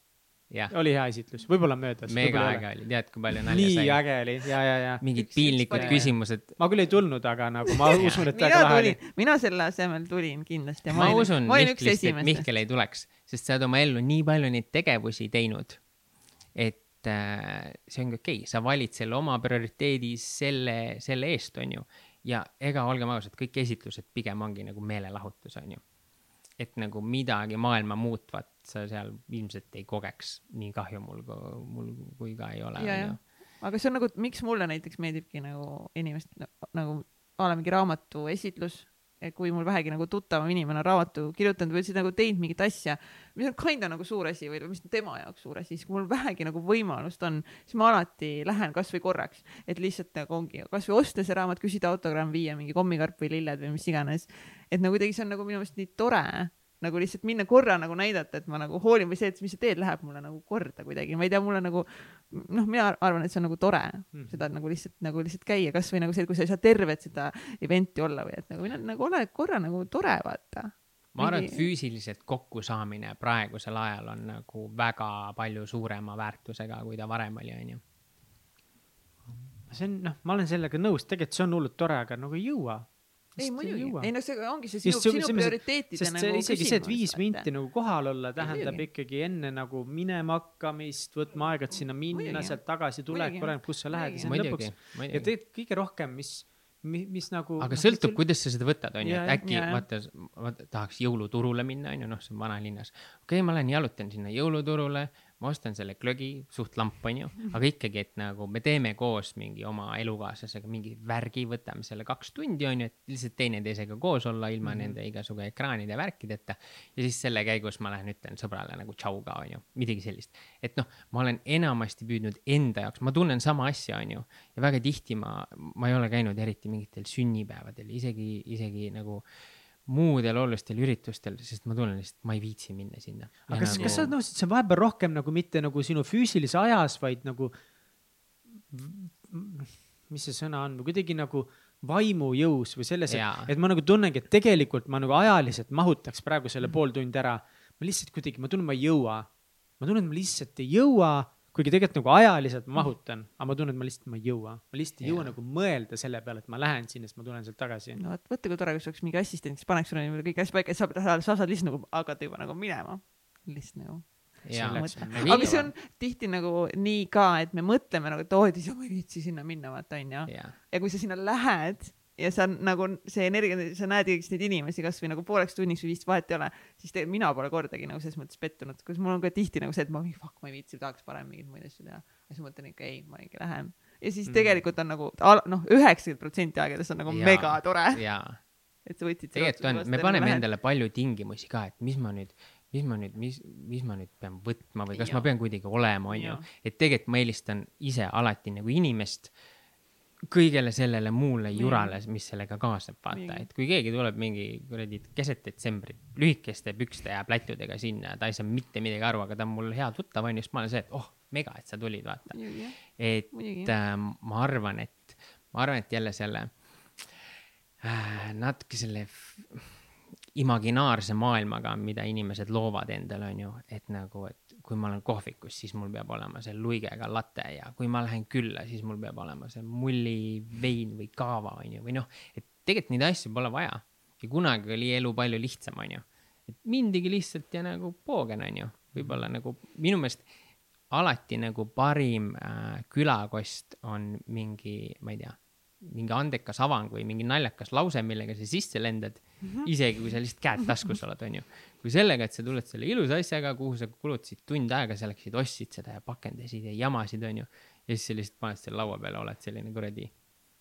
C: jah,
B: oli hea esitlus, võib-olla on möödas.
C: mega äge oli, tead, kui palju nalja
B: nii
C: sai?
B: äge oli ja, ja, ja.
C: mingid piinlikud küsimused.
B: ma küll ei tulnud, aga nagu ma usun, et väga
A: mina
B: lahe oli
A: mina selle asemel tulin kindlasti.
C: ma usun
A: ma üks
C: Mihklist, et. Mihkel ei tuleks, sest sa oled oma ellu nii palju neid tegevusi teinud, et äh, see ongi okei okay., sa valid selle oma prioriteedi selle, selle eest, onju. ja ega olgem ausad, kõik esitlused pigem ongi nagu meelelahutus, onju. Et nagu midagi maailma muutvat sa seal ilmselt ei kogeks, nii kahju mul, mul kui ka ei ole,
A: aga see on nagu, miks mulle näiteks meeldibki nagu inimest nagu a la mingi raamatu esitlus, kui mul vähegi nagu tuttavam inimene on raamatu kirjutanud või siis nagu teinud mingit asja, mis on kinda nagu suur asi või mis on tema jaoks suur asi, siis kui mul vähegi nagu võimalust on, siis ma alati lähen kasvõi korraks, et lihtsalt nagu ongi kasvõi osta see raamat, küsida autogramm, viia mingi kommikarp või lilled või mis iganes. et nagu kuidagi see on nagu minu meelest nii tore nagu lihtsalt minna korra nagu näidata, et ma nagu hoolin või see, et mis sa teed, läheb mulle nagu korda kuidagi, ma ei tea, mulle nagu noh, mina arvan, et see on nagu tore
B: Mhm.
A: seda nagu lihtsalt nagu lihtsalt käia, kasvõi nagu see, kui sa ei saa tervet seda event'i olla või et nagu mina nagu ole korra nagu tore, vaata.
C: ma arvan, et füüsiliselt kokkusaamine praegusel ajal on nagu väga palju suurema väärtusega, kui ta varem oli, onju.
B: see on, noh, ma olen sellega nõus, tegelikult see on hullult tore, aga nagu ei jõua.
A: Ei muidugi, ei no see ongi see sinu,
B: see-
A: sinu prioriteetide
B: sest
A: nagu
B: see isegi see, et viis
A: küsimus,
B: minti nagu kohal olla, tähendab
A: muidugi.
B: ikkagi enne nagu minema hakkamist, võtma aega, et sinna minna, sealt tagasi tulek,
A: Muidugi.
B: oleneb, kus sa lähed ja siis lõpuks, ja tegelikult kõige rohkem, mis, mis, mis nagu.
C: aga sõltub, kuidas sa seda võtad, onju,
B: Jaa,
C: et äkki
A: jah.
C: vaata, vaata, tahaks jõuluturule minna, onju, noh, see on vanalinnas. okei okay,, ma lähen jalutan sinna jõuluturule, ma ostan selle glögi, suht lamp, onju, aga ikkagi, et nagu me teeme koos mingi oma elukaaslasega mingi värgi, võtame selle kaks tundi, onju, et lihtsalt teineteisega koos olla ilma mm -hmm. nende igasugu ekraanide ja värkideta. ja siis selle käigus ma lähen ütlen sõbrale nagu tšau ka, onju, midagi sellist. et noh, ma olen enamasti püüdnud enda jaoks, ma tunnen sama asja, onju, ja väga tihti ma, ma ei ole käinud eriti mingitel sünnipäevadel, isegi, isegi nagu muudel olulistel üritustel, sest ma tunnen lihtsalt, ma ei viitsi minna sinna.
B: aga kas, kas sa nõustud, see on vahepeal rohkem nagu mitte nagu sinu füüsilise ajas, vaid nagu, mis see sõna on, kuidagi nagu vaimujõus või selles,
C: Jaa.
B: et ma nagu tunnengi, et tegelikult ma nagu ajaliselt mahutaks praegu selle pool tundi ära. ma lihtsalt kuidagi, ma tunnen, ma ei jõua. ma tunnen, et ma lihtsalt ei jõua, kuigi tegelikult nagu ajaliselt ma mahutan, aga ma tunnen, et ma lihtsalt, ma ei jõua. ma lihtsalt ei jõua nagu mõelda selle peale, et ma lähen sinna, siis ma tulen sealt tagasi.
A: no vot, võta kui tore, kui sul oleks mingi assistent, kes paneks sulle niimoodi kõik asjad paika, et sa, sa, sa saad lihtsalt nagu hakata juba nagu minema. lihtsalt nagu. mõtle.
B: nagu
A: aga see on tihti nagu nii ka, et me mõtleme nagu, et oo, et ise ma ei viitsi sinna minna, vaata onju. ja kui sa sinna lähed ja sa nagu see energia, sa näed neid inimesi kasvõi nagu pooleks tunniks või vist vahet ei ole, siis tegelikult mina pole kordagi nagu selles mõttes pettunud, kus mul on ka tihti nagu see, et ma mingi fuck, ma ei viitsi, tahaks parem mingeid muid asju teha. ja siis mõtlen ikka ei, ma ikka lähen. ja siis
B: Mhm.
A: tegelikult on nagu noh, üheksakümmend protsenti aegadest on nagu
C: Jaa.
A: mega tore, et sa võtsid.
C: tegelikult on, me paneme. endale palju tingimusi ka, et mis ma nüüd, mis ma nüüd, mis, mis ma nüüd pean võtma või kas
A: Jaa.
C: ma pean kuidagi olema, onju et tegelikult ma eelistan ise alati nagu inimest kõigele sellele muule jurale, mis sellega kaasneb, vaata, et kui keegi tuleb mingi kuradi keset detsembrit lühikeste pükste ja plätudega sinna ja ta ei saa mitte midagi aru, aga ta on mul hea tuttav, onju, siis ma olen see, et oh, mega, et sa tulid, vaata. et
A: Muidugi.
C: äh, ma arvan, et, ma arvan, et jälle selle äh, natuke selle imaginaarse maailmaga, mida inimesed loovad endale, onju, et nagu, et kui ma olen kohvikus, siis mul peab olema see luigega latte ja kui ma lähen külla, siis mul peab olema see mullivein või kaava, onju, või noh, et tegelikult neid asju pole vaja. ja kunagi oli elu palju lihtsam, onju. et mindigi lihtsalt ja nagu poogen, onju, võib-olla nagu minu meelest alati nagu parim äh, külakost on mingi, ma ei tea, mingi andekas avang või mingi naljakas lause, millega sa sisse lendad mm, -hmm. isegi kui sa lihtsalt käed taskus oled, onju. kui sellega, et sa tuled selle ilusa asjaga, kuhu sa kulutasid tund aega selleks, et ostsid seda ja pakendasid ja jamasid, onju. ja siis sa lihtsalt paned selle laua peale, oled selline kuradi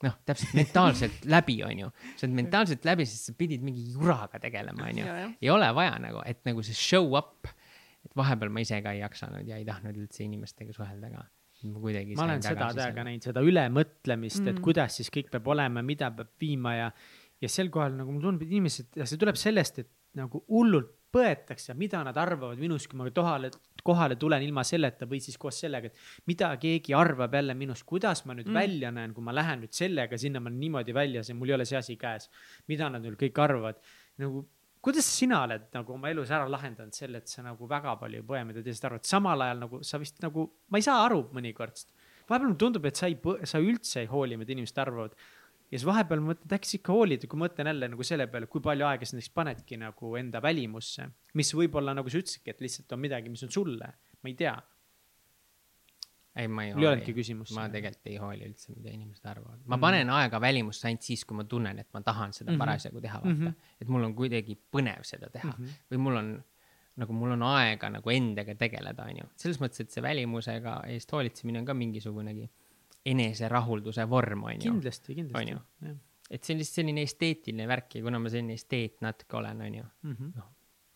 C: noh, täpselt mentaalselt läbi, onju. sa oled mentaalselt läbi, sest sa pidid mingi juraga tegelema, onju ei ole vaja nagu, et nagu see show up, et vahepeal ma ise ka ei jaksanud ja ei tahtnud üldse inimestega suhelda ka. Ma kuidagi.
B: ma olen seda täiega näinud, seda ülemõtlemist mm., et
A: Mm.
B: kuidas siis kõik peab olema, mida peab viima ja, ja sel kohal nagu mulle tundub, et inimesed, see tuleb sellest, et nagu hullult põetakse, mida nad arvavad minust, kui ma kohale, kohale tulen ilma selleta või siis koos sellega, et mida keegi arvab jälle minust, kuidas ma nüüd
A: mm.
B: välja näen, kui ma lähen nüüd sellega sinna, ma olen niimoodi väljas ja mul ei ole see asi käes. mida nad nüüd kõik arvavad, nagu kuidas sina oled nagu oma elus ära lahendanud selle, et sa nagu väga palju ei põe, mida teised arvavad, samal ajal nagu sa vist nagu, ma ei saa aru mõnikord. vahepeal mulle tundub, et sa ei, sa üldse ei hooli, mida inimesed arvavad. ja siis vahepeal ma mõtlen, et äkki sa ikka hoolid, kui mõtlen jälle nagu selle peale, kui palju aega sa näiteks panedki nagu enda välimusse, mis võib-olla nagu sa ütlesidki, et lihtsalt on midagi, mis on sulle, ma ei tea,
C: ei, ma ei
B: mul ei olnudki küsimust.
C: ma tegelikult ei hooli üldse, mida inimesed arvavad. ma panen aega välimusse ainult siis, kui ma tunnen, et ma tahan seda
B: Mhm.
C: parasjagu teha, vaata
B: Mhm..
C: et mul on kuidagi põnev seda teha
B: Mhm.
C: või mul on nagu mul on aega nagu endaga tegeleda, onju. selles mõttes, et see välimusega eest hoolitsemine on ka mingisugunegi eneserahulduse vorm, onju.
B: kindlasti, kindlasti
C: et see on lihtsalt selline esteetiline värk ja kuna ma selline esteet natuke olen, onju,
B: Mhm.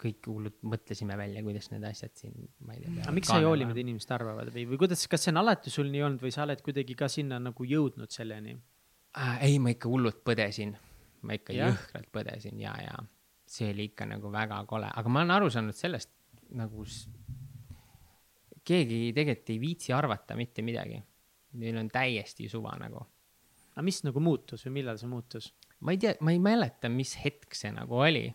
C: Kõik hullud mõtlesime välja, kuidas need asjad siin, ma ei tea.
B: aga miks sa ei hooli, mida inimesed arvavad või, või kuidas, kas see on alati sul nii olnud või sa oled kuidagi ka sinna nagu jõudnud selleni?
C: äh,? ei, ma ikka hullult põdesin, ma ikka
B: Jah?
C: jõhkralt põdesin ja, ja see oli ikka nagu väga kole, aga ma olen aru saanud sellest nagu keegi tegelikult ei viitsi arvata mitte midagi. Neil on täiesti suva nagu.
B: aga mis nagu muutus või millal see muutus?
C: ma ei tea, ma ei mäleta, mis hetk see nagu oli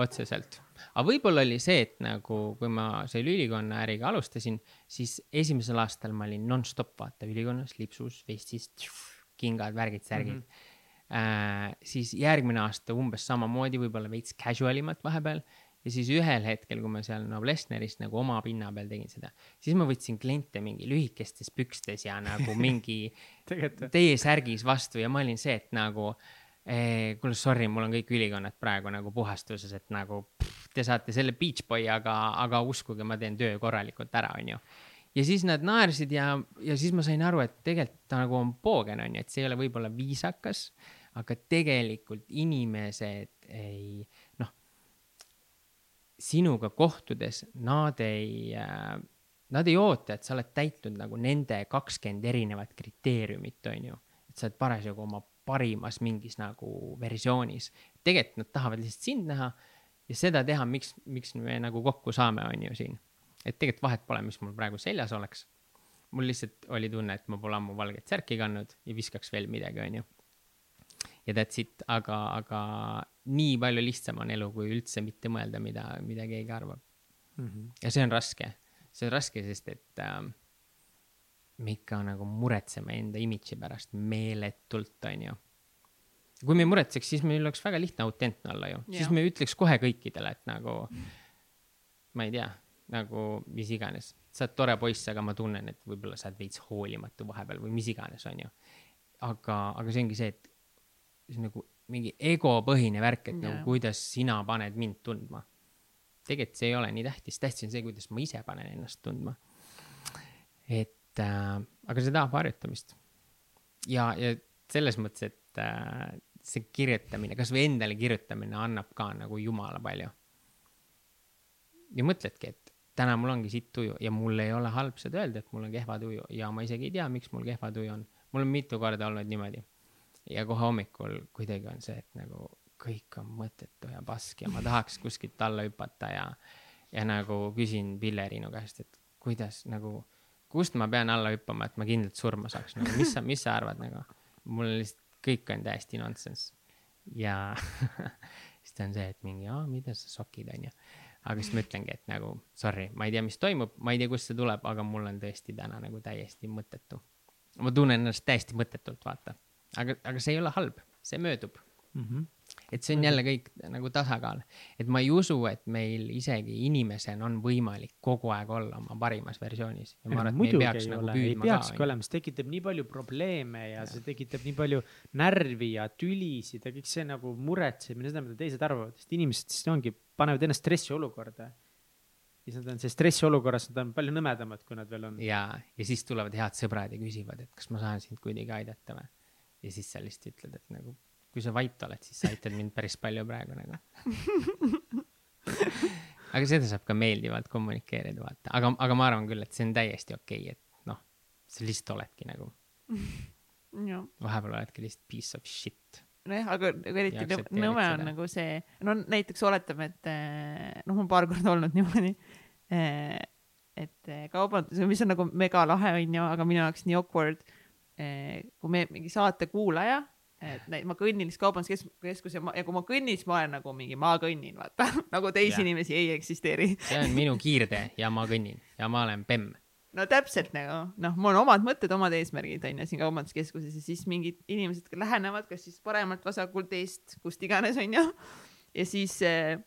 C: otseselt, aga võib-olla oli see, et nagu kui ma selle ülikonna äriga alustasin, siis esimesel aastal ma olin nonstop vaata ülikonnas, lipsus, vestis, kingad, värgid, särgid mm. -hmm. äh, siis järgmine aasta umbes samamoodi, võib-olla veits casual imat vahepeal ja siis ühel hetkel, kui ma seal Noblessnerist nagu oma pinna peal tegin seda, siis ma võtsin kliente mingi lühikestes pükstes ja nagu mingi teie särgis vastu ja ma olin see, et nagu eh, kuule, sorry, mul on kõik ülikonnad praegu nagu puhastuses, et nagu pff, te saate selle Beach Boy, aga, aga uskuge, ma teen töö korralikult ära, onju. ja siis nad naersid ja, ja siis ma sain aru, et tegelikult ta nagu on poogen, onju, et see ei ole võib-olla viisakas, aga tegelikult inimesed ei, noh, sinuga kohtudes nad ei äh, nad ei oota, et sa oled täitnud nagu nende kakskümmend erinevat kriteeriumit, on ju. et sa oled parasjagu oma parimas mingis nagu versioonis. tegelikult nad tahavad lihtsalt sind näha ja seda teha, miks, miks me nagu kokku saame, on ju siin. et tegelikult vahet pole, mis mul praegu seljas oleks. mul lihtsalt oli tunne, et ma pole ammu valget särki kandnud ja viskaks veel midagi, on ju. ja that's it, aga, aga nii palju lihtsam on elu, kui üldse mitte mõelda, mida, mida keegi arvab
B: mm. -hmm.
C: ja see on raske, see on raske, sest et äh, me ikka nagu muretseme enda imidži pärast meeletult, onju. kui me ei muretseks, siis meil oleks väga lihtne autentne olla ju, siis me ütleks kohe kõikidele, et nagu ma ei tea, nagu mis iganes, sa oled tore poiss, aga ma tunnen, et võib-olla sa oled veits hoolimatu vahepeal või mis iganes, onju. aga, aga see ongi see, et see on nagu mingi egopõhine värk, et nagu kuidas sina paned mind tundma. tegelikult see ei ole nii tähtis, tähtis on see, kuidas ma ise panen ennast tundma. et äh, aga see tahab harjutamist. ja, ja selles mõttes, et äh, see kirjutamine, kasvõi endale kirjutamine annab ka nagu jumala palju. ja mõtledki, et täna mul ongi sitt tuju ja mul ei ole halb seda öelda, et mul on kehva tuju ja ma isegi ei tea, miks mul kehva tuju on. mul on mitu korda olnud niimoodi ja kohe hommikul kuidagi on see, et nagu kõik on mõttetu ja pask ja ma tahaks kuskilt alla hüpata ja, ja nagu küsin Pilleriinu käest, et kuidas nagu, kust ma pean alla hüppama, et ma kindlalt surma saaks, nagu mis sa, mis sa arvad nagu. mul lihtsalt kõik on täiesti nonsense ja siis ta on see, et mingi, aa, mida sa sokid, onju. aga siis ma ütlengi, et nagu sorry, ma ei tea, mis toimub, ma ei tea, kust see tuleb, aga mul on tõesti täna nagu täiesti mõttetu. ma tunnen ennast täiesti mõttetult, vaata aga, aga see ei ole halb, see möödub mm. -hmm. Et see on jälle kõik nagu tasakaal, et ma ei usu, et meil isegi inimesena on võimalik kogu aeg olla oma parimas versioonis.
B: ja ma arvan, et me ei peaks ei nagu ole, püüdma ei peakski ka. olema, see tekitab nii palju probleeme ja, ja see tekitab nii palju närvi ja tülisid ja kõik see nagu muretsemine, seda, mida teised arvavad, sest inimesed siis ongi, panevad ennast stressiolukorda siis nad on see stressiolukorras, nad on palju nõmedamad, kui nad veel on.
C: ja, ja siis tulevad head sõbrad ja küsivad, et kas ma saan sind kuidagi aidata või ja siis sa lihtsalt ütled, et nagu kui sa vait oled, siis sa aitad mind päris palju praegu nagu. Aga seda saab ka meeldivalt kommunikeerida, vaata, aga, aga ma arvan küll, et see on täiesti okei okay,, et noh, sa lihtsalt oledki nagu vahepeal oledki lihtsalt piece of shit.
A: Nojah, aga eriti nõme on nagu see, no näiteks oletame, et eh, noh, mul paar korda olnud niimoodi, eh, et eh, kaubandus, mis on nagu mega lahe, onju, aga minu jaoks nii awkward kui me mingi saate kuulaja, et ma kõnnin lihtsalt kaubanduskeskuse ja, ja kui ma kõnnin, siis ma olen nagu mingi, ma kõnnin, vaata nagu teisi yeah. inimesi ei eksisteeri.
C: see on minu kiirtee ja ma kõnnin ja ma olen bemm.
A: no täpselt nagu, noh, mul on omad mõtted, omad eesmärgid on ju siin kaubanduskeskuses ja siis mingid inimesed lähenevad, kas siis paremalt, vasakult, eest, kust iganes on ju. ja siis äh,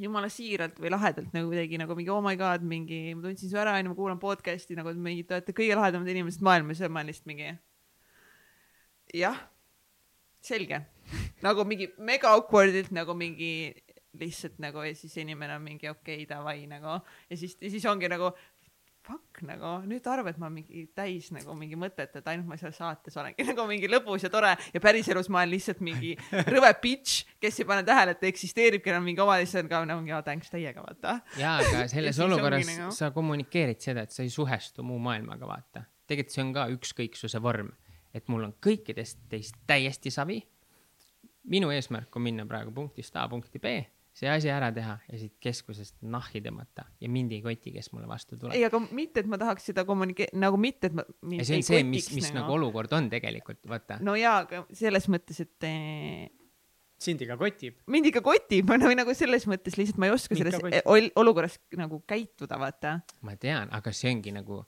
A: jumala siiralt või lahedalt nagu kuidagi nagu mingi oh my god, mingi, ma tundsin su ära, onju, ma kuulan podcast'i nagu, et mingi, te olete kõige lahedamad inimesed maailmas ja ma olen lihtsalt mingi. jah, selge. Nagu mingi mega awkward'ilt nagu mingi lihtsalt nagu ja siis inimene on mingi okei okay,, davai nagu. Ja siis, ja siis ongi nagu fuck nagu. Nüüd arvad, et ma mingi täis nagu mingi mõtet, et ainult ma seal saates olengi nagu mingi lõbus ja tore. Ja päriselus ma olen lihtsalt mingi rõve bitch, kes ei pane tähele, et eksisteerib, kellel on mingi oma lihtsalt ka nagu mingi thanks täiega vaata.
C: ja, aga selles olukorras nagu... sa kommunikeerid seda, et sa ei suhestu muu maailmaga, vaata. tegelikult see on ka ükskõiksuse vorm, et mul on kõikidest teist täiesti savi. minu eesmärk on minna praegu punktist A punkti B see asi ära teha ja siit keskusest nahhi tõmmata ja mind ei koti, kes mulle vastu tuleb.
A: ei, aga mitte, et ma tahaks seda kommunike-, nagu mitte, et ma.
C: ja see on see, mis, mis nagu. nagu olukord on tegelikult, vaata.
A: no jaa, aga selles mõttes, et eh,
B: sind ikka kotib.
A: mind ikka kotib, või nagu selles mõttes lihtsalt ma ei oska mind selles olukorras nagu käituda, vaata.
C: ma tean, aga see ongi nagu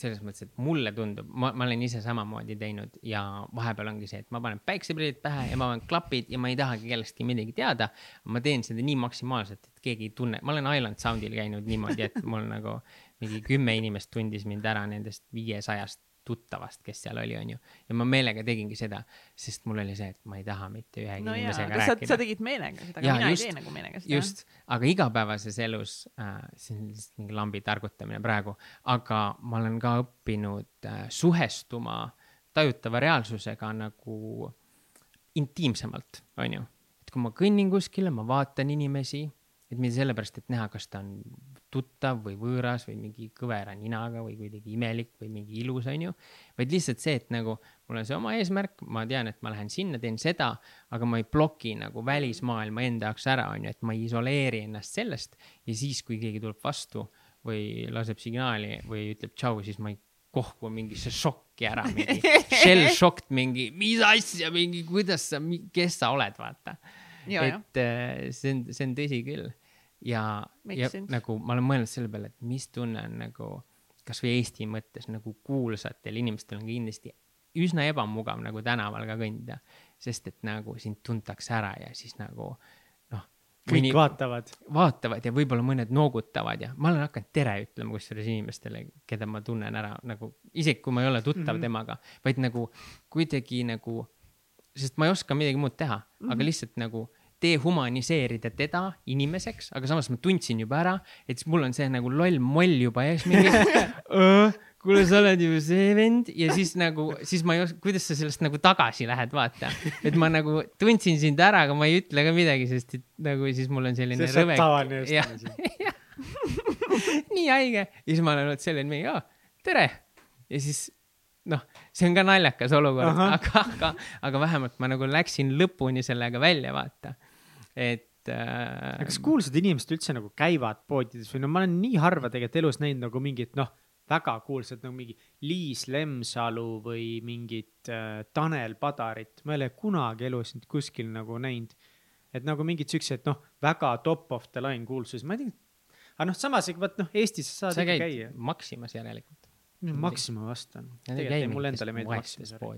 C: selles mõttes, et mulle tundub, ma, ma olen ise samamoodi teinud ja vahepeal ongi see, et ma panen päikseprillid pähe ja ma panen klapid ja ma ei tahagi kellestki midagi teada. ma teen seda nii maksimaalselt, et keegi ei tunne, ma olen Island Soundil käinud niimoodi, et mul nagu mingi kümme inimest tundis mind ära nendest viiesajast tuttavast, kes seal oli, onju. ja ma meelega tegingi seda, sest mul oli see, et ma ei taha mitte ühegi no inimesega jaa, rääkida.
A: sa tegid meelega seda, aga ja, mina just, ei tee nagu meelega seda.
C: just, aga igapäevases elus äh,, see on lihtsalt mingi lambi targutamine praegu, aga ma olen ka õppinud äh, suhestuma tajutava reaalsusega nagu intiimsemalt, onju. et kui ma kõnnin kuskile, ma vaatan inimesi et mitte sellepärast, et näha, kas ta on tuttav või võõras või mingi kõvera ninaga või kuidagi imelik või mingi ilus, onju. vaid lihtsalt see, et nagu mul on see oma eesmärk, ma tean, et ma lähen sinna, teen seda, aga ma ei bloki nagu välismaailma enda jaoks ära, onju, et ma ei isoleeri ennast sellest. ja siis, kui keegi tuleb vastu või laseb signaali või ütleb tšau, siis ma ei kohku mingisse šokki ära, mingi shell shocked mingi, mis asja, mingi kuidas sa, kes sa oled, vaata. et äh, see on, see on tõsi küll ja, ja sense. nagu ma olen mõelnud selle peale, et mis tunne on nagu kasvõi Eesti mõttes nagu kuulsatel inimestel on kindlasti üsna ebamugav nagu tänaval ka kõndida, sest et nagu sind tuntakse ära ja siis nagu noh.
B: kõik vaatavad.
C: vaatavad ja võib-olla mõned noogutavad ja ma olen hakanud tere ütlema kusjuures inimestele, keda ma tunnen ära nagu, isegi kui ma ei ole tuttav mm -hmm. temaga, vaid nagu kuidagi nagu, sest ma ei oska midagi muud teha mm, -hmm. aga mhm. lihtsalt nagu dehumaniseerida teda inimeseks, aga samas ma tundsin juba ära, et siis mul on see nagu loll moll juba ees mingi kuule, sa oled ju see vend ja siis nagu, siis ma ei oska, kuidas sa sellest nagu tagasi lähed, vaata. et ma nagu tundsin sind ära, aga ma ei ütle ka midagi, sest et nagu siis mul on selline
B: see rõve. tavaline
C: just. nii haige ja siis ma olen olnud selline mingi, tere. ja siis noh, see on ka naljakas olukord, aga, aga, aga vähemalt ma nagu läksin lõpuni sellega välja, vaata. Et
B: äh.... kas kuulsad inimesed üldse nagu käivad poodides või no ma olen nii harva tegelikult elus näinud nagu mingit noh väga kuulsad nagu mingi Liis Lemsalu või mingit äh, Tanel Padarit, ma ei ole kunagi elus neid kuskil nagu näinud. et nagu mingid siuksed noh, väga top of the line kuulsus, ma ei tea. aga noh, samas vot noh, Eestis sa saad ikka käia.
C: Maximas järelikult
B: Maxima vastan. mulle endale meeldib Maxima.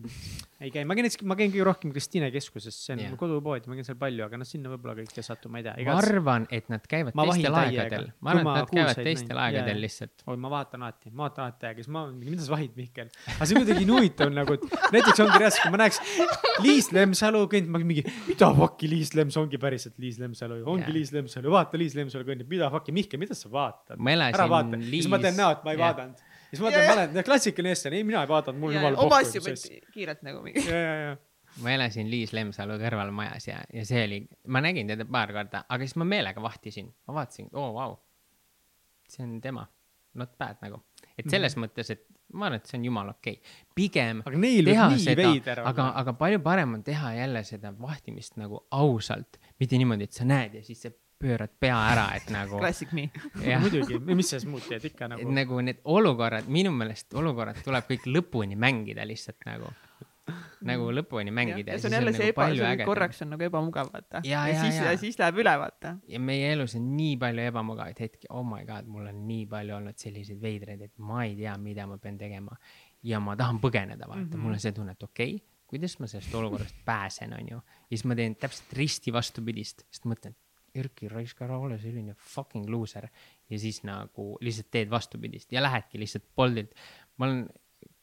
B: ei käi, ma käin ma käin kõige rohkem Kristiine keskuses, see on yeah. kodupood, ma käin seal palju, aga noh, sinna võib-olla kõik ei satu, ma ei tea.
C: ma arvan, et nad käivad ma teistel aegadel. ma arvan, et nad käivad teistel aegadel lihtsalt.
B: oi, ma vaatan alati, ma vaatan alati aega, siis ma, mida sa vahid, Mihkel. aga see on kuidagi nii huvitav nagu, et näiteks ongi reaalselt, kui ma näeks Liis Lemsalu kõnnib, ma mingi, mida fuck'i Liis Lems ongi päriselt Liis Lemsalu, ongi yeah. Liis Lemsalu, vaata Liis Lemsalu kõnnib, mida fuck'i, Mihkel, mida sa vaatad? ära vaata, siis ma teen näo, et ma ei vaadanud siis ma mõtlen, ma olen klassikaline eestlane, ei mina ei vaadanud, mul jumala
A: pohhu. omas juba kiirelt nagu mingi.
B: ja, ja, ja
C: ma elasin Liis Lemsalu kõrval majas ja, ja see oli, ma nägin teda paar korda, aga siis ma meelega vahtisin, ma vaatasin, oo oh, vau wow.. see on tema, not bad nagu, et selles mm -hmm. mõttes, et ma arvan, et see on jumala okei okay.. pigem.
B: aga neil nii seda,
C: aga, aga palju parem on teha jälle seda vahtimist nagu ausalt, mitte niimoodi, et sa näed ja siis see pöörad pea ära, et nagu.
A: Classic me.
B: muidugi, mis sa siis muud teed ikka nagu.
C: nagu need olukorrad, minu meelest olukorrad tuleb kõik lõpuni mängida lihtsalt nagu nagu lõpuni mängida.
A: ja see on jälle see nagu eba, korraks on nagu ebamugav, vaata. ja, ja, ja siis, ja siis läheb üle, vaata.
C: ja meie elus on nii palju ebamugavaid hetki, oh my god, mul on nii palju olnud selliseid veidraid, et ma ei tea, mida ma pean tegema. ja ma tahan põgeneda, vaata mm, -hmm. mul on see tunne, et okei okay,, kuidas ma sellest olukorrast pääsen, onju. ja siis ma teen täpselt risti vastupidist, sest mõtlen, Erki, raiska ära, ole selline fucking loser. ja siis nagu lihtsalt teed vastupidist ja lähedki lihtsalt Boltilt. ma olen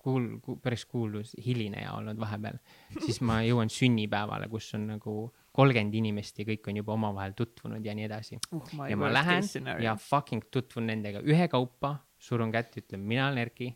C: kuul-, kuul, päris kuulus hilineja olnud vahepeal. siis ma jõuan sünnipäevale, kus on nagu kolmkümmend inimest ja kõik on juba omavahel tutvunud ja nii edasi uh,. ja ma lähen ja fucking tutvun nendega ühekaupa, surun kätt, ütlen, mina olen Erki,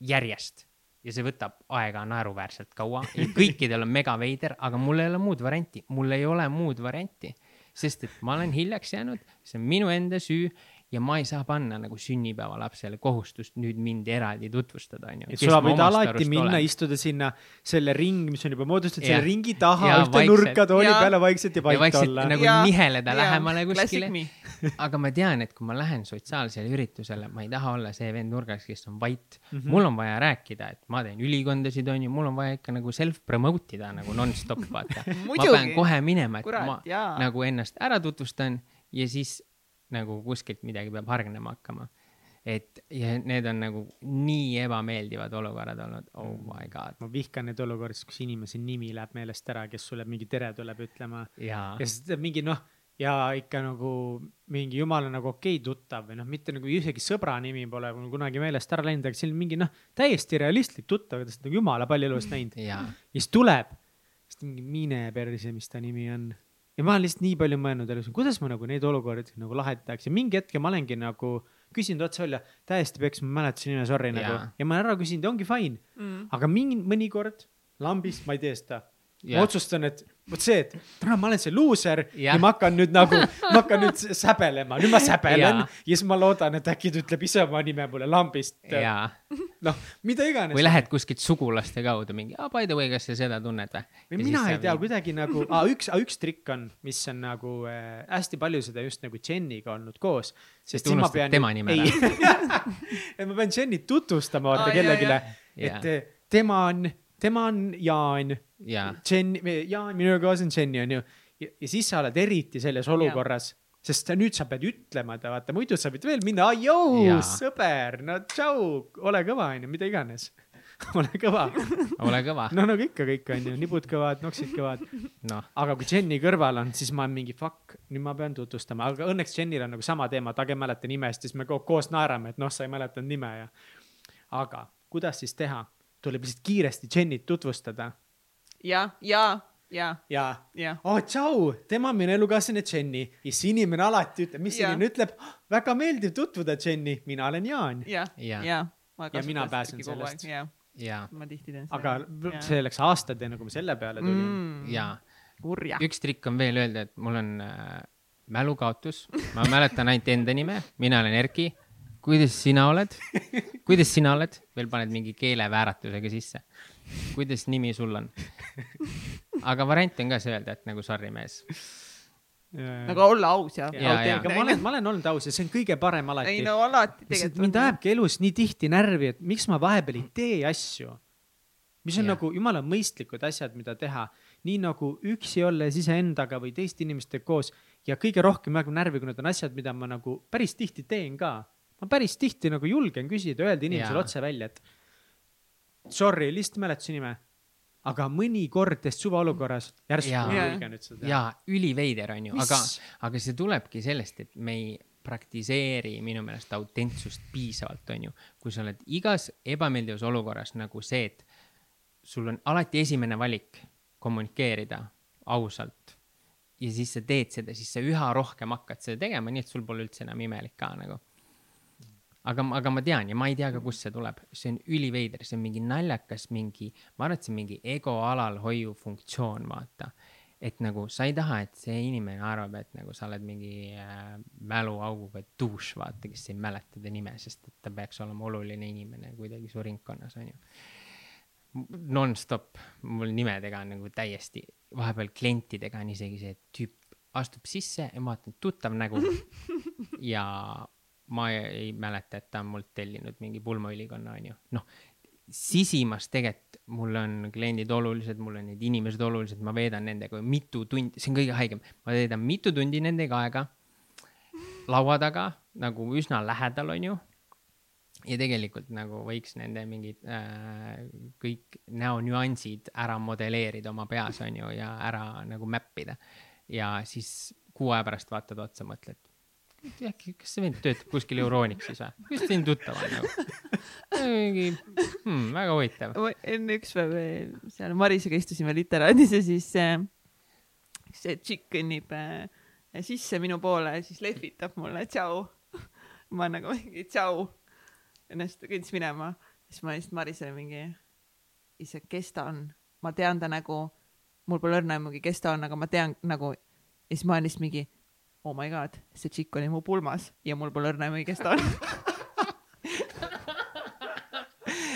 C: järjest ja see võtab aega naeruväärselt kaua ja kõikidel on mega veider, aga mul ei ole muud varianti, mul ei ole muud varianti sest et ma olen hiljaks jäänud, see on minu enda süü ja ma ei saa panna nagu sünnipäevalapsele kohustust nüüd mind eraldi tutvustada, onju.
B: et sa võid alati minna, istuda sinna selle ring, mis on juba moodustatud, selle ringi taha, ühte nurka tooli peale vaikselt ja vait vaikselt olla.
C: nagu ja. niheleda ja. lähemale kuskile. aga ma tean, et kui ma lähen sotsiaalsele üritusele, ma ei taha olla see vend nurgas, kes on vait mm. -hmm. mul on vaja rääkida, et ma teen ülikondasid, onju, mul on vaja ikka nagu self promote ida nagu nonstop, vaata ma pean kohe minema, et Kurat, ma jaa. nagu ennast ära tutvustan ja siis nagu kuskilt midagi peab hargnema hakkama. et ja need on nagu nii ebameeldivad olukorrad olnud, oh my god.
B: ma vihkan neid olukordi, kus inimese nimi läheb meelest ära, kes sulle mingi tere tuleb ütlema. ja siis mingi noh, ja ikka nagu mingi jumala nagu okei okay, tuttav või noh, mitte nagu isegi sõbra nimi pole kunagi meelest ära läinud, aga selline mingi noh, täiesti realistlik tuttav, keda sa nagu jumala palju elus näinud. ja siis tuleb, siis mingi mine perse, mis ta nimi on ja ma olen lihtsalt nii palju mõelnud elus, kuidas ma nagu neid olukordi nagu lahendaks ja mingi hetk ma olengi nagu küsinud otse välja, täiesti peks, ma mäletasin nime, sorry yeah. nagu ja ma olen ära küsinud ja ongi fine. Mm.. aga mingi mõnikord lambist ma ei tee seda. Yeah.. ma otsustan, et vot see, et täna ma olen see luuser yeah. ja ma hakkan nüüd nagu, ma hakkan nüüd säbelema, nüüd ma säbelen yeah. ja siis ma loodan, et äkki ta ütleb ise oma nime mulle lambist noh, mida iganes.
C: või lähed kuskilt sugulaste kaudu mingi, ah by the way, kas sa seda tunned või?
B: või mina ei tea mingi..., kuidagi nagu ah,, üks ah,, üks trikk on, mis on nagu äh, hästi palju seda just nagu Jeniga olnud koos.
C: sest siis ma pean. tema nime
B: ära. et ma pean Jenit tutvustama vaata oh, kellelegi, et tema on tema on Jaan
C: yeah..
B: Jen, Jaan, minu Jenny on ju. ja siis sa oled eriti selles olukorras, sest sa- nüüd sa pead ütlema ta vaata, muidu sa võid veel minna, jõu
C: Jaa.,
B: sõber, no tšau, ole kõva, onju, mida iganes. ole kõva,
C: ole kõva,
B: no nagu ikka kõik onju, nibud kõvad, noksid kõvad.
C: noh,
B: aga kui Jenny kõrval on, siis ma olen mingi fuck, nüüd ma pean tutvustama, aga õnneks Jennil on nagu sama teema, ta ei mäleta nime, siis me ko- koos naerame, et noh, sa ei mäletanud nime ja. aga kuidas siis teha? Tuleb lihtsalt kiiresti Jennit tutvustada
A: ja, ja, ja,
B: ja
A: ja.
B: oh tšau, tema on minu elukaaslane Jenny ja siis inimene alati ütleb, mis
A: Jaa.
B: inimene ütleb, väga meeldiv tutvuda, Jenny, mina olen Jaan.
A: ja,
C: Ja.
A: ja.
B: Ja mina pääsen sellest.
A: ja,
C: ja,
A: ma tihti teen
B: aga see läks aastaid enne, kui ma selle peale tulin mm..
C: ja
A: kurja.
C: üks trikk on veel öelda, et mul on äh, mälukaotus, ma mäletan ainult enda nime, mina olen Erki. Kuidas sina oled? kuidas sina oled? veel paned mingi keelevääratusega sisse. kuidas nimi sul on? aga variant on ka see öelda, et nagu sorry mees.
A: nagu olla aus ja,
C: Ja, ja.
B: aga ma olen, ma olen olnud aus ja see on kõige parem alati
A: ei. no alati tegelikult.
B: mind ajabki elus nii tihti närvi, et miks ma vahepeal ei tee asju. mis on
C: Jah.
B: nagu jumala mõistlikud asjad, mida teha, nii nagu üksi olles iseendaga või teiste inimestega koos ja kõige rohkem ajab närvi, kui need on asjad, mida ma nagu päris tihti teen ka. Ma päris tihti nagu julgen küsida, öelda inimesele
C: Jaa.
B: otse välja, et sorry, lihtsalt mäletasin nime. aga mõnikord täiesti suvaolukorras järsku
C: Jaa.
B: ma
A: Jaa.
B: julgen nüüd seda teha.
C: ja üliveider on ju, aga aga see tulebki sellest, et me ei praktiseeri minu meelest autentsust piisavalt, on ju. kui sa oled igas ebameeldivas olukorras nagu see, et sul on alati esimene valik kommunikeerida ausalt ja siis sa teed seda, siis sa üha rohkem hakkad seda tegema, nii et sul pole üldse enam imelik ka nagu. aga, aga ma tean ja ma ei tea ka, kust see tuleb, see on üliveider, see on mingi naljakas, mingi, ma arvan, et see on mingi ego alalhoiu funktsioon, vaata. et nagu sa ei taha, et see inimene arvab, et nagu sa oled mingi äh, mäluauguga dušš, vaata, kes ei mäleta ta nime, sest et ta peaks olema oluline inimene kuidagi su ringkonnas, onju nonstop, mul nimedega on nagu täiesti, vahepeal klientidega on isegi see, tüüp astub sisse ja ma vaatan tuttav nägu. Ja ma ei, mäleta, et ta on mult tellinud mingi pulmaülikonna, onju. noh, sisimas tegelikult mul on kliendid olulised, mul on need inimesed olulised, ma veedan nendega mitu tundi, see on kõige haigem, ma veedan mitu tundi nendega aega laua taga nagu üsna lähedal, onju. Ja tegelikult nagu võiks nende mingid äh, kõik näonüansid ära modelleerida oma peas onju ja ära nagu mäppida. Ja siis kuu aja pärast vaatad otsa, mõtled, äkki, kas see vend töötab kuskil Euronixis või, kuidas nii tuttav on nagu. mingi hmm,, väga huvitav.
A: enne üks päev eh, seal Marisega istusime literaadis ja siis äh, see tšikk kõnnib äh, sisse minu poole ja siis lehvitab mulle tšau. ma nagu mingi tšau. ennast kõndis minema, siis ma lihtsalt Marisele mingi, ise, kes ta on, ma tean ta nägu, mul pole õrna aimugi, kes ta on, aga ma tean nagu ja siis ma olen lihtsalt mingi oh my god, see tšikk oli mu pulmas ja mul pole õrna aimugi, kes ta on.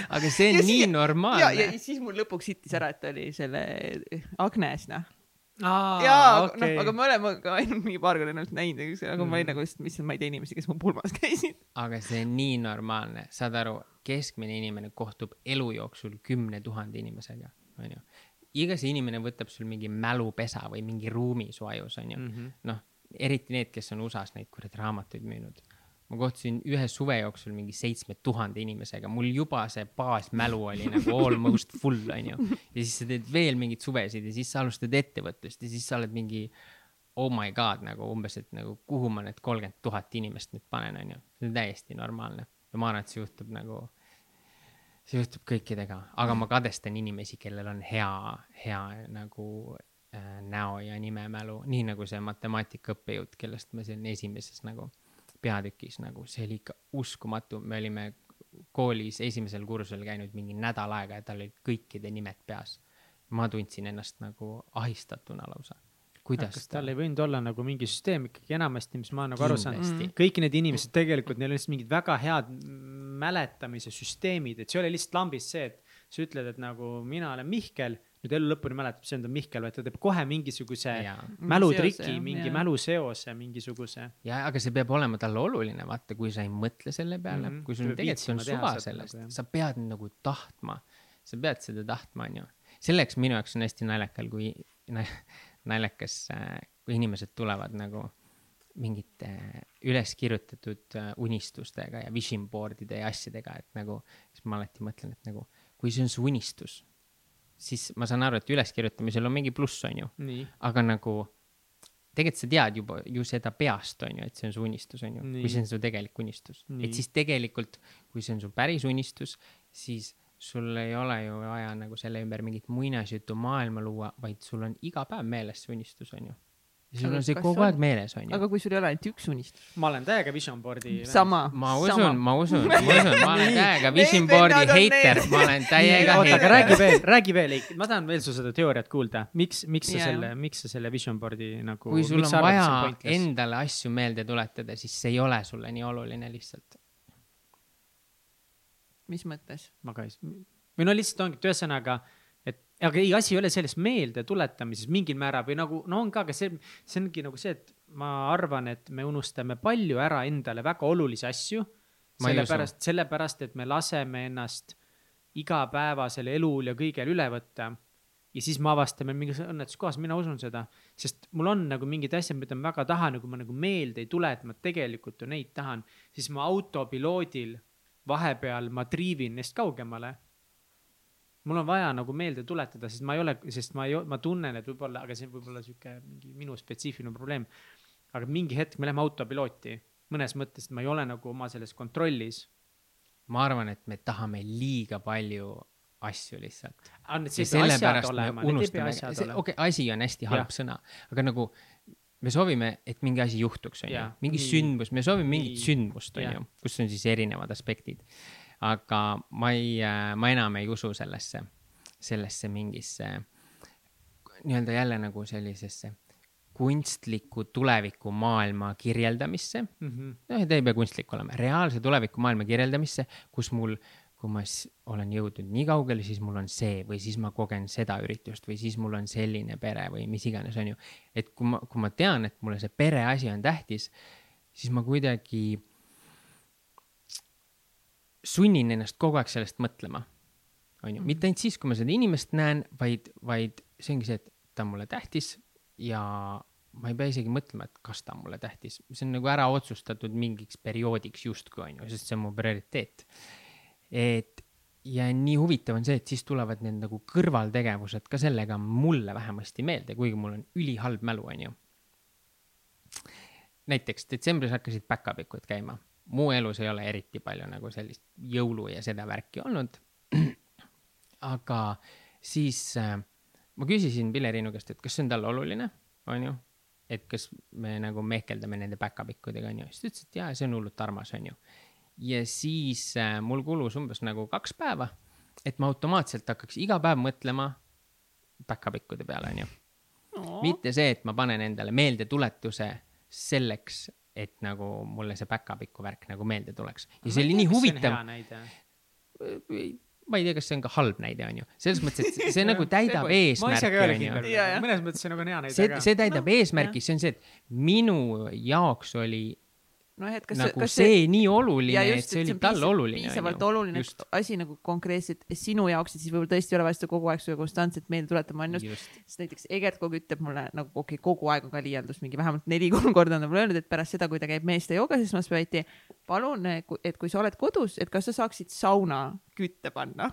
C: aga see on
A: Ja
C: nii
A: ja,
C: normaalne
A: ja. siis mul lõpuks hittis ära, et oli selle Agnes, noh.
B: aa,
A: jaa, noh, aga me oleme ka ainult mingi paar korda ennast näinud, aga ma olin
B: Mhm.
A: nagu mis, ma ei tea inimesi, kes mu pulmas käisid.
C: aga see on nii normaalne, saad aru, keskmine inimene kohtub elu jooksul kümne tuhande inimesega, onju. iga see inimene võtab sul mingi mälupesa või mingi ruumi su ajus, onju.
B: Mhm.
C: noh, eriti need, kes on USA-s neid kuradi raamatuid müünud. ma kohtusin ühe suve jooksul mingi seitsme tuhande inimesega, mul juba see baasmälu oli nagu almost full, onju. ja siis sa teed veel mingeid suvesid ja siis sa alustad ettevõtlust ja siis sa oled mingi oh my god nagu umbes, et nagu kuhu ma need kolmkümmend tuhat inimest nüüd panen, onju. see on täiesti normaalne ja ma arvan, et see juhtub nagu, see juhtub kõikidega, aga ma kadestan inimesi, kellel on hea, hea nagu näo ja nimemälu, nii nagu see matemaatikaõppejõud, kellest ma siin esimeses nagu peatükis nagu, see oli ikka uskumatu, me olime koolis esimesel kursusel käinud mingi nädal aega ja tal olid kõikide nimed peas. ma tundsin ennast nagu ahistatuna lausa. kuidas
B: kas tal ei võinud olla nagu mingi süsteem ikkagi enamasti, mis ma olen nagu aru saanud,
C: kindlasti,
B: kõik need inimesed tegelikult, neil on lihtsalt mingid väga head mäletamise süsteemid, et see ei ole lihtsalt lambist see, et sa ütled, et nagu mina olen Mihkel, nüüd elu lõpuni mäletab, see on Mihkel, vaid ta teeb kohe mingisuguse
C: jaa
B: mälutriki mingi
A: jah.
B: mäluseose, mingisuguse.
C: ja aga see peab olema talle oluline, vaata, kui sa ei mõtle selle peale mm. -hmm. kui sul tegelikult on suva sellest
B: nagu,
C: sa pead nagu tahtma, sa pead seda tahtma, onju. selleks minu jaoks on hästi naljakal, kui na- naljakas, kui inimesed tulevad nagu mingite üles kirjutatud äh, unistustega ja vision board'ide ja asjadega, et nagu, siis ma alati mõtlen, et nagu, kui see on su unistus, siis ma saan aru, et üleskirjutamisel on mingi pluss, on ju. aga nagu tegelikult sa tead juba ju seda peast, on ju, et see on su unistus, on ju, kui see on su tegelik unistus. et siis tegelikult, kui see on su päris unistus, siis sul ei ole ju vaja nagu selle ümber mingit muinasjutu maailma luua, vaid sul on iga päev meeles see unistus, on ju ja sul on see kogu aeg meeles, onju.
A: aga kui sul ei ole ainult üks unistus?
B: ma olen täiega vision board'i.
A: sama.
C: ma usun, ma usun, ma usun, ma olen täiega vision board'i heiter, ma olen täiega heiter.
B: aga räägi veel, räägi veel, ma tahan veel su seda teooriat kuulda, miks, miks sa yeah. selle, miks sa selle vision board'i nagu.
C: kui sul on vaja endale asju meelde tuletada, siis see ei ole sulle nii oluline lihtsalt.
A: mis mõttes?
B: ma ka ei, või no lihtsalt ongi, et ühesõnaga aga ei, asi ei ole selles meeldetuletamises mingil määral või nagu, no on ka, aga see, see ongi nagu see, et ma arvan, et me unustame palju ära endale väga olulisi asju. sellepärast, sellepärast, et me laseme ennast igapäevasel elul ja kõigel üle võtta. ja siis me avastame mingis õnnetuskohas, mina usun seda, sest mul on nagu mingid asjad, mida ma väga tahan ja kui ma nagu meelde ei tule, et ma tegelikult ju neid tahan, siis ma autopiloodil vahepeal ma triivin neist kaugemale mul on vaja nagu meelde tuletada, sest ma ei ole, sest ma ei, ma tunnen, et võib-olla, aga see võib olla sihuke mingi minu spetsiifiline probleem. aga mingi hetk me läheme autopilooti, mõnes mõttes, et ma ei ole nagu oma selles kontrollis.
C: ma arvan, et me tahame liiga palju asju lihtsalt. okei, asi on hästi halb ja. sõna, aga nagu me soovime, et mingi asi juhtuks, on ju, mingi nii. sündmus, me soovime mingit nii. sündmust, on ju, kus on siis erinevad aspektid aga ma ei, äh, ma enam ei usu sellesse, sellesse mingisse nii-öelda jälle nagu sellisesse kunstliku tulevikumaailma kirjeldamisse mm. -hmm. noh, ta ei pea kunstlik olema, reaalse tulevikumaailma kirjeldamisse, kus mul, kui ma olen jõudnud nii kaugele, siis mul on see või siis ma kogen seda üritust või siis mul on selline pere või mis iganes, on ju. et kui ma, kui ma tean, et mulle see pere asi on tähtis, siis ma kuidagi sunnin ennast kogu aeg sellest mõtlema. on ju, mitte ainult siis, kui ma seda inimest näen, vaid, vaid see ongi see, et ta on mulle tähtis ja ma ei pea isegi mõtlema, et kas ta on mulle tähtis, see on nagu ära otsustatud mingiks perioodiks justkui on ju, sest see on mu prioriteet. et ja nii huvitav on see, et siis tulevad need nagu kõrvaltegevused ka sellega mulle vähemasti meelde, kuigi mul on ülihalb mälu, on ju. näiteks detsembris hakkasid päkapikud käima mu elus ei ole eriti palju nagu sellist jõulu ja seda värki olnud. aga siis äh, ma küsisin Pille-Riinu käest, et kas see on talle oluline, onju. et kas me nagu mehkeldame nende päkapikkudega, onju. siis ta ütles, et jaa, see on hullult armas, onju. ja siis äh, mul kulus umbes nagu kaks päeva, et ma automaatselt hakkaks iga päev mõtlema päkapikkude peale, onju. mitte see, et ma panen endale meeldetuletuse selleks, et nagu mulle see päkapiku värk nagu meelde tuleks. ja see oli nii huvitav. ma ei tea, kas see on ka halb näide, on ju, selles mõttes, et see nagu täidab eesmärki, on ju.
B: mõnes mõttes see nagu on hea näide.
C: see, see täidab no, eesmärki, see on see, et minu jaoks oli noh, et kas nagu kas see, see nii oluline, et see oli talle oluline.
A: piisavalt oluline just. asi nagu konkreetselt sinu jaoks, et siis võib-olla tõesti ei ole vaja seda kogu aeg sulle konstantselt meelde tuletama, on just. sest näiteks Egert kogu aeg ütleb mulle nagu okei okay,, kogu aeg on ka liialdus, mingi vähemalt neli-kolm korda on ta mulle öelnud, et pärast seda, kui ta käib meeste joogas esmaspäeviti, palun, et kui sa oled kodus, et kas sa saaksid sauna kütte panna.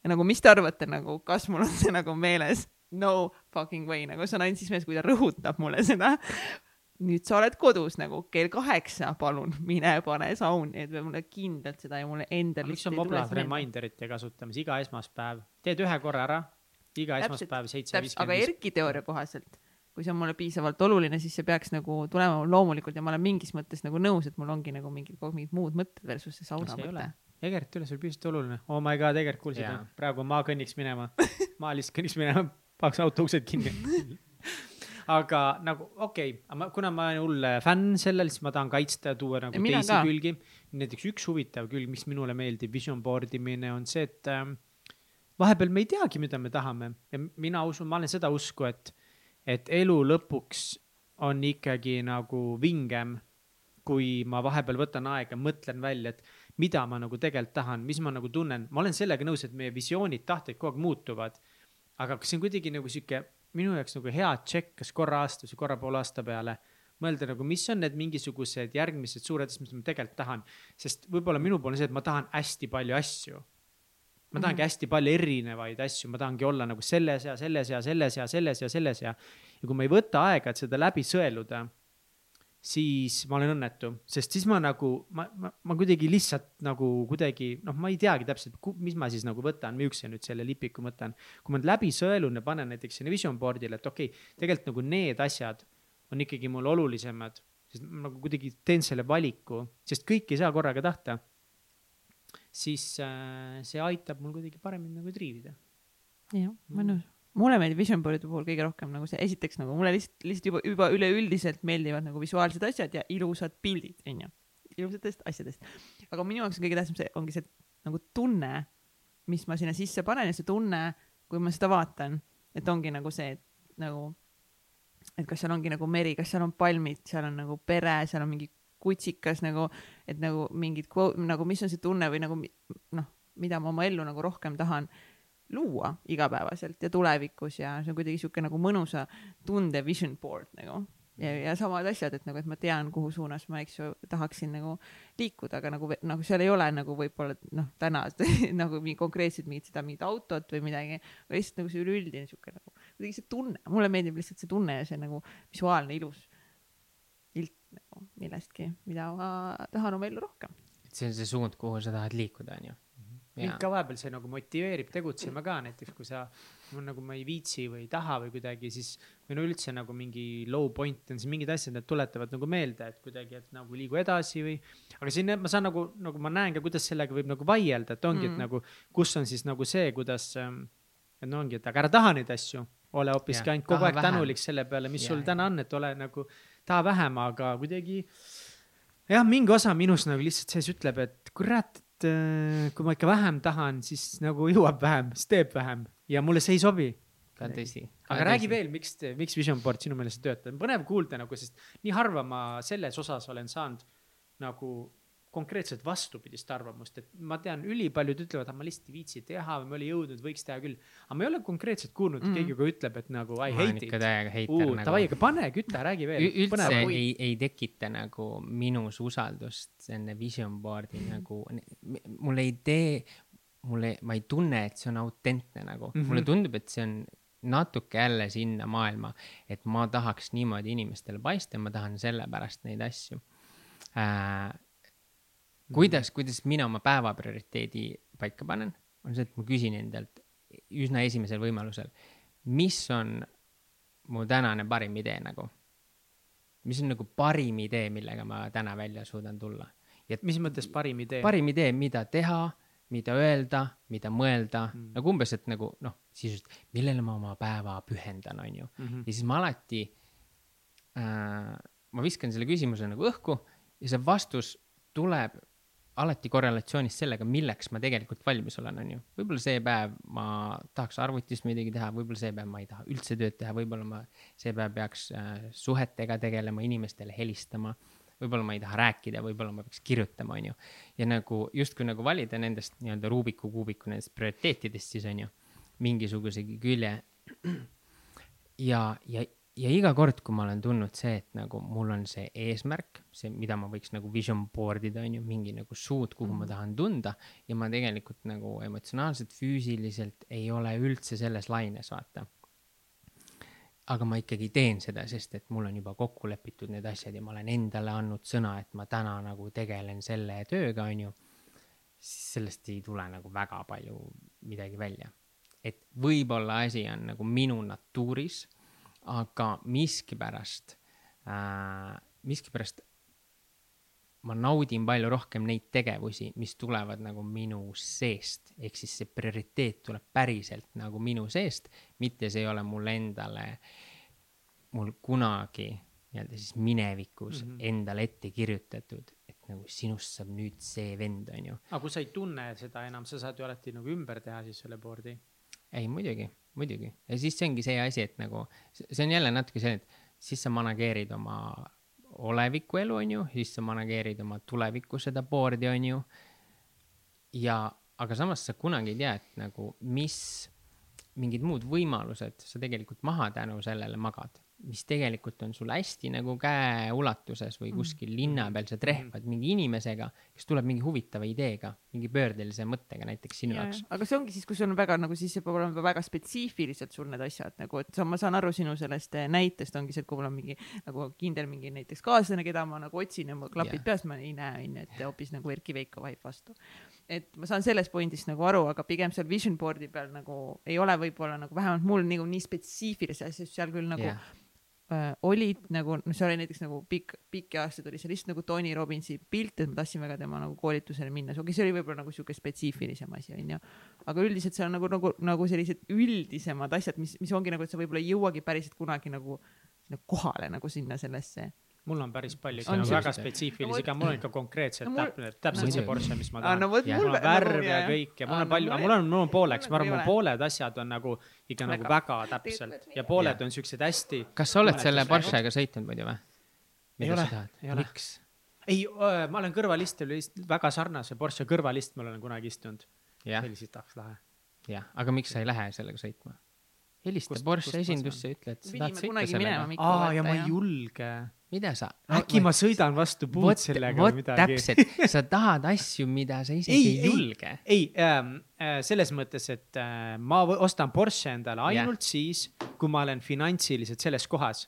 A: ja nagu, mis te arvate nagu, kas mul on see nagu meeles? no fucking way, nagu see on ainult siis meeles, kui ta rõhutab mulle seda nüüd sa oled kodus nagu kell kaheksa, palun mine pane sauni, et mulle kindlalt seda ja mulle endale.
B: miks on moblad reminderite kasutamise? Iga esmaspäev, teed ühe korra ära, iga täpselt, esmaspäev seitse viiskümmend
A: viis. aga Erki teooria kohaselt, kui see on mulle piisavalt oluline, siis see peaks nagu tulema loomulikult ja ma olen mingis mõttes nagu nõus, et mul ongi nagu mingid, mingid muud mõtted versus see sauna no, mõte.
B: Egert üles oli piisavalt oluline, oh my god, Egert kuulsid, praegu ma kõnniks minema, ma lihtsalt kõnniks minema, paneks auto uksed kinni aga nagu okei okay,, kuna ma olen hull fänn sellel, siis ma tahan kaitsta ja tuua nagu ja teisi ka. külgi. näiteks üks huvitav külg, mis minule meeldib vision board imine on see, et äh, vahepeal me ei teagi, mida me tahame ja mina usun, ma olen seda usku, et, et elu lõpuks on ikkagi nagu vingem, kui ma vahepeal võtan aega, mõtlen välja, et mida ma nagu tegelikult tahan, mis ma nagu tunnen, ma olen sellega nõus, et meie visioonid, tahted kogu aeg muutuvad. aga kas see on kuidagi nagu sihuke minu jaoks nagu hea tšekk, kas korra aastas või korra poole aasta peale mõelda nagu, mis on need mingisugused järgmised suured asjad, mis ma tegelikult tahan. sest võib-olla minu pool on see, et ma tahan hästi palju asju. ma tahangi mm -hmm. hästi palju erinevaid asju, ma tahangi olla nagu selles ja selles ja selles ja selles ja selles ja. ja kui ma ei võta aega, et seda läbi sõeluda siis ma olen õnnetu, sest siis ma nagu, ma, ma, ma kuidagi lihtsalt nagu kuidagi noh, ma ei teagi täpselt, mis ma siis nagu võtan, milline nüüd selle lipiku võtan. kui ma läbi sõelun ja panen näiteks sinna vision board'ile, et okei okay,, tegelikult nagu need asjad on ikkagi mul olulisemad, sest ma nagu kuidagi teen selle valiku, sest kõike ei saa korraga tahta. siis äh, see aitab mul kuidagi paremini nagu triivida.
A: jah, olen nõus mulle meeldib vision board'ide puhul kõige rohkem nagu see, esiteks nagu mulle lihtsalt, lihtsalt juba, juba üleüldiselt meeldivad nagu visuaalsed asjad ja ilusad pildid, onju. ilusatest asjadest. aga minu jaoks on kõige tähtsam see, ongi see nagu tunne, mis ma sinna sisse panen ja see tunne, kui ma seda vaatan, et ongi nagu see, et nagu, et kas seal ongi nagu meri, kas seal on palmid, seal on nagu pere, seal on mingi kutsikas nagu, et nagu mingid, nagu mis on see tunne või nagu noh, mida ma oma ellu nagu rohkem tahan luua igapäevaselt ja tulevikus ja see on kuidagi sihuke nagu mõnusa tunde vision board nagu. Ja, ja samad asjad, et nagu, et ma tean, kuhu suunas ma, eks ju, tahaksin nagu liikuda, aga nagu, nagu seal ei ole nagu võib-olla noh, täna nagu mingi konkreetselt mingit seda mingit autot või midagi, aga lihtsalt nagu see üleüldine sihuke nagu kuidagi see tunne, mulle meeldib lihtsalt see tunne ja see nagu visuaalne ilus pilt nagu millestki, mida ma tahan oma ellu rohkem.
C: et see on see suund, kuhu sa tahad liikuda, onju
B: mind ka vahepeal see nagu motiveerib tegutsema ka näiteks, kui sa, nagu ma ei viitsi või ei taha või kuidagi, siis või no üldse nagu mingi low point on siin mingid asjad, need tuletavad nagu meelde, et kuidagi, et nagu liigu edasi või. aga siin ma saan nagu, nagu ma näen ka, kuidas sellega võib nagu vaielda, et ongi mm., et nagu, kus on siis nagu see, kuidas. Ähm, et no ongi, et aga ära taha neid asju, ole hoopiski ainult kogu aeg vähem. tänulik selle peale, mis ja, sul täna on, et ole nagu, taha vähem, aga kuidagi. jah, mingi osa minust nagu lihtsalt sees ütleb, et kurat et äh, kui ma ikka vähem tahan, siis nagu jõuab vähem, siis teeb vähem ja mulle see ei sobi.
C: ka tõsi.
B: aga räägi veel, miks, miks Vision Board sinu meelest töötab, põnev kuulda nagu, sest nii harva ma selles osas olen saanud nagu konkreetselt vastupidist arvamust, et ma tean, ülipaljud ütlevad, et ma lihtsalt ei viitsi teha või ma ei ole jõudnud, võiks teha küll. aga ma ei ole konkreetselt kuulnud mm., keegi ka ütleb, et nagu I hate it.
C: Nagu...
B: davai, aga pane, küta, räägi veel.
C: üldse ei, ei tekita nagu minus usaldust enne vision board'i mm. nagu, mul ei tee, mulle, ma ei tunne, et see on autentne nagu mm, -hmm. mulle tundub, et see on natuke jälle sinna maailma, et ma tahaks niimoodi inimestele paista ma tahan sellepärast neid asju äh, kuidas, kuidas mina oma päeva prioriteedi paika panen, on see, et ma küsin endalt üsna esimesel võimalusel, mis on mu tänane parim idee nagu. mis on nagu parim idee, millega ma täna välja suudan tulla.
B: mis mõttes parim idee?
C: parim idee, mida teha, mida öelda, mida mõelda mm., nagu umbes, et nagu noh, sisuliselt, millele ma oma päeva pühendan, on ju mm. -hmm. ja siis ma alati äh,, ma viskan selle küsimuse nagu õhku ja see vastus tuleb alati korrelatsioonis sellega, milleks ma tegelikult valmis olen, on ju. võib-olla see päev ma tahaks arvutist midagi teha, võib-olla see päev ma ei taha üldse tööd teha, võib-olla ma see päev peaks äh, suhetega tegelema, inimestele helistama. võib-olla ma ei taha rääkida, võib-olla ma peaks kirjutama, on ju. ja nagu justkui nagu valida nendest nii-öelda Rubiku kuubiku nendest prioriteetidest siis on ju, mingisugusegi külje. ja, ja ja iga kord, kui ma olen tundnud see, et nagu mul on see eesmärk, see, mida ma võiks nagu vision board ida, on ju, mingi nagu suund, kuhu mm -hmm. ma mhm. tahan tunda ja ma tegelikult nagu emotsionaalselt, füüsiliselt ei ole üldse selles laines, vaata. aga ma ikkagi teen seda, sest et mul on juba kokku lepitud need asjad ja ma olen endale andnud sõna, et ma täna nagu tegelen selle tööga, on ju. siis sellest ei tule nagu väga palju midagi välja. et võib-olla asi on nagu minu natuuris aga miskipärast äh,, miskipärast ma naudin palju rohkem neid tegevusi, mis tulevad nagu minu seest, ehk siis see prioriteet tuleb päriselt nagu minu seest, mitte see ei ole mulle endale, mul kunagi nii-öelda siis minevikus mm -hmm. endale ette kirjutatud, et nagu sinust saab nüüd see vend, on ju.
B: aga kui sa ei tunne seda enam, sa saad ju alati nagu ümber teha siis selle board'i.
C: ei, muidugi muidugi, ja siis see ongi see asi, et nagu see on jälle natuke see, et siis sa manageerid oma oleviku elu, on ju, siis sa manageerid oma tuleviku seda board'i, on ju. ja, aga samas sa kunagi ei tea, et nagu mis mingid muud võimalused sa tegelikult maha tänu sellele magad. Mis tegelikult on sul hästi nagu käeulatuses või kuskil linna peal, sa trehvad mingi inimesega, kes tuleb mingi huvitava ideega, mingi pöördelise mõttega näiteks sinu jaoks.
A: aga see ongi siis, kui sul on väga nagu siis peab olema väga spetsiifiliselt sul need asjad nagu, et sa, ma saan aru sinu sellest eh, näitest ongi see, et kui mul on mingi nagu kindel mingi näiteks kaaslane, keda ma nagu otsin ja mul klapid
C: Jah.
A: peas, ma ei näe onju, et hoopis nagu Erki Veiko vahib vastu. et ma saan sellest pointist nagu aru, aga pigem seal vision board'i peal nagu ei ole võib-olla nagu vähemalt mul nagu nii spetsiifilisi asju, seal küll nagu
C: Jah.
A: Äh, olid nagu, noh, see oli näiteks nagu pikk, pikki aastaid oli seal lihtsalt nagu Tony Robbinsi pilt, et ma tahtsin väga tema nagu koolitusele minna, okei, see oli võib-olla nagu sihuke spetsiifilisem asi, onju. aga üldiselt seal on nagu, nagu, nagu sellised üldisemad asjad, mis, mis ongi nagu, et sa võib-olla ei jõuagi päriselt kunagi nagu, nagu kohale nagu sinna sellesse.
B: Mul on päris palju
A: On
B: nagu väga
A: siuksed?
B: spetsiifilisi
A: No
B: ka, mul on ikka konkreetselt
A: No mul-
B: täpne, täpselt see. Porsche, mis ma tahan
A: no mul
B: on värv ja kõik ja mul on palju, aga mul on, mul on pooleks, ma arvan, mul
A: pooled.
B: asjad on nagu ikka nagu
A: Väga.
B: väga täpselt ja pooled on siuksed hästi.
C: kas sa oled selle? Porschega sõitnud muidu või?
B: Ei ole, ei ole.?
C: miks?
B: ei, ma olen kõrvalistel väga sarnase Porsche kõrvalistmel olen kunagi istunud. see, siit tahaks lahe.
C: jah, aga miks sa ei lähe sellega sõitma? Helista Porsche esindusse, ütle, et sa tahad sõita
A: kunagi minema
C: sellega.
B: Aa, ja ma
A: ja
B: ei julge.
C: mida sa?
B: äkki ma sõidan vastu puud sellega või midagi.
C: täpselt, sa tahad asju, mida sa isegi ei, ei julge.
B: ei ähm,, äh, selles mõttes, et äh, ma ostan Porsche endale ainult siis, kui ma olen finantsiliselt selles kohas.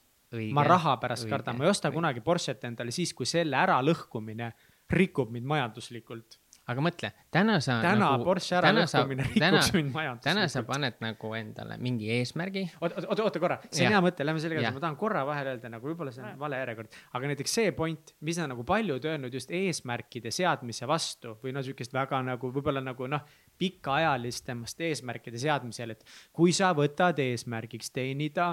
B: Ma raha pärast kardan, ma ei osta
C: õige.
B: kunagi Porsche't endale siis, kui selle äralõhkumine rikub mind majanduslikult.
C: Aga mõtle, täna sa
B: täna
C: nagu,
B: Porsche
C: täna sa,
B: äralõhkumine rikuks mind
C: täna sa paned nagu endale mingi eesmärgi.
B: oota, oota, oota korra, see on
C: Jah.
B: hea mõte, lähme selle
C: Jah.
B: edasi, ma tahan korra vahele öelda nagu võib-olla see on vale järjekord, aga näiteks see point, mis on nagu paljud öelnud just eesmärkide seadmise vastu või no sihukest väga nagu võib-olla nagu noh, pikaajalistemast eesmärkide seadmisel, et kui sa võtad eesmärgiks teenida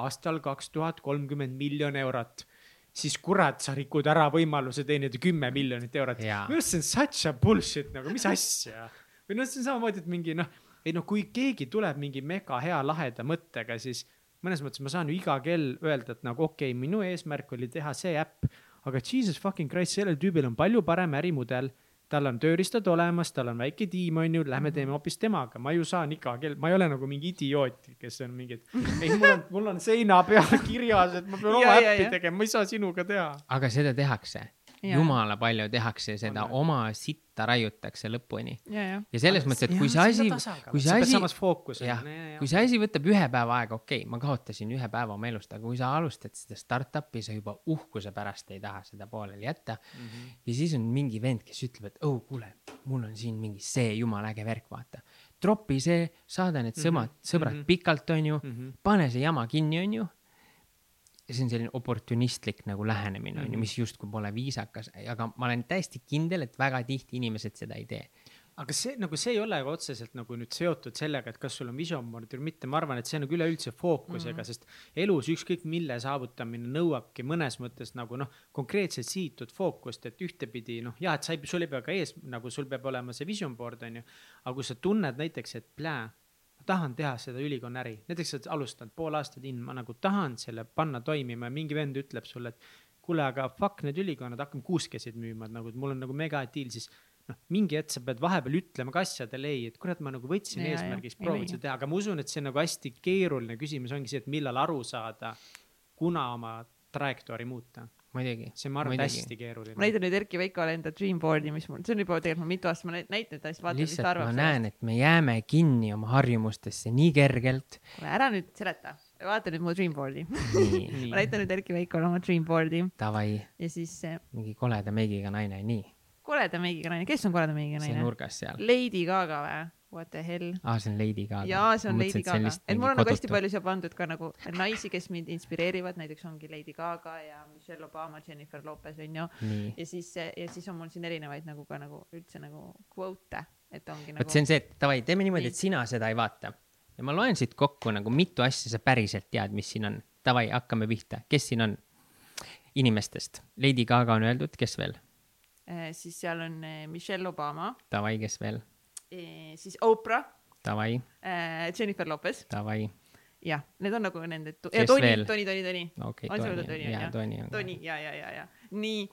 B: aastal kaks tuhat kolmkümmend miljon eurot siis kurat, sa rikud ära võimaluse teenida kümme miljonit eurot. Minu arust see on such a bullshit nagu, mis asja. või noh, see on samamoodi, et mingi noh, ei noh, kui keegi tuleb mingi mega hea laheda mõttega, siis mõnes mõttes ma saan ju iga kell öelda, et nagu okei okay,, minu eesmärk oli teha see äpp, aga jesus fucking christ, sellel tüübil on palju parem ärimudel tal on tööriistad olemas, tal on väike tiim, on ju, lähme teeme hoopis temaga, ma ju saan iga kell, ma ei ole nagu mingi idioot, kes on mingid, ei, mul on, mul on seina peal kirjas, et ma pean oma äppi tegema, ma ei saa sinuga teha.
C: aga seda tehakse. Jumala palju tehakse seda,
B: On,
C: oma sitta raiutakse lõpuni.
A: ja,
C: selles mõttes, et kui see asi, kui see asi,
B: samas fookus
C: jah, kui see asi võtab ühe päeva aega, okei okay,, ma kaotasin ühe päeva oma elust, aga kui sa alustad seda startup'i, sa juba uhkuse pärast ei taha seda pooleli jätta mm. -hmm. ja siis on mingi vend, kes ütleb, et oh kuule, mul on siin mingi see jumala äge värk, vaata. tropi see, saada need sõbrad mm, -hmm. sõbrad mm. -hmm. pikalt, onju mm. -hmm. pane see jama kinni, onju. See on selline oportunistlik nagu lähenemine,
B: Mhm.
C: onju, mis justkui pole viisakas, aga ma olen täiesti kindel, et väga tihti inimesed seda ei tee.
B: aga see nagu see ei ole ka otseselt nagu nüüd seotud sellega, et kas sul on vision board või mitte, ma arvan, et see on nagu üleüldse fookusega mm, -hmm. sest elus ükskõik mille saavutamine nõuabki mõnes mõttes nagu noh, konkreetselt sihitud fookust, et ühtepidi noh, jah, et sa ei, sul ei pea ka ees nagu sul peab olema see vision board on ju, aga kui sa tunned näiteks, et plää, tahan teha seda ülikonna äri, näiteks sa oled alustanud pool aastat in, ma nagu tahan selle panna toimima ja mingi vend ütleb sulle, et kuule, aga fuck need ülikonnad, hakkame kuuskesid müüma, et nagu, et mul on nagu mega deal, siis noh, mingi hetk sa pead vahepeal ütlema ka asjadele ei, et kurat, ma nagu võtsin
A: Ja,
B: eesmärgiks, proovin seda teha, aga ma usun, et see nagu hästi keeruline küsimus ongi see, et millal aru saada, kuna oma trajektoori muuta.
C: muidugi.
B: see, ma arvan, hästi keeruline.
A: ma näitan nüüd Erki Veikole enda dream board'i, mis mul, see on juba tegelikult mitu aastat, ma näit- näitan ta siis vaatan, mis ta arvab
C: ma näen, et me jääme kinni oma harjumustesse nii kergelt.
A: kuule ära nüüd seleta, vaata nüüd mu dream board'i.
C: nii,
B: nii
A: ma, näitan nüüd Erki Veikole oma dream board'i
C: davai,
A: ja siis see
C: mingi koleda meigiga naine, nii,
A: koleda meigiga naine, kes on koleda meigiga
C: see
A: naine?
C: nurgas seal.
A: Lady Gaga või? What the hell?
C: aa, see on Lady Gaga.
A: jaa, see on Lady Gaga, et mul on nagu hästi palju siia pandud ka nagu naisi, kes mind inspireerivad, näiteks ongi Lady Gaga ja Michelle Obama, Jennifer Lopez onju. ja siis, ja siis on mul siin erinevaid nagu ka nagu üldse nagu kvote, et ongi
C: vot
A: nagu
C: see on see, et davai, teeme niimoodi,
A: Nii.
C: et sina seda ei vaata. ja ma loen siit kokku nagu mitu asja sa päriselt tead, mis siin on. davai, hakkame pihta, kes siin on? inimestest, Lady Gaga on öeldud, kes veel?
A: Eh, siis seal on eh, Michelle Obama,
C: davai, kes veel?
A: siis Oprah,
C: davai,
A: Jennifer Lopez
C: davai,
A: jah, need on nagu nende,
C: Kes
A: Toni
C: veel?,
A: Toni, Toni, Toni,
C: okei
A: Toni,
C: jaa? Toni on.
A: Toni ja, ja, ja, ja nii,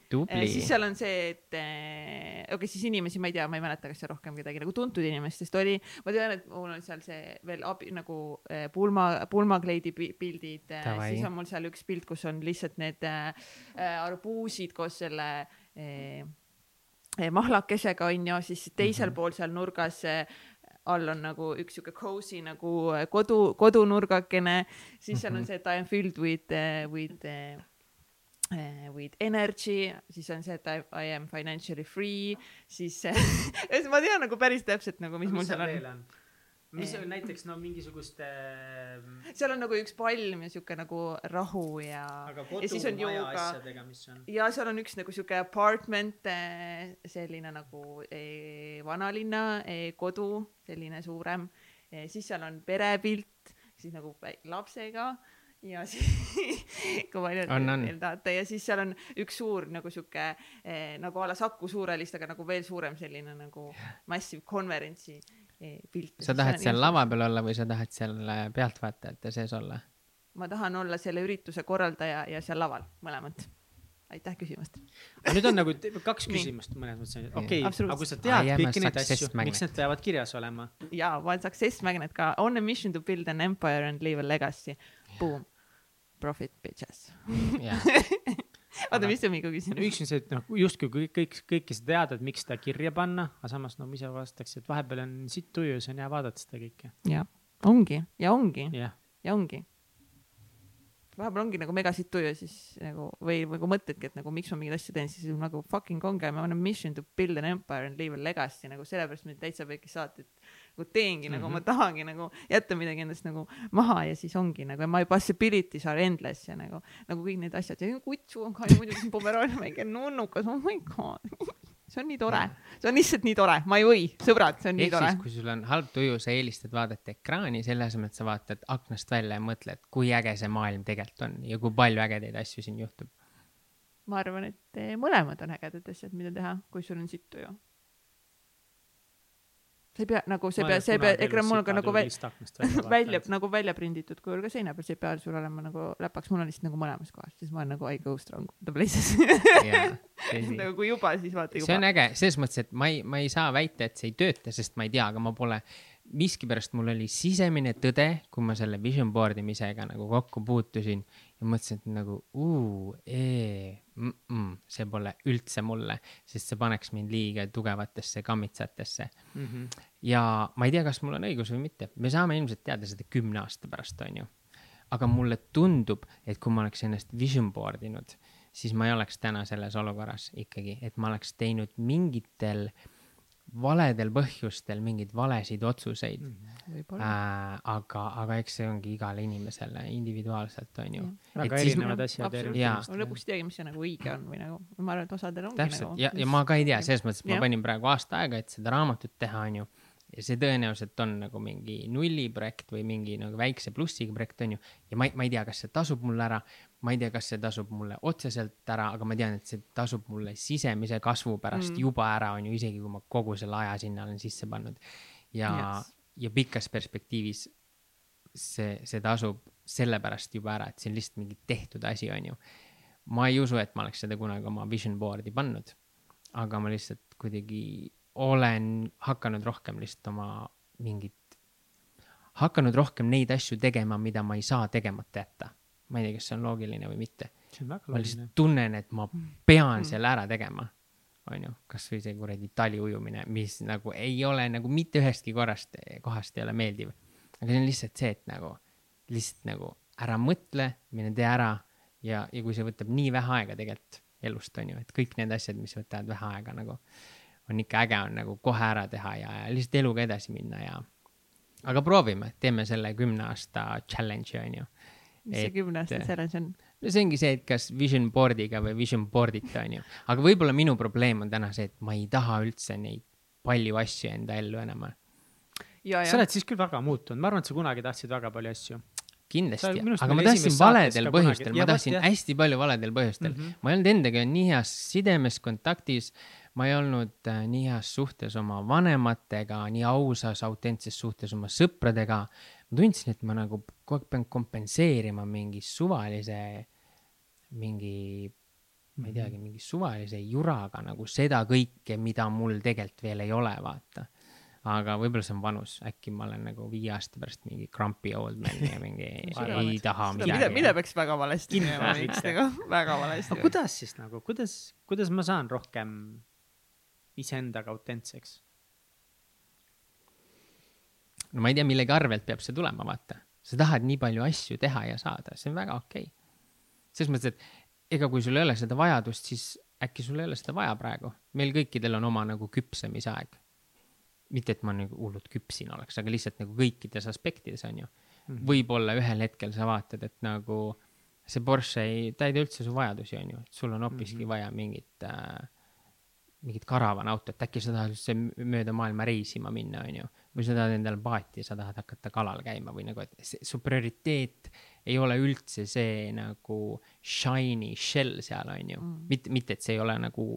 A: siis. seal on see, et eh, okei okay,, siis inimesi ma ei tea, ma ei mäleta, kas seal rohkem kedagi nagu tuntud inimestest oli, ma tean, et mul on seal see veel abi nagu eh, pulma, pulmakleidi pi- pildid, siis on mul seal üks pilt, kus on lihtsalt need eh, eh, arbuusid koos selle eh, eh, mahlakesega onju, siis teisel mm -hmm. pool seal nurgas eh, all on nagu üks siuke cozy nagu eh, kodu, kodunurgakene, siis seal on see, et I am filled with, with eh, eh, with energy, siis on see, et I, am financially free, siis eh, ma tean nagu päris täpselt nagu, mis mul seal on.
B: Mis
A: Eh.
B: näiteks no mingisuguste,
A: seal on nagu üks palm ja siuke nagu rahu ja,
B: aga
A: ja siis on
B: kodumaja
A: jooga
B: asjadega, mis on?
A: ja seal on üks nagu siuke apartment, selline nagu eh, vanalinna eh, kodu, selline suurem, siis seal on perepilt, siis nagu lapsega ja siis kui palju
C: On, on.
A: veel tahate ja siis seal on üks suur nagu siuke eh, nagu a la Saku Suurhalist, aga nagu veel suurem selline nagu massive konverentsi eh, pilt.
C: sa tahad seal lava peal olla või sa tahad seal äh, pealtvaatajate sees olla?
A: ma tahan olla selle ürituse korraldaja ja seal laval, mõlemat. aitäh küsimast.
B: aga nüüd on nagu kaks küsimust mõnes mõttes, okei,
A: Absoluutselt.
B: aga kui sa
C: I
B: tead
C: a
B: kõiki neid asju, miks need peavad kirjas olema?
A: ja One Success Magnet ka on a mission to build an empire and leave a legacy. Boom. Profit bitches.
C: jah,
A: oota, mis see Miku küsimus?
B: üks on see, et noh, justkui kõik, kõik, kõike sa tead, et miks seda kirja panna, aga samas no ma ise vastaks, et vahepeal on sitt tuju, siis on hea vaadata seda kõike.
A: jah, ongi ja ongi
B: jah,
A: ja ongi. vahepeal ongi nagu mega sitt tuju siis nagu või nagu mõtledki, et nagu miks ma mingeid asju teen, siis nagu fucking ongi, I m on a mission to build an empire and leave a legacy nagu sellepärast ma neid täitsa väikest saateid nagu teengi mm, -hmm. nagu ma tahangi nagu jätta midagi endast nagu maha ja siis ongi nagu my possibilities are endless ja nagu, nagu kõik need asjad ja kutsu on ka ja muidugi see pomeraalia väike nunnukas, oh my god. see on nii tore, see on lihtsalt nii tore, ma ei või, sõbrad, see on nii
C: ehk
A: tore
C: kui sul on halb tuju, sa eelistad vaadata ekraani selle asemel, et sa vaatad aknast välja ja mõtled, kui äge see maailm tegelikult on ja kui palju ägedaid asju siin juhtub.
A: ma arvan, et eh, mõlemad on ägedad asjad, mida teha, kui sul on sitt tuju. Sa ei pea nagu, sa ei pea, sa ei pea, ekraan mul on ka nagu välja, välja nagu välja prinditud kujul ka seina peal, see ei pea sul olema nagu läpaks, mul on lihtsalt nagu mõlemas kohas, siis ma olen nagu I go strong the places. nagu kui juba, siis vaata
C: see on
A: juba.
C: äge, selles mõttes, et ma ei, ma ei saa väita, et see ei tööta, sest ma ei tea, aga ma pole, miskipärast mul oli sisemine tõde, kui ma selle vision board imisega nagu kokku puutusin ja mõtlesin, et nagu uu, ee, see pole üldse mulle, sest see paneks mind liiga tugevatesse kammitsatesse.
B: Mhm.
C: ja ma ei tea, kas mul on õigus või mitte, me saame ilmselt teada seda kümne aasta pärast, onju. aga mulle tundub, et kui ma oleks ennast vision board inud, siis ma ei oleks täna selles olukorras ikkagi, et ma oleks teinud mingitel valedel põhjustel mingeid valesid otsuseid mm..
A: võib-olla.
C: Äh, aga, aga eks see ongi igale inimesele individuaalselt, onju.
B: väga
C: Et siis
B: erinevad
A: ma-
B: asjad erinevatest.
A: lõpuks ei teagi, mis see nagu õige on või nagu, ma arvan, et osadel ongi
C: täpselt
A: nagu.
C: ja, ja ma ka ei tea, selles mõttes, et ma panin praegu aasta aega, et seda raamatut teha, onju. ja see tõenäoliselt on nagu mingi nulli projekt või mingi nagu väikse plussiga projekt, onju. ja ma ei, ma ei tea, kas see tasub mulle ära, ma ei tea, kas see tasub mulle otseselt ära, aga ma tean, et see tasub mulle sisemise kasvu pärast
A: Mm.
C: juba ära, onju, isegi kui ma kogu selle aja sinna olen sisse pannud. ja
A: Yes.
C: ja pikas perspektiivis see, see tasub sellepärast juba ära, et see on lihtsalt mingi tehtud asi, onju. ma ei usu, et ma oleks seda kunagi oma vision board'i pannud, aga ma lihtsalt kuidagi olen hakanud rohkem lihtsalt oma mingit, hakanud rohkem neid asju tegema, mida ma ei saa tegemata jätta. Ma ei tea, kas see on loogiline või mitte. ma lihtsalt. tunnen, et ma pean
A: Mm.
C: selle ära tegema. onju, kasvõi see kuradi tali ujumine, mis nagu ei ole nagu mitte ühestki korrast, kohast ei ole meeldiv. aga see on lihtsalt see, et nagu lihtsalt nagu ära mõtle, mine tee ära ja, ja kui see võtab nii vähe aega tegelikult elust on ju, et kõik need asjad, mis võtavad vähe aega nagu on ikka äge on nagu kohe ära teha ja, ja lihtsalt eluga edasi minna ja aga proovime, teeme selle kümne aasta challenge'i on ju.
A: Mis see
C: et-
A: kümne aasta challenge on?
C: no see ongi see, et kas vision board'iga või vision board'ita on ju, aga võib-olla minu probleem on täna see, et ma ei taha üldse neid palju asju enda ellu enam.
A: ja,
B: sa oled siis küll väga muutunud, ma arvan, et sa kunagi tahtsid väga palju asju.
C: Kindlasti, aga ma tahtsin valedel põhjustel, ma tahtsin
B: jah.
C: hästi palju valedel põhjustel mm. -hmm. ma ei olnud endaga nii heas sidemes, kontaktis, ma ei olnud äh, nii heas suhtes oma vanematega, nii ausas, autentses suhtes oma sõpradega. Ma tundsin, et ma nagu kogu aeg pean kompenseerima mingi suvalise, mingi, ma ei teagi, mingi suvalise juraga nagu seda kõike, mida mul tegelikult veel ei ole, vaata. Aga võib-olla see on vanus, äkki ma olen nagu viie aasta pärast mingi grumpy old man ja mingi ei taha
A: mida, mida, mida peaks väga valesti minema X-dega, väga valesti.
B: aga kuidas siis nagu, kuidas, kuidas ma saan rohkem iseendaga autentseks?
C: No ma ei tea, millegi arvelt peab see tulema, vaata. sa tahad nii palju asju teha ja saada, see on väga okei okay.. selles mõttes, et ega kui sul ei ole seda vajadust, siis äkki sul ei ole seda vaja praegu. meil kõikidel on oma nagu küpsemise aeg mitte, et ma nagu hullult küpsine oleks, aga lihtsalt nagu kõikides aspektides on ju mm võib-olla ühel hetkel sa vaatad, et nagu see Porsche ei täida üldse su vajadusi, on ju, et sul on hoopiski mm -hmm. vaja mingit äh, mingit karavanautot, äkki sa tahad üldse mööda maailma reisima minna, on ju. Või sa tahad endale paati ja sa tahad hakata kalal käima või nagu, et see, su prioriteet ei ole üldse see nagu shiny shell seal, on ju mm.. mitte, mitte, et see ei ole nagu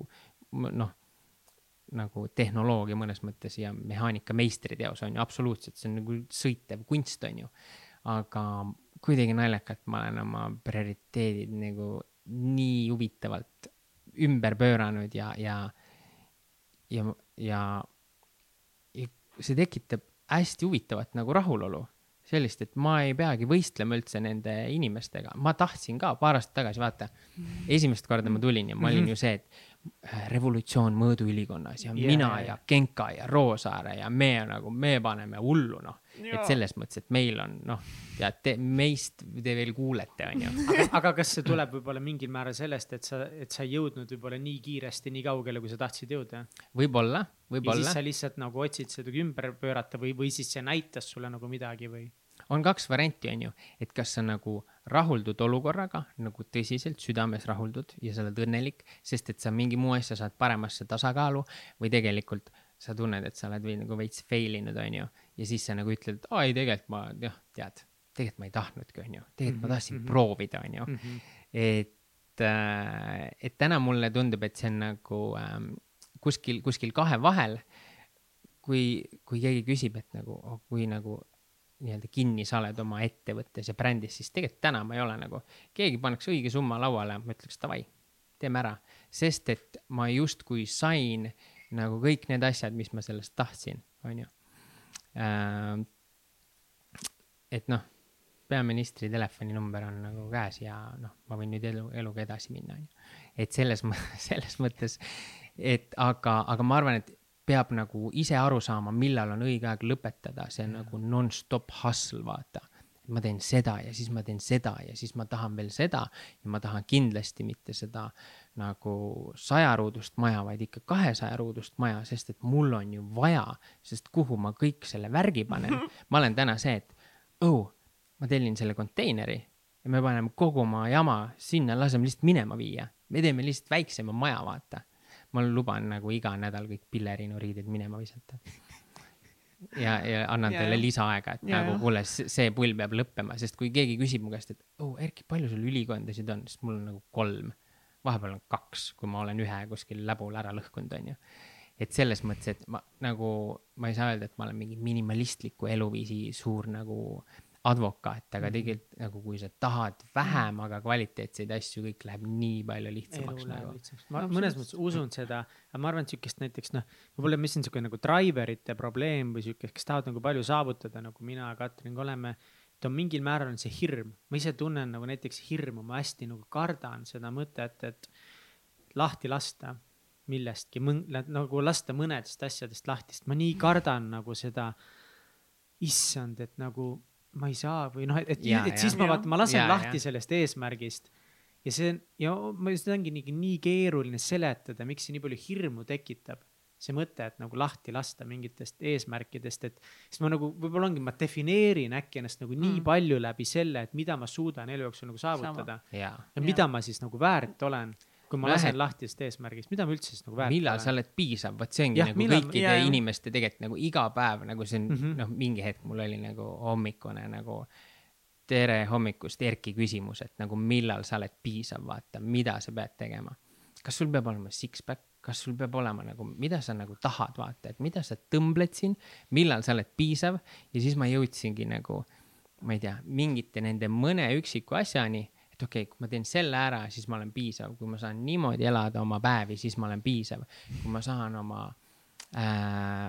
C: noh nagu tehnoloogia mõnes mõttes ja mehaanika meistriteos on ju absoluutselt, see on nagu sõitev kunst, on ju. aga kuidagi naljakalt ma olen oma prioriteedid nagu nii huvitavalt ümber pööranud ja, ja, ja, ja, ja see tekitab hästi huvitavat nagu rahulolu sellist, et ma ei peagi võistlema üldse nende inimestega, ma tahtsin ka paar aastat tagasi, vaata. esimest korda ma tulin ja ma olin ju see, et Äh, revolutsioon mõõduülikonnas ja yeah, mina ja Genka ja Roosaare ja me nagu, me paneme hullu, noh. Et selles mõttes, et meil on, noh, tead te,, meist te veel kuulete, onju.
B: aga, aga kas see tuleb võib-olla mingil määral sellest, et sa, et sa ei jõudnud võib-olla nii kiiresti nii kaugele, kui sa tahtsid jõuda?
C: võib-olla, võib-olla.
B: ja siis sa lihtsalt nagu otsid seda ümber pöörata või, või siis see näitas sulle nagu midagi või?
C: on kaks varianti, on ju, et kas sa nagu rahuldud olukorraga, nagu tõsiselt südames rahuldud ja sa oled õnnelik, sest et sa mingi muu asja saad paremasse tasakaalu või tegelikult sa tunned, et sa oled või nagu veits fail inud, on ju. Ja siis sa nagu ütled, aa ei, tegelikult ma jah, tead, tegelikult ma ei tahtnudki, on ju, tegelikult mm -hmm, ma tahtsin mm -hmm. proovida, on ju mm. -hmm. et, äh, et täna mulle tundub, et see on nagu ähm, kuskil, kuskil kahe vahel. kui, kui keegi küsib, et nagu, oh, kui nagu nii-öelda kinni sa oled oma ettevõttes ja brändis, siis tegelikult täna ma ei ole nagu, keegi paneks õige summa lauale, ma ütleks davai, teeme ära, sest et ma justkui sain nagu kõik need asjad, mis ma sellest tahtsin, on ju äh,. Et noh, peaministri telefoninumber on nagu käes ja noh, ma võin nüüd elu, eluga edasi minna, on ju. et selles, selles mõttes, et aga, aga ma arvan, et peab nagu ise aru saama, millal on õige aeg lõpetada, see on nagu nonstop hustle, vaata. ma teen seda ja siis ma teen seda ja siis ma tahan veel seda ja ma tahan kindlasti mitte seda nagu sajaruudust maja, vaid ikka kahesaja ruudust maja, sest et mul on ju vaja, sest kuhu ma kõik selle värgi panen. ma olen täna see, et oh, ma tellin selle konteineri ja me paneme kogu oma jama sinna, laseme lihtsalt minema viia. me teeme lihtsalt väiksema maja, vaata ma luban nagu iga nädal kõik pilleriinuriided minema visata. ja, ja annan ja, teile lisaaega, et ja, nagu kuule, see pull peab lõppema, sest kui keegi küsib mu käest, et oh, Erki, palju sul ülikondasid on, siis mul on nagu kolm. Vahepeal on kaks, kui ma olen ühe kuskil läbul ära lõhkunud, onju et selles mõttes, et ma nagu, ma ei saa öelda, et ma olen mingi minimalistliku eluviisi suur nagu advokaat, aga mhm. tegelikult nagu kui sa tahad vähem, aga kvaliteetseid asju, kõik läheb nii palju lihtsamaks
B: nagu. ma mõnes mõttes usun seda, aga ma arvan, et sihukest näiteks noh, võib-olla mis on sihuke nagu driverite probleem või sihuke, kes tahavad nagu palju saavutada, nagu mina ja Katrin ka oleme. Et on mingil määral on see hirm, ma ise tunnen nagu näiteks hirmu, ma hästi nagu kardan seda mõtet, et lahti lasta millestki, nagu lasta mõnedest asjadest lahti, sest ma nii kardan nagu seda issand, et nagu ma ei saa või noh, et, et, et siis ma vaata, ma lasen ja, lahti ja. sellest eesmärgist. ja see on, ja ma, seda ongi nii, nii keeruline seletada, miks see nii palju hirmu tekitab. See mõte, et nagu lahti lasta mingitest eesmärkidest, et siis ma nagu võib-olla ongi, ma defineerin äkki ennast nagu nii mm. palju läbi selle, et mida ma suudan elu jooksul nagu saavutada. ja, ja mida ma siis nagu väärt olen kui ma lasen lahti sellest eesmärgist, mida ma üldse siis nagu väärt
C: millal olen? sa oled piisav, vot see ongi ja, nagu millal, kõikide ja, inimeste tegelikult nagu iga päev nagu see on mm -hmm. noh, mingi hetk mul oli nagu hommikune nagu tere hommikust, Erki küsimus, et nagu millal sa oled piisav, vaata, mida sa pead tegema. Kas sul peab olema six-pack, kas sul peab olema nagu, mida sa nagu tahad, vaata, et mida sa tõmbled siin, millal sa oled piisav ja siis ma jõudsingi nagu ma ei tea, mingite nende mõne üksiku asjani, et okei okay,, kui ma teen selle ära, siis ma olen piisav, kui ma saan niimoodi elada oma päevi, siis ma olen piisav. kui ma saan oma äh,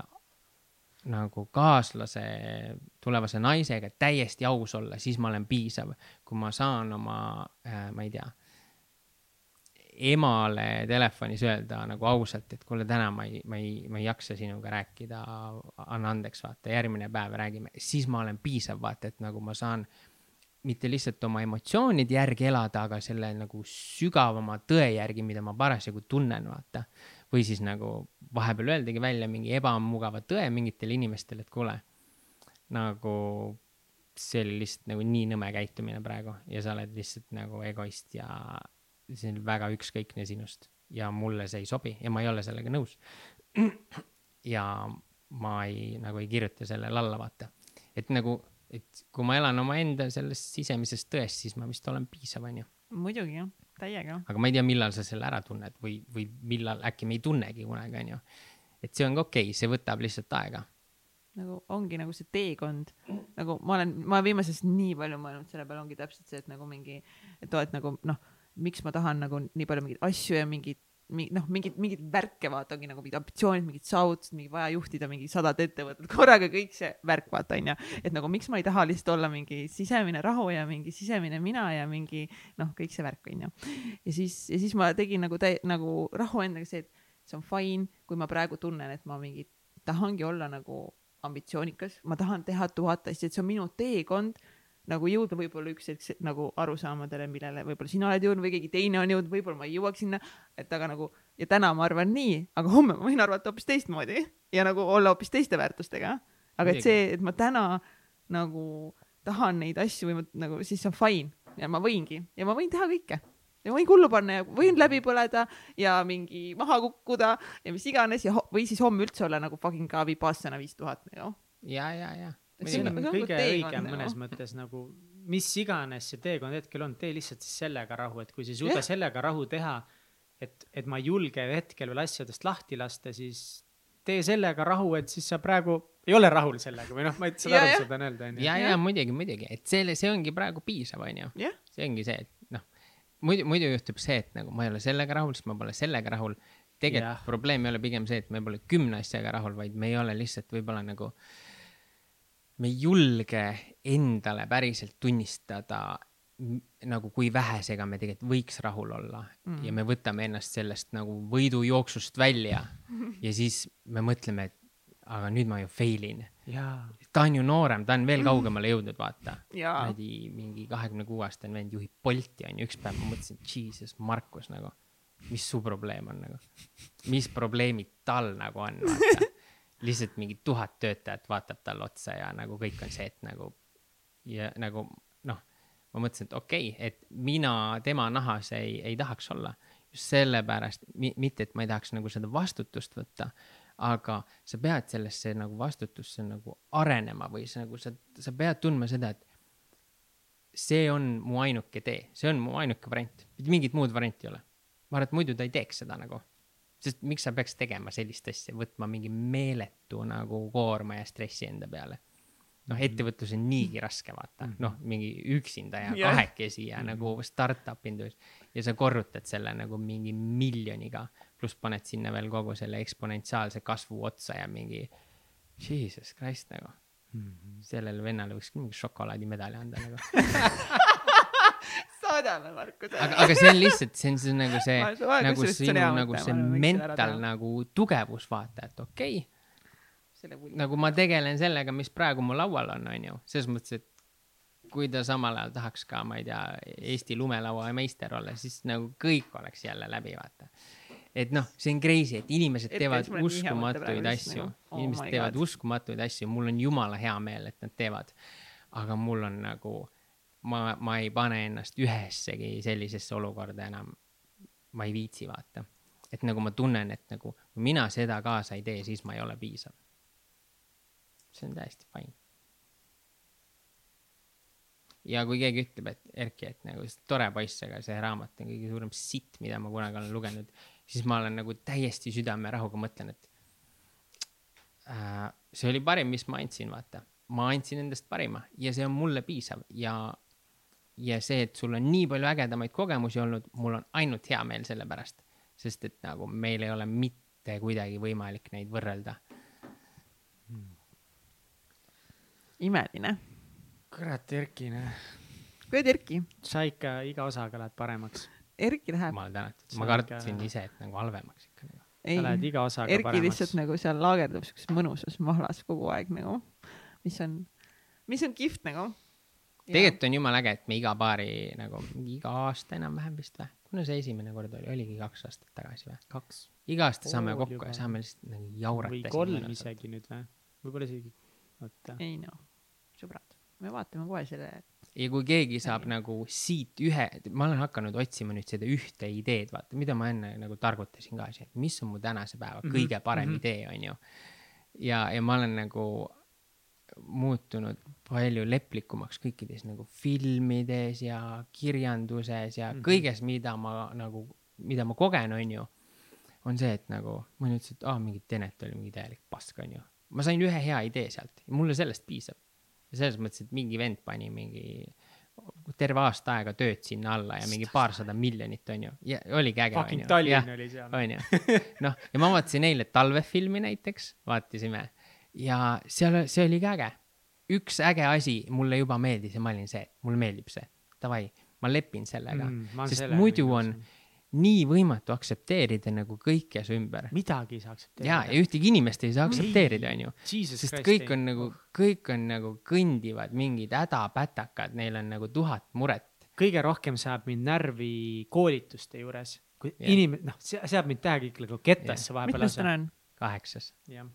C: nagu kaaslase, tulevase naisega täiesti aus olla, siis ma olen piisav. kui ma saan oma äh,, ma ei tea emale telefonis öelda nagu ausalt, et kuule, täna ma ei, ma ei, ma ei jaksa sinuga rääkida, anna andeks, vaata, järgmine päev räägime, siis ma olen piisav, vaata, et nagu ma saan mitte lihtsalt oma emotsioonide järgi elada, aga selle nagu sügavama tõe järgi, mida ma parasjagu tunnen, vaata. või siis nagu vahepeal öeldagi välja mingi ebamugava tõe mingitele inimestele, et kuule, nagu see oli lihtsalt nagu nii nõme käitumine praegu ja sa oled lihtsalt nagu egoist ja see on väga ükskõikne sinust ja mulle see ei sobi ja ma ei ole sellega nõus. ja ma ei, nagu ei kirjuta sellele alla, vaata. et nagu, et kui ma elan omaenda sellest sisemisest tõest, siis ma vist olen piisav, onju.
A: muidugi jah, täiega.
C: aga ma ei tea, millal sa selle ära tunned või, või millal äkki me ei tunnegi kunagi, onju. et see on ka okei okay,, see võtab lihtsalt aega
A: nagu ongi nagu see teekond, nagu ma olen, ma viimasest nii palju mõelnud selle peale, ongi täpselt see, et nagu mingi, et oo, et nagu noh miks ma tahan nagu nii palju mingeid asju ja mingeid noh, mingid, mingid värke vaata, ongi nagu mingid ambitsioonid, mingid saavutused, mingi vaja juhtida mingi sadat ettevõtet korraga, kõik see värk vaata onju. et nagu miks ma ei taha lihtsalt olla mingi sisemine rahu ja mingi sisemine mina ja mingi noh, kõik see värk onju. ja siis, ja siis ma tegin nagu täi-, nagu rahu endaga see, et see on fine, kui ma praegu tunnen, et ma mingi tahangi olla nagu ambitsioonikas, ma tahan teha tuhat asja, et see on minu teekond nagu jõuda võib-olla üks hetk nagu arusaamadele, millele võib-olla sina oled jõudnud või keegi teine on jõudnud, võib-olla ma ei jõuaks sinna, et aga nagu ja täna ma arvan nii, aga homme ma võin arvata hoopis teistmoodi ja nagu olla hoopis teiste väärtustega. aga et see, et ma täna nagu tahan neid asju või ma nagu siis on fine ja ma võingi ja ma võin teha kõike ja võin kullu panna ja võin läbi põleda ja mingi maha kukkuda ja mis iganes ja või siis homme üldse olla nagu fucking ka vipassana viis tuhat nagu.
C: ja, ja, ja
B: see on nagu kõige õigem mõnes mõttes nagu mis iganes see teekond hetkel on, tee lihtsalt siis sellega rahu, et kui sa ei suuda yeah. sellega rahu teha, et, et ma ei julge hetkel veel asjadest lahti lasta, siis tee sellega rahu, et siis sa praegu ei ole rahul sellega või noh, ma ei saa aru, mis ma tahan öelda, onju.
C: ja, ja muidugi, muidugi, et selle, see ongi praegu piisav, onju. see ongi see, et noh, muidu, muidu juhtub see, et nagu ma ei ole sellega rahul, siis ma pole sellega rahul. tegelikult probleem ei ole pigem see, et me pole kümne asjaga rahul, vaid me ei ole lihtsalt võib-olla nagu äh, me ei julge endale päriselt tunnistada nagu kui vähesega me tegelikult võiks rahul olla. Mm. ja me võtame ennast sellest nagu võidujooksust välja ja siis me mõtleme, et aga nüüd ma ju fail in. ta on ju noorem, ta on veel kaugemale jõudnud, vaata. kuradi mingi kahekümne kuue aastane vend juhib Bolti onju, üks päev ma mõtlesin, jesus, Markus nagu, mis su probleem on nagu, mis probleemid tal nagu on, vaata lihtsalt mingi tuhat töötajat vaatab talle otsa ja nagu kõik on see, et nagu ja nagu noh, ma mõtlesin, et okei okay,, et mina tema nahas ei, ei tahaks olla. just sellepärast, mitte et ma ei tahaks nagu seda vastutust võtta, aga sa pead sellesse nagu vastutusse nagu arenema või sa nagu sa, sa pead tundma seda, et see on mu ainuke tee, see on mu ainuke variant, mingit muud varianti ei ole. ma arvan, et muidu ta ei teeks seda nagu sest miks sa peaks tegema sellist asja, võtma mingi meeletu nagu koorma ja stressi enda peale. noh, mhm. ettevõtlus on niigi raske, vaata, mhm. noh, mingi üksinda ja yeah. kahekesi ja -hmm. nagu startup indus ja sa korrutad selle nagu mingi miljoniga, pluss paned sinna veel kogu selle eksponentsiaalse kasvu otsa ja mingi, jesus christ nagu sellele vennale võiks küll mingi šokolaadimedali anda nagu
A: saadame Markusele.
C: aga, aga see on lihtsalt, see on see nagu see, nagu sinu nagu see mental nagu tugevus, vaata, et okei okay, nagu ma tegelen sellega, mis praegu mu laual on, onju, selles mõttes, et kui ta samal ajal tahaks ka, ma ei tea, Eesti lumelaua meister olla, siis nagu kõik oleks jälle läbi, vaata. et noh, see on crazy, et inimesed et teevad uskumatuid asju nagu, oh, inimesed teevad God. uskumatuid asju, mul on jumala hea meel, et nad teevad. aga mul on nagu ma, ma ei pane ennast ühessegi sellisesse olukorda enam. ma ei viitsi vaata, et nagu ma tunnen, et nagu kui mina seda kaasa ei tee, siis ma ei ole piisav. see on täiesti fine. ja kui keegi ütleb, et Erki, et nagu tore poiss, aga see raamat on kõige suurem sitt, mida ma kunagi olen lugenud, siis ma olen nagu täiesti südamerahuga mõtlen, et äh, see oli parim, mis ma andsin, vaata ma andsin endast parima ja see on mulle piisav ja, ja see, et sul on nii palju ägedamaid kogemusi olnud, mul on ainult hea meel selle pärast, sest et nagu meil ei ole mitte kuidagi võimalik neid võrrelda.
A: imeline.
B: kurat, Erki, noh.
A: kuule, Erki.
B: sa ikka iga osaga lähed paremaks.
A: Erki läheb.
C: jumal tänatud, ma kartsin ise, et nagu halvemaks ikka nagu.
A: ei, Erki lihtsalt nagu seal laagerdub siukses mõnusas mahlas kogu aeg nagu, mis on, mis on kihvt nagu.
C: Tegelikult on jumala äge, et me iga paari nagu iga aasta enam-vähem vist või, kuna see esimene kord oli, oligi kaks aastat tagasi või?
B: kaks.
C: iga aasta saame
B: Pool
C: kokku
B: juba.
C: ja saame lihtsalt nagu jaurata.
B: või kolm isegi nüüd või? võib-olla isegi, oota.
A: ei noh, sõbrad, me vaatame kohe selle
C: ja kui keegi saab nagu siit ühe, ma olen hakanud otsima nüüd seda ühte ideed, vaata, mida ma enne nagu targutasin ka siin, et mis on mu tänase päeva
B: Mhm,
C: kõige parem
B: mhm.
C: idee, onju. ja, ja ma olen nagu muutunud palju leplikumaks kõikides nagu filmides ja kirjanduses ja
B: Mhm.
C: kõiges, mida ma nagu, mida ma kogen, onju. on see, et nagu mõni ütles, et aa, mingi Tenet oli mingi täielik pask, onju. ma sain ühe hea idee sealt ja mulle sellest piisab selles mõttes, et mingi vend pani mingi terve aasta aega tööd sinna alla ja mingi paarsada miljonit, onju. ja oligi äge,
B: Fucking. Tallinn oli seal.
C: onju. noh, ja ma vaatasin eile talvefilmi näiteks, vaatasime ja seal, see oli ka äge. Üks äge asi mulle juba meeldis ja ma olin see, mulle meeldib see. Davai, ma lepin sellega
B: Mm,
C: sest
B: selle
C: muidu on nii võimatu aktsepteerida nagu kõike su ümber.
B: midagi ei saa aktsepteerida.
C: ja, ja ühtegi inimest ei saa aktsepteerida, onju sest
B: Christ,
C: kõik on nagu, kõik on nagu kõndivad mingid hädapätakad, neil on nagu tuhat muret.
B: kõige rohkem saab mind närvi koolituste juures, kui yeah. inimene, noh, seab mind täiega ikka nagu kettasse yeah. vahepeal
A: mitmes täna on?
C: kaheksas.
B: jah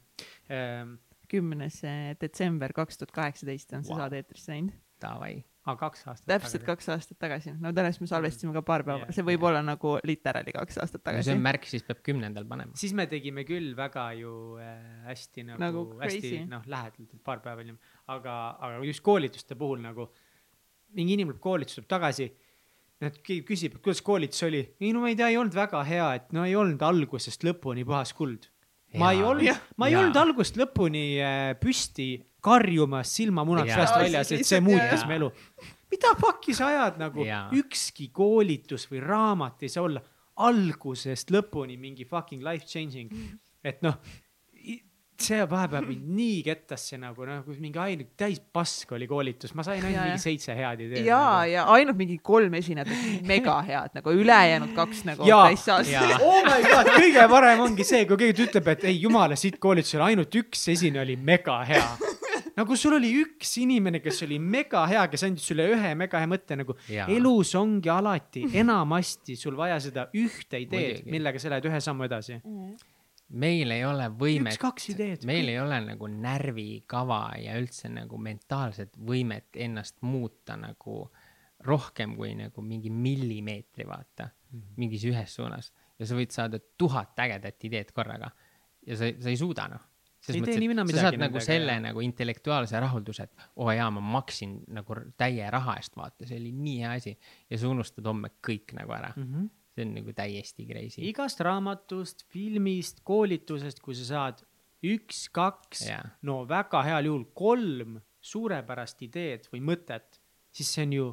B: ehm,,
A: kümnes eh, detsember kaks tuhat kaheksateist on see
B: Vau.
A: saade eetrisse läinud.
C: Davai.
B: aa kaks aastat
A: täpselt. kaks aastat tagasi. no tõenäoliselt me salvestasime ka paar päeva
B: Jah.,
A: see võib olla nagu literaali kaks aastat
C: no see
A: tagasi
C: on. märk, siis peab kümnendal panema.
B: siis me tegime küll väga ju äh, hästi nagu,
A: Nagu
B: nagu hästi
A: crazy.
B: noh, lähedalt, et paar päeva hiljem, aga, aga just koolituste puhul nagu mingi inimene tuleb koolitusest tuleb tagasi. Nad keegi küsib, et kuidas koolitus oli, ei no ma ei tea, ei olnud väga hea, et no ei olnud algusest lõpuni puhas kuld. Ma ei olnud, ma ei olnud algusest lõpuni äh, püsti karjumas silmamunad seast väljas, et see muutis mu elu. mida pakki sa ajad nagu? Ükski koolitus või raamat ei saa olla algusest lõpuni mingi fucking life changing. et noh, see vahepeal mind nii kettasse nagu noh, kus mingi ainult täis pask oli koolitus, ma sain ainult
A: Jaa,
B: mingi seitse head ideed.
A: ja,
B: nagu.
A: ja ainult mingi kolm esinejat olid mega head nagu ülejäänud kaks nagu.
B: Jaa. oh my god, kõige parem ongi see, kui keegi ütleb, et ei jumala siit koolitusel ainult üks esineja oli mega hea. nagu sul oli üks inimene, kes oli mega hea, kes andis sulle ühe mega hea mõtte nagu
C: Jaa.
B: elus ongi alati enamasti sul vaja seda ühte ideed, millega sa lähed ühe sammu edasi.
C: Meil ei ole võimet meil ei ole nagu närvikava ja üldse nagu mentaalset võimet ennast muuta nagu rohkem kui nagu mingi millimeetri, vaata mm, -hmm. mingis ühes suunas ja sa võid saada tuhat ägedat ideed korraga ja sa, sa ei suuda noh. Sa
B: midagi
C: saad nagu
B: nendega,
C: selle
B: jah.
C: nagu intellektuaalse rahulduse, et oo oh, jaa, ma maksin nagu täie raha eest, vaata, see oli nii hea asi ja sa unustad homme kõik nagu ära mm. -hmm. See on nagu täiesti crazy.
B: igast raamatust, filmist, koolitusest, kui sa saad üks, kaks no väga heal juhul kolm suurepärast ideed või mõtet, siis see on ju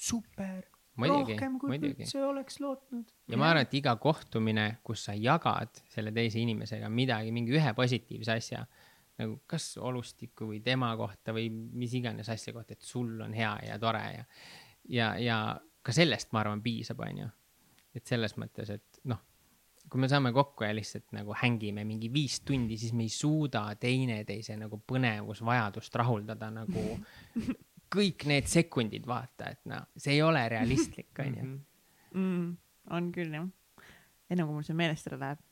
B: super.
C: Muidugi,
B: rohkem kui
C: muidugi.
B: üldse oleks lootnud.
C: ja ma arvan, et iga kohtumine, kus sa jagad selle teise inimesega midagi, mingi ühe positiivse asja, nagu kas olustiku või tema kohta või mis iganes asja kohta, et sul on hea ja tore ja, ja, ja ka sellest, ma arvan, piisab, onju. Et selles mõttes, et noh, kui me saame kokku ja lihtsalt nagu hängime mingi viis tundi, siis me ei suuda teineteise nagu põnevusvajadust rahuldada nagu kõik need sekundid, vaata, et noh, see ei ole realistlik, onju.
A: mm,. on küll jah. enne kui mul see meelest ära läheb,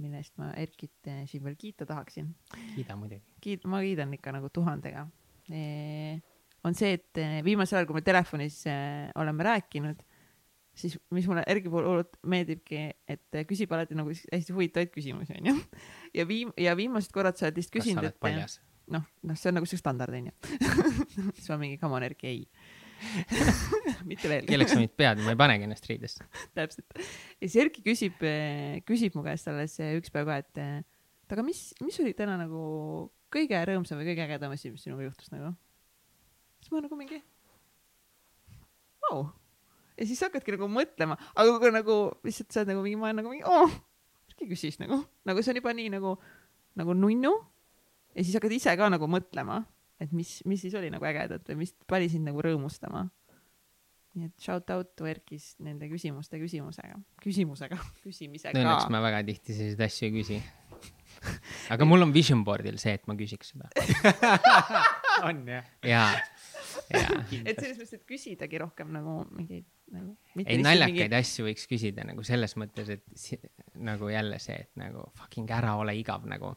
A: mille eest ma Erkit eh, siin veel kiita tahaksin,
C: kiida muidugi.
A: kiid-, ma kiidan ikka nagu tuhandega. on see, et eh, viimasel ajal, kui me telefonis eh, oleme rääkinud, siis mis mulle Erki puhul hullult meeldibki, et küsib alati nagu hästi huvitavaid küsimusi, onju. ja viim-, ja viimased korrad sa oled
C: sa
A: küsinud, et noh, noh, see on nagu see standard onju. siis ma mingi come on Erki, ei. mitte veel.
C: kelleks sa mind pead, ma ei panegi ennast riidesse.
A: täpselt. ja siis Erki küsib, küsib mu käest alles üks päev ka, et et aga mis, mis oli täna nagu kõige rõõmsam või kõige ägedam asi, mis sinuga juhtus nagu? siis ma nagu mingi, vau. Ja siis hakkadki nagu mõtlema, aga kui nagu lihtsalt sa oled nagu mingi, ma olen nagu mingi, oo, keegi küsis nagu, nagu see on juba nii nagu, nagu nunnu. ja siis hakkad ise ka nagu mõtlema, et mis, mis siis oli nagu ägedat või mis pani sind nagu rõõmustama. nii et shout out to Erkis nende küsimuste küsimusega, küsimusega, küsimisega
C: õnneks ma väga tihti selliseid asju ei küsi. aga mul on vision board'il see, et ma küsiks seda.
B: on jah?
C: jaa.
A: et selles mõttes, et küsidagi rohkem nagu mingeid nagu.
C: ei, naljakaid asju võiks küsida nagu selles mõttes, et si nagu jälle see, et nagu fucking ära ole igav nagu.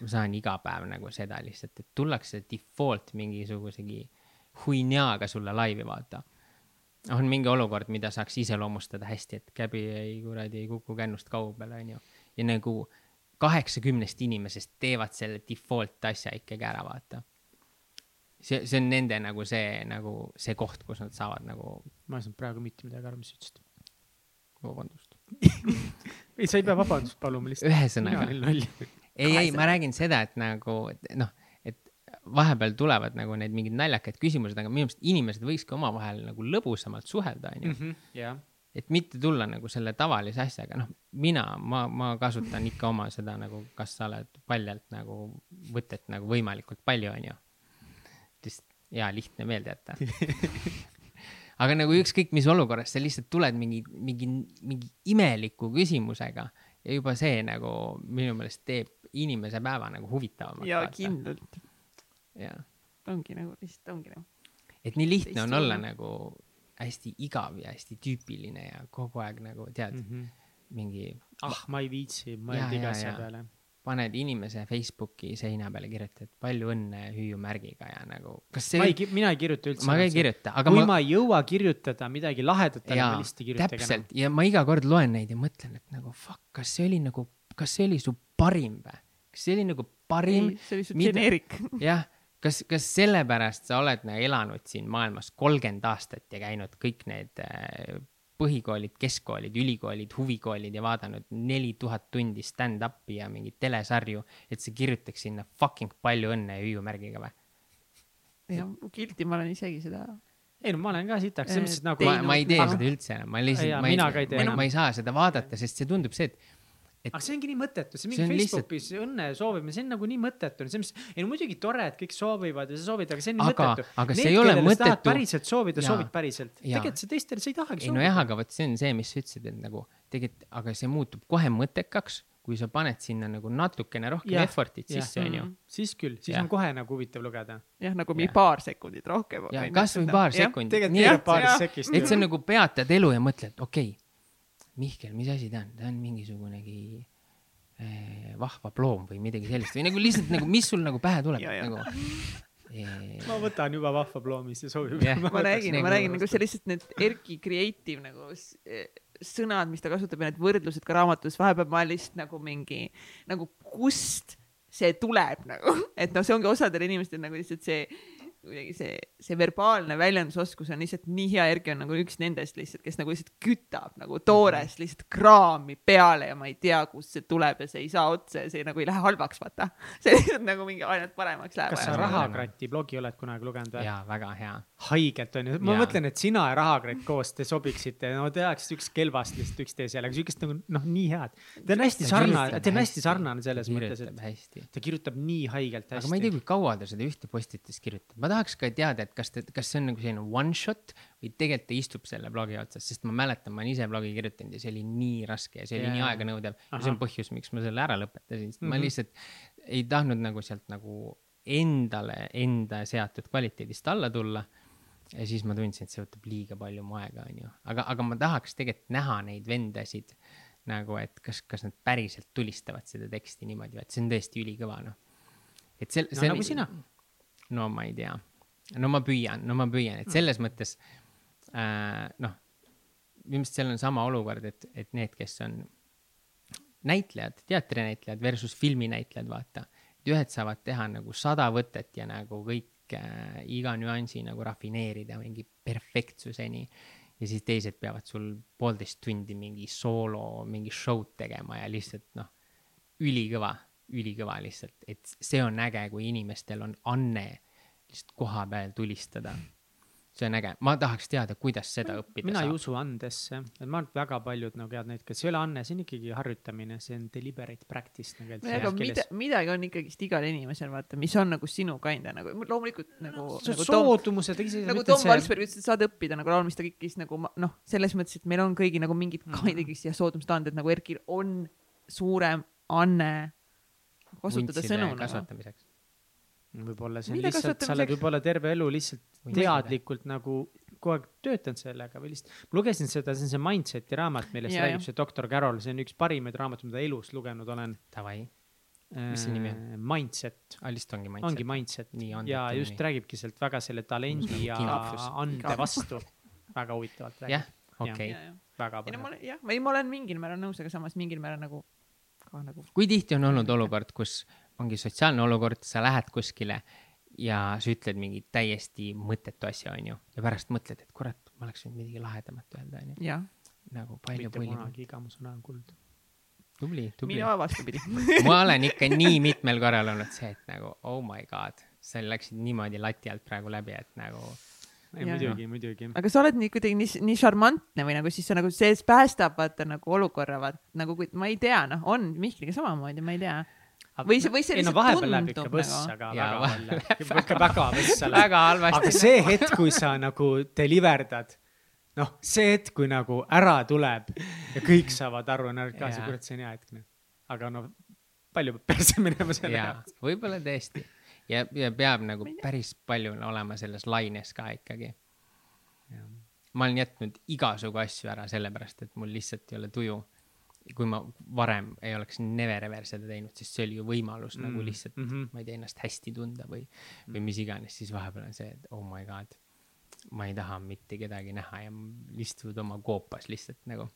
C: ma saan iga päev nagu seda lihtsalt, et tullakse default mingisugusegi huinjaaga sulle laivi vaata. on mingi olukord, mida saaks iseloomustada hästi, et käbi ei kuradi ei kuku kännust kaugele, onju. ja nagu kaheksakümnest inimesest teevad selle default asja ikkagi ära, vaata. see, see on nende nagu see, nagu see koht, kus nad saavad nagu,
B: ma ei saanud praegu mitte midagi aru, mis sa ütlesid.
C: vabandust.
B: ei, sa ei pea vabandust paluma lihtsalt.
C: ühesõnaga, ei, ei, ma räägin seda, et nagu noh, et vahepeal tulevad nagu need mingid naljakad küsimused, aga minu meelest inimesed võikski omavahel nagu lõbusamalt suhelda, onju.
B: jah,
C: et mitte tulla nagu selle tavalise asjaga, noh, mina, ma, ma kasutan ikka oma seda nagu, kas sa oled paljalt nagu võtet nagu võimalikult palju, onju. Lihtsalt hea lihtne meelde jätta. aga nagu ükskõik mis olukorras sa lihtsalt tuled mingi, mingi, mingi imeliku küsimusega ja juba see nagu minu meelest teeb inimese päeva nagu huvitavamaks.
A: ja. kindlalt
C: jah,
A: ongi nagu lihtsalt ongi nagu.
C: et nii lihtne on
A: Teist
C: olla
A: olla.
C: nagu hästi igav ja hästi tüüpiline ja kogu aeg nagu tead mm, -hmm. mingi
B: ah, ma ei viitsi mõelda iga asja peale.
C: Paned inimese Facebooki seina peale, kirjutad palju õnne hüüumärgiga ja nagu, kas see
B: ma ei, mina ei kirjuta üldse.
C: ma ka ei kirjuta, aga
B: kui
C: ma,
B: ma ei jõua kirjutada midagi lahedat,
C: jaa
B: ma lihtsalt ei, kirjutagi enam.
C: täpselt ja ma iga kord loen neid ja mõtlen, et nagu fuck, kas see oli nagu, kas see oli su parim või? kas see oli nagu parim
A: see oli su
C: mida-
A: geneerik.
C: jah, kas, kas sellepärast sa oled nagu elanud siin maailmas kolmkümmend aastat ja käinud kõik need äh, põhikoolid, keskkoolid, ülikoolid, huvikoolid ja vaadanud neli tuhat tundi stand-up'i ja mingeid telesarju, et sa kirjutaks sinna fucking palju õnne hüüumärgiga või?
A: jah, guilty ma olen isegi seda.
B: ei no ma olen ka sitaks, selles mõttes, et nagu
C: ma, ei tee seda üldse enam, ma lihtsalt, ma ei, ma, ma ei saa seda vaadata, sest see tundub see, et
B: aga see ongi nii mõttetu, see
C: See
B: mingi
C: on lihtsalt-
B: Facebookis õnne soovimine, see on nagu nii mõttetu, selles mõttes, ei no muidugi tore, et kõik soovivad ja sa soovid, aga see on nii
C: Aga-
B: mõttetu.
C: aga see ei ole mõttetu.
B: päriselt soovida, soovid päriselt. Tegelikult sa teistele, sa ei tahagi
C: ei nojah, aga vot see on see, mis sa ütlesid, et nagu tegelikult, aga see muutub kohe mõttekaks, kui sa paned sinna nagu natukene rohkem
B: Jah,
C: effort'it
B: jah.
C: sisse, onju.
B: siis küll, siis
C: Jah.
B: on kohe nagu huvitav lugeda.
A: jah, nagu mingi
C: Jah.
A: paar sekundit rohkem.
C: ja kasvõi paar sekundit. et, et sa nagu peatad elu ja mõtled, okei okay,, Mihkel, mis asi ta on, ta on mingisugunegi eh, vahva ploom või midagi sellist või nagu lihtsalt nagu, mis sul nagu pähe tuleb
A: Ja, ja.
C: nagu eh.
B: ma võtan juba vahva ploomis ja sobib
C: Jah..
A: ma räägin,
C: nagu-
A: ma räägin nagu see lihtsalt need Erki creative nagu eh, sõnad, mis ta kasutab ja need võrdlused ka raamatus, vahepeal ma lihtsalt nagu mingi nagu kust see tuleb nagu, et noh, see ongi osadel inimestel nagu lihtsalt see kuidagi see, see verbaalne väljendusoskus on lihtsalt nii hea, Erki on nagu üks nendest lihtsalt, kes nagu lihtsalt kütab nagu toorest lihtsalt kraami peale ja ma ei tea, kust see tuleb ja see ei saa otsa ja see nagu ei lähe halvaks, vaata. see lihtsalt nagu mingi ainult paremaks läheb.
B: kas sa
C: Jaa.
B: Rahakrati blogi oled kunagi lugenud või?
C: jaa, väga hea.
B: Haigelt onju, ma
C: Jaa.
B: mõtlen, et sina ja Rahakratt koos te sobiksite, no tehakse üks kelbast lihtsalt üksteisele, aga siukest nagu noh, nii head. ta on hästi sarnane, ta on hästi sarnane selles mõttes, et
C: hästi.
B: ta kirjutab nii haigelt
C: aga ma ei tea,
B: hästi.
C: kui kaua ta seda ühte postitust kirjutab, ma tahaks ka teada, et kas ta, kas see on nagu selline one shot või tegelikult ta istub selle blogi otsas, sest ma mäletan, ma olen ise blogi kirjutanud ja see oli nii raske ja see oli
B: Jaa,
C: nii aeganõudev ja see on põhjus, miks ma selle ära lõpetasin, sest ma
B: Mhm.
C: lihtsalt ei tahtnud nagu sealt nagu endale enda seatud kvaliteedist alla tulla ja siis ma tundsin, et see võtab liiga palju mu aega, onju, aga, aga ma tahaks tegelikult näha neid vendasid nagu, et kas, kas nad päriselt tulistavad seda teksti niimoodi, et see on tõesti ülikõva, noh. et see,
B: no
C: see
B: nagu sina.
C: no ma ei tea, no ma püüan, no ma püüan, et selles mõttes äh, noh, meelest seal on sama olukord, et, et need, kes on näitlejad, teatrinäitlejad versus filminäitlejad, vaata. et ühed saavad teha nagu sada võtet ja nagu kõik äh, iga nüansi nagu rafineerida mingi perfektsuseni. ja siis teised peavad sul poolteist tundi mingi soolo, mingi show'd tegema ja lihtsalt noh, ülikõva ülikõva lihtsalt, et see on äge, kui inimestel on anne lihtsalt koha peal tulistada. See on äge, ma tahaks teada, kuidas seda õppida
B: mina ei
C: saab.
B: usu andesse, et ma arvan, et väga paljud nagu head näited, see ei ole anne, see on ikkagi harjutamine, see on deliberate practice nagu
A: aga mida midagi on ikkagist igal inimesel, vaata, mis on nagu sinu kanda nagu, loomulikult nagu,
B: see
A: nagu
B: on
A: Tom,
B: soodumused,
A: nagu Tom Valsberg ütles, et saad õppida nagu laulmist, aga ikkagist nagu noh, selles mõttes, et meil on kõigil nagu mingid
B: Mhm.
A: kindlasti ja soodumust anded nagu Erkil on suurem anne kasutada sõnu nagu.
C: kasvatamiseks.
B: Võib-olla see on
A: Mille
B: lihtsalt, sa oled võib-olla terve elu lihtsalt teadlikult nagu kogu aeg töötanud sellega või lihtsalt, ma lugesin seda, see on see Mindset'i raamat, millest
A: Ja,
B: räägib
A: ja.
B: see doktor Carroll, see on üks parimaid raamatuid, mida elus lugenud olen.
C: Davai, Mis see nimi on?
B: Mindset,
C: aa lihtsalt ongi mindset.
B: ongi Mindset ja just
C: nimi.
B: räägibki sealt väga selle talendi ja
C: Kindlus.
B: ande vastu, väga huvitavalt
C: jah
B: räägib,
C: okei.
B: väga
A: ei ma
B: põnev.
A: olen jah, või ma olen mingil määral nõus, aga samas mingil määral nagu ka nagu
C: kui tihti on olnud olukord, kus ongi sotsiaalne olukord, sa lähed kuskile ja sa ütled mingi täiesti mõttetu asja, onju, ja pärast mõtled, et kurat, ma oleks võinud midagi lahedamat öelda, onju. nagu palju
B: mitte kunagi, iga mu sõna on kuld.
C: tubli, tubli.
A: mina vastupidi.
C: ma olen ikka nii mitmel korral olnud see, et nagu oh my god, sa läksid niimoodi lati alt praegu läbi, et nagu
B: ei muidugi, muidugi.
A: aga sa oled nii kuidagi nii, nii šarmantne või nagu siis sa nagu see päästab vaata nagu olukorra vaata nagu kui ma ei tea, noh, on Mihkliga samamoodi, ma ei tea. Või see- või see
B: ei no
A: lihtsalt
B: vahepeal läheb ikka
A: tundub
B: võss,
A: nagu.
B: aga
C: Jaa,
B: väga välja, ikka väga võss läheb.
C: väga halvasti.
B: aga see hetk, kui sa nagu deliverdad, noh, see hetk, kui nagu ära tuleb ja kõik saavad aru, on ka see kurat, see on hea hetk, noh. aga no palju peab perse minema selle jaoks.,
C: võib-olla tõesti. ja, ja peab nagu päris palju olema selles laines ka ikkagi. ma olen jätnud igasugu asju ära sellepärast, et mul lihtsalt ei ole tuju. Kui ma varem ei oleks never ever seda teinud, siis see oli ju võimalus mm. nagu
B: Mm,
C: lihtsalt mm. -hmm. ma ei tea, ennast hästi tunda või, või mis iganes, siis vahepeal on see, et oh my god, ma ei taha mitte kedagi näha ja istuvad oma koopas lihtsalt nagu.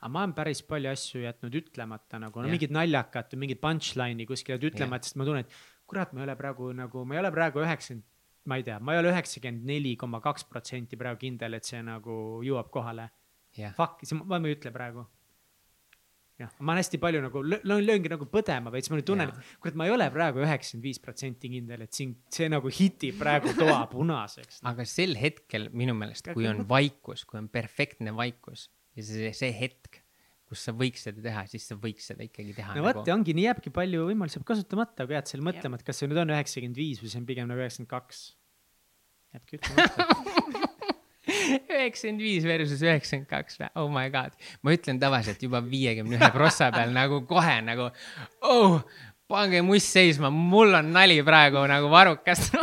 B: aga ma olen päris palju asju jätnud ütlemata nagu, no
C: Jah.
B: mingid naljakad või mingid punchline'i kuskile jätnud
C: Jah.
B: ütlemata, sest ma tunnen, et kurat, ma ei ole praegu nagu, ma ei ole praegu üheksakümmend, ma ei tea, ma ei ole üheksakümmend neli koma kaks protsenti praegu kindel, et see nagu jõuab kohale.
C: jah,
B: Fuck, ma, ma ei ütle praegu. jah, ma olen hästi palju nagu lö- lö- lööngi nagu põdema veits, ma nüüd tunnen, et kurat, ma ei ole praegu üheksakümmend viis protsenti kindel, et siin see nagu hitib praegu toa punaseks.
C: aga sel hetkel minu meelest, kui on vaikus, kui on perfektne vaikus ja see, see hetk, kus sa võiks seda teha, siis sa võiks seda ikkagi teha
B: no vot ja ongi, nii jääbki palju võimalusi kasutamata, kui jääd seal mõtlema, et kas see nüüd on üheksakümmend viis või see on pigem nagu üheksakümmend kaks. jääbki ütlemata.
C: üheksakümmend viis versus üheksakümmend kaks või, oh my god. ma ütlen tavaliselt juba viiekümne ühe prossa peal nagu kohe nagu oh,, pange must seisma, mul on nali praegu nagu varrukast.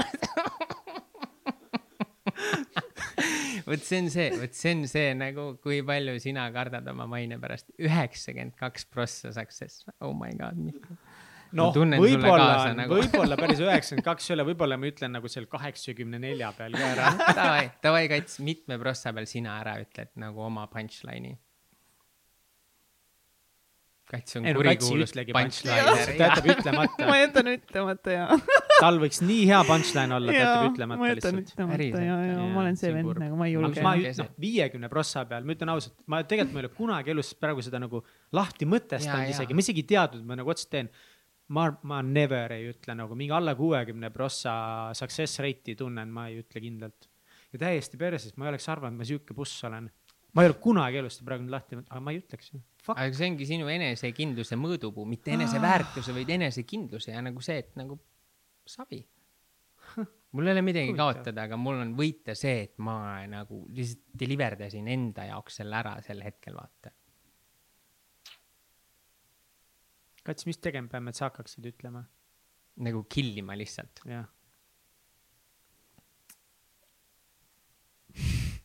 C: vot see on see, vot see on see nagu, kui palju sina kardad oma maine pärast. üheksakümmend kaks prossa success, oh my god.
B: noh, võib-olla
C: nagu.
B: võib-olla päris üheksakümmend kaks ei ole, võib-olla ma ütlen nagu seal kaheksakümne nelja peal ka ära.
C: Davai, davai, Kats, mitme prossa peal sina ära ütled nagu oma punchline'i? Kats on kurikuulus punchliner
B: punchline'i, ta jätab ütlemata
A: ma. jätan ütlemata ja.
B: tal võiks nii hea punchline olla, ta jätab
A: ma
B: ütlemata
A: jätan
B: lihtsalt.
A: ütlemata
C: Päriselt?
A: ja, ja
B: Jaa,
A: ma olen
B: see
A: vend nagu, ma ei julge
B: ma. Ei, noh, viiekümne prossa peal, ma ütlen ausalt, ma tegelikult ma ei ole kunagi elus praegu seda nagu lahti mõtestanud
C: Jaa, jaa.
B: isegi, ma isegi ei teadnud, ma nagu otseselt teen. ma, ma never ei ütle nagu mingi alla kuuekümne prossa success rate'i tunnen, ma ei ütle kindlalt. ja täiesti perses, ma ei oleks arvanud, ma sihuke buss olen. ma ei ole kunagi elus seda praegu lahti, aga ma ei ütleks
C: aga see ongi sinu enesekindluse mõõdupuu, mitte eneseväärtuse, vaid enesekindluse ja nagu see, et nagu savi. mul ei ole midagi
B: Huvitav.
C: kaotada, aga mul on võita see, et ma nagu lihtsalt deliver dasin enda jaoks selle ära sel hetkel, vaata.
B: Kats, mis tegema peame, et sa hakkaksid ütlema?
C: nagu kill ima lihtsalt.
B: jah.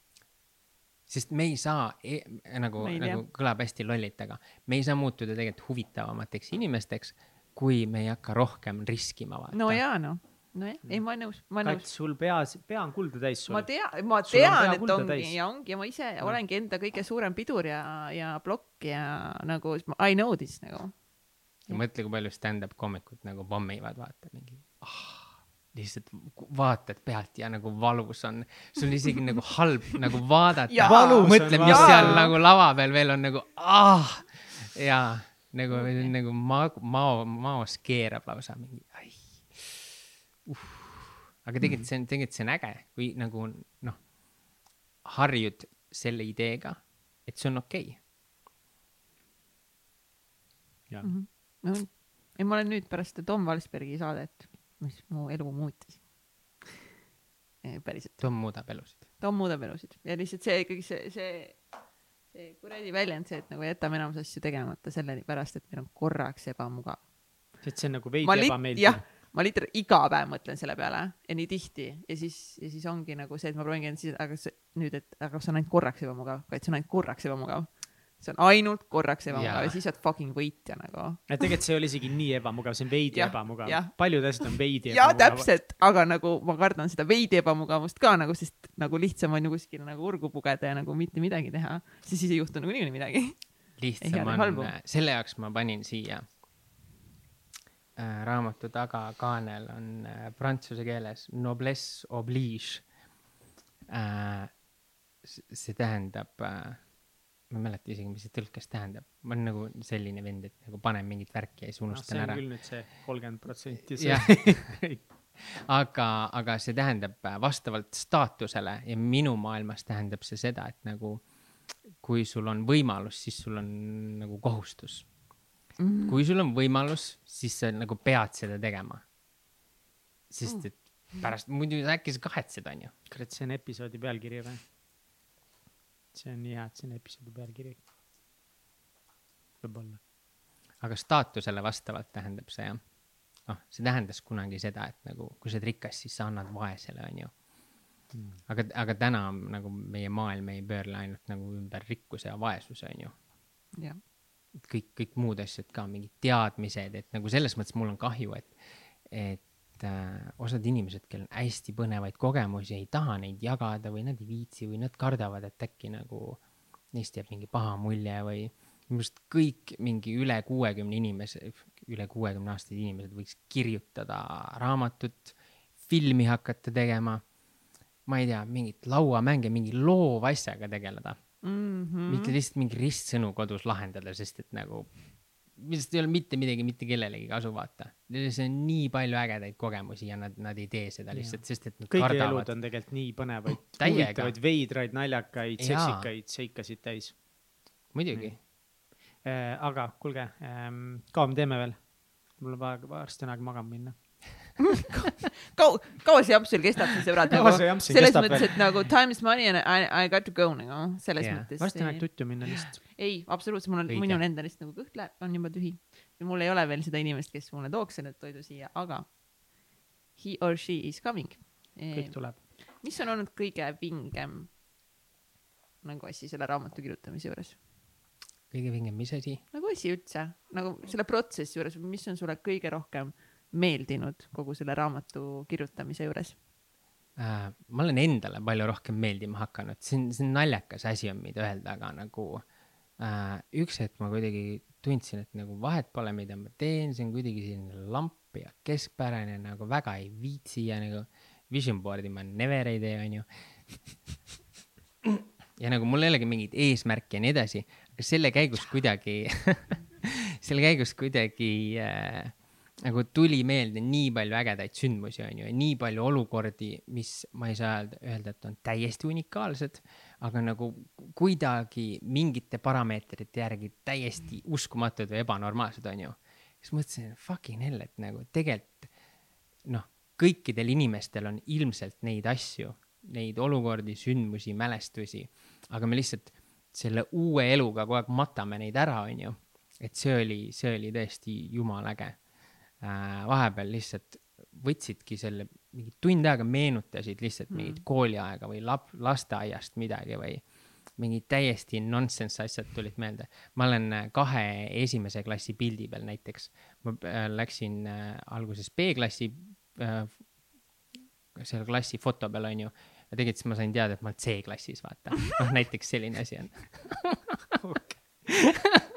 C: sest me ei saa e, nagu nagu kõlab hästi lollilt, aga me ei saa muutuda tegelikult huvitavamateks inimesteks, kui me ei hakka rohkem riskima, vaata.
A: no jaa, noh. nojah, ei ma nõus, ma olen
B: Kats,
A: nõus.
B: sul peas, pea on kulda täis sul
A: ma. tean, ma tean, et ongi ja ongi ja ma ise olengi enda kõige suurem pidur ja, ja plokk ja nagu I know this nagu.
C: Ja mõtle, kui palju stand-up koomikud nagu pommivad, vaata mingi ah,. lihtsalt vaatad pealt ja nagu valus on, sul on isegi nagu halb nagu vaadata mõtle, mis seal nagu lava peal veel on nagu ah ja nagu
A: Okei.
C: nagu mao, mao, maos keerab lausa mingi, ai uh.. aga tegelikult see on, tegelikult see on äge, kui nagu noh, harjud selle ideega, et see on okei okay..
B: jah,
A: no,. ei, ma olen nüüd pärast seda Tom Valsbergi saadet, mis mu elu muutis. päriselt,
C: Tom muudab elusid.
A: Tom muudab elusid ja lihtsalt see ikkagi see, see, see kuradi väljend, see, et nagu jätame enamus asju tegemata sellepärast, et meil on korraks ebamugav.
B: et see on nagu veidi ebameeldiv
A: ma literaalselt iga päev mõtlen selle peale ja nii tihti ja siis, ja siis ongi nagu see, et ma proovingi end siis, aga see nüüd, et aga see on ainult korraks ebamugav, vaid see on ainult korraks ebamugav. See on ainult korraks ebamugav ja siis oled fucking võitja nagu.
B: et tegelikult see ei ole isegi nii ebamugav, see on veidi
A: Jah,
B: ebamugav paljud asjad on veidi
A: ja
B: ebamugavad.
A: täpselt, aga nagu ma kardan seda veidi ebamugavust ka nagu, sest nagu lihtsam on ju kuskile nagu urgu pugeda ja nagu mitte midagi teha, siis ei juhtu nagu niikuinii midagi.
C: Lihtsam on selle jaoks ma panin siia äh, raamatu tagakaanel on äh, prantsuse keeles noblesse oblige äh,. see tähendab äh,, ma ei mäleta isegi, mis see tõlkes tähendab, ma olen nagu selline vend, et nagu panen mingit värki ja siis
B: noh,
C: unustan
B: see on
C: ära.
B: küll nüüd see kolmkümmend protsenti.
C: jah, aga, aga see tähendab äh, vastavalt staatusele ja minu maailmas tähendab see seda, et nagu kui sul on võimalus, siis sul on nagu kohustus.
A: Mm.
C: kui sul on võimalus, siis sa nagu pead seda tegema. sest et pärast, muidu äkki sa kahetsed, onju.
B: kurat, see on episoodi pealkiri või? See on nii hea, et on episoodi pealkiri. võib-olla.
C: aga staatusele vastavalt tähendab see jah. noh, see tähendas kunagi seda, et nagu kui sa oled rikas, siis sa annad vaesele, onju. aga, aga täna nagu meie maailm ei pöörle ainult nagu ümber rikkuse ja vaesuse, onju.
A: jah,
C: kõik, kõik muud asjad ka, mingid teadmised, et nagu selles mõttes mul on kahju, et, et äh, osad inimesed, kellel on hästi põnevaid kogemusi, ei taha neid jagada või nad ei viitsi või nad kardavad, et äkki nagu neist jääb mingi paha mulje või minu arust kõik mingi üle kuuekümne inimese, üle kuuekümne aastased inimesed võiks kirjutada raamatut, filmi hakata tegema, ma ei tea, mingit lauamänge, mingi loovasjaga tegeleda
A: mm. -hmm.
C: mitte lihtsalt mingi ristsõnu kodus lahendada, sest et nagu, millest ei ole mitte midagi mitte kellelegi kasu, vaata. see on nii palju ägedaid kogemusi ja nad, nad ei tee seda lihtsalt, sest et nad
B: kõigi elud
C: kardavad.
B: on tegelikult nii põnevaid, huvitavaid, veidraid, naljakaid, seksikaid seikasid täis
C: muidugi,
B: äh,. aga kuulge ähm,, kaua me teeme veel? mul on vaja varsti on aeg magama minna.
A: kaua, kaua see jamps sul kestab siis sõbrad nagu selles mõttes,
B: veel?
A: et nagu time is money and I, I got to go nagu selles
C: Jaa.
A: mõttes.
B: varsti on aeg tutju minna lihtsalt.
A: ei, absoluutselt, mul on,
C: Õige.
A: minul endal lihtsalt nagu kõht läheb, on juba tühi mul ei ole veel seda inimest, kes mulle tooks selle toidu siia, aga he or she is coming.
B: kõik tuleb.
A: mis on olnud kõige vingem nagu asi selle raamatu kirjutamise juures?
C: kõige vingem, mis asi?
A: nagu asi üldse, nagu selle protsessi juures, mis on sulle kõige rohkem meeldinud kogu selle raamatu kirjutamise juures?
C: äh, ma olen endale palju rohkem meeldima hakanud, see on, see on naljakas asi on, mida öelda, aga nagu äh, üks hetk ma kuidagi tundsin, et nagu vahet pole, mida ma teen, see on kuidagi selline lamp ja keskpärane nagu väga ei viitsi ja nagu vision board'i ma never ei tee, onju. ja nagu mul ei olegi mingeid eesmärke ja nii edasi, aga selle käigus kuidagi selle käigus kuidagi äh, nagu tuli meelde nii palju ägedaid sündmusi onju ja nii palju olukordi, mis ma ei saa öelda, öelda, et on täiesti unikaalsed, aga nagu kuidagi mingite parameetrite järgi täiesti uskumatud või ebanormaalsed onju. siis mõtlesin, fucking hell, et nagu tegelikult noh, kõikidel inimestel on ilmselt neid asju, neid olukordi, sündmusi, mälestusi, aga me lihtsalt selle uue eluga kogu aeg matame neid ära, onju. et see oli, see oli tõesti jumala äge. Vahepeal lihtsalt võtsidki selle mingi tund aega meenutasid lihtsalt mingit
A: Mm.
C: kooliaega või lap-, lasteaiast midagi või mingid täiesti nonsense asjad tulid meelde. ma olen äh, kahe esimese klassi pildi peal näiteks, ma äh, läksin äh, alguses B-klassi äh, selle klassi foto peal onju ja tegelikult siis ma sain teada, et ma olen C-klassis, vaata. noh, näiteks selline asi on.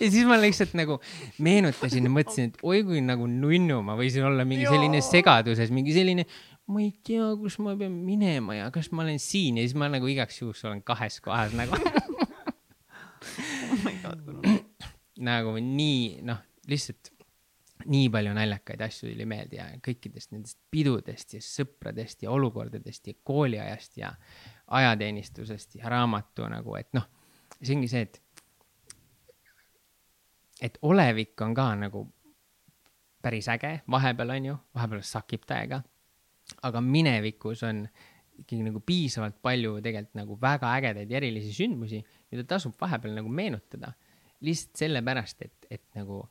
C: ja siis ma lihtsalt nagu meenutasin ja mõtlesin, et oi kui nagu nunnu ma võisin olla mingi selline segaduses, mingi selline, ma ei tea, kus ma pean minema ja kas ma olen siin ja siis ma nagu igaks juhuks olen kahes kohas nagu.
A: oh
C: nagu nii noh, lihtsalt nii palju naljakaid asju tuli meelde ja kõikidest nendest pidudest ja sõpradest ja olukordadest ja kooliajast ja ajateenistusest ja raamatu nagu, et noh, see ongi see, et et olevik on ka nagu päris äge, vahepeal on ju, vahepeal sakib täiega. aga minevikus on ikkagi nagu piisavalt palju tegelikult nagu väga ägedaid ja erilisi sündmusi, mida tasub vahepeal nagu meenutada. lihtsalt sellepärast, et, et nagu,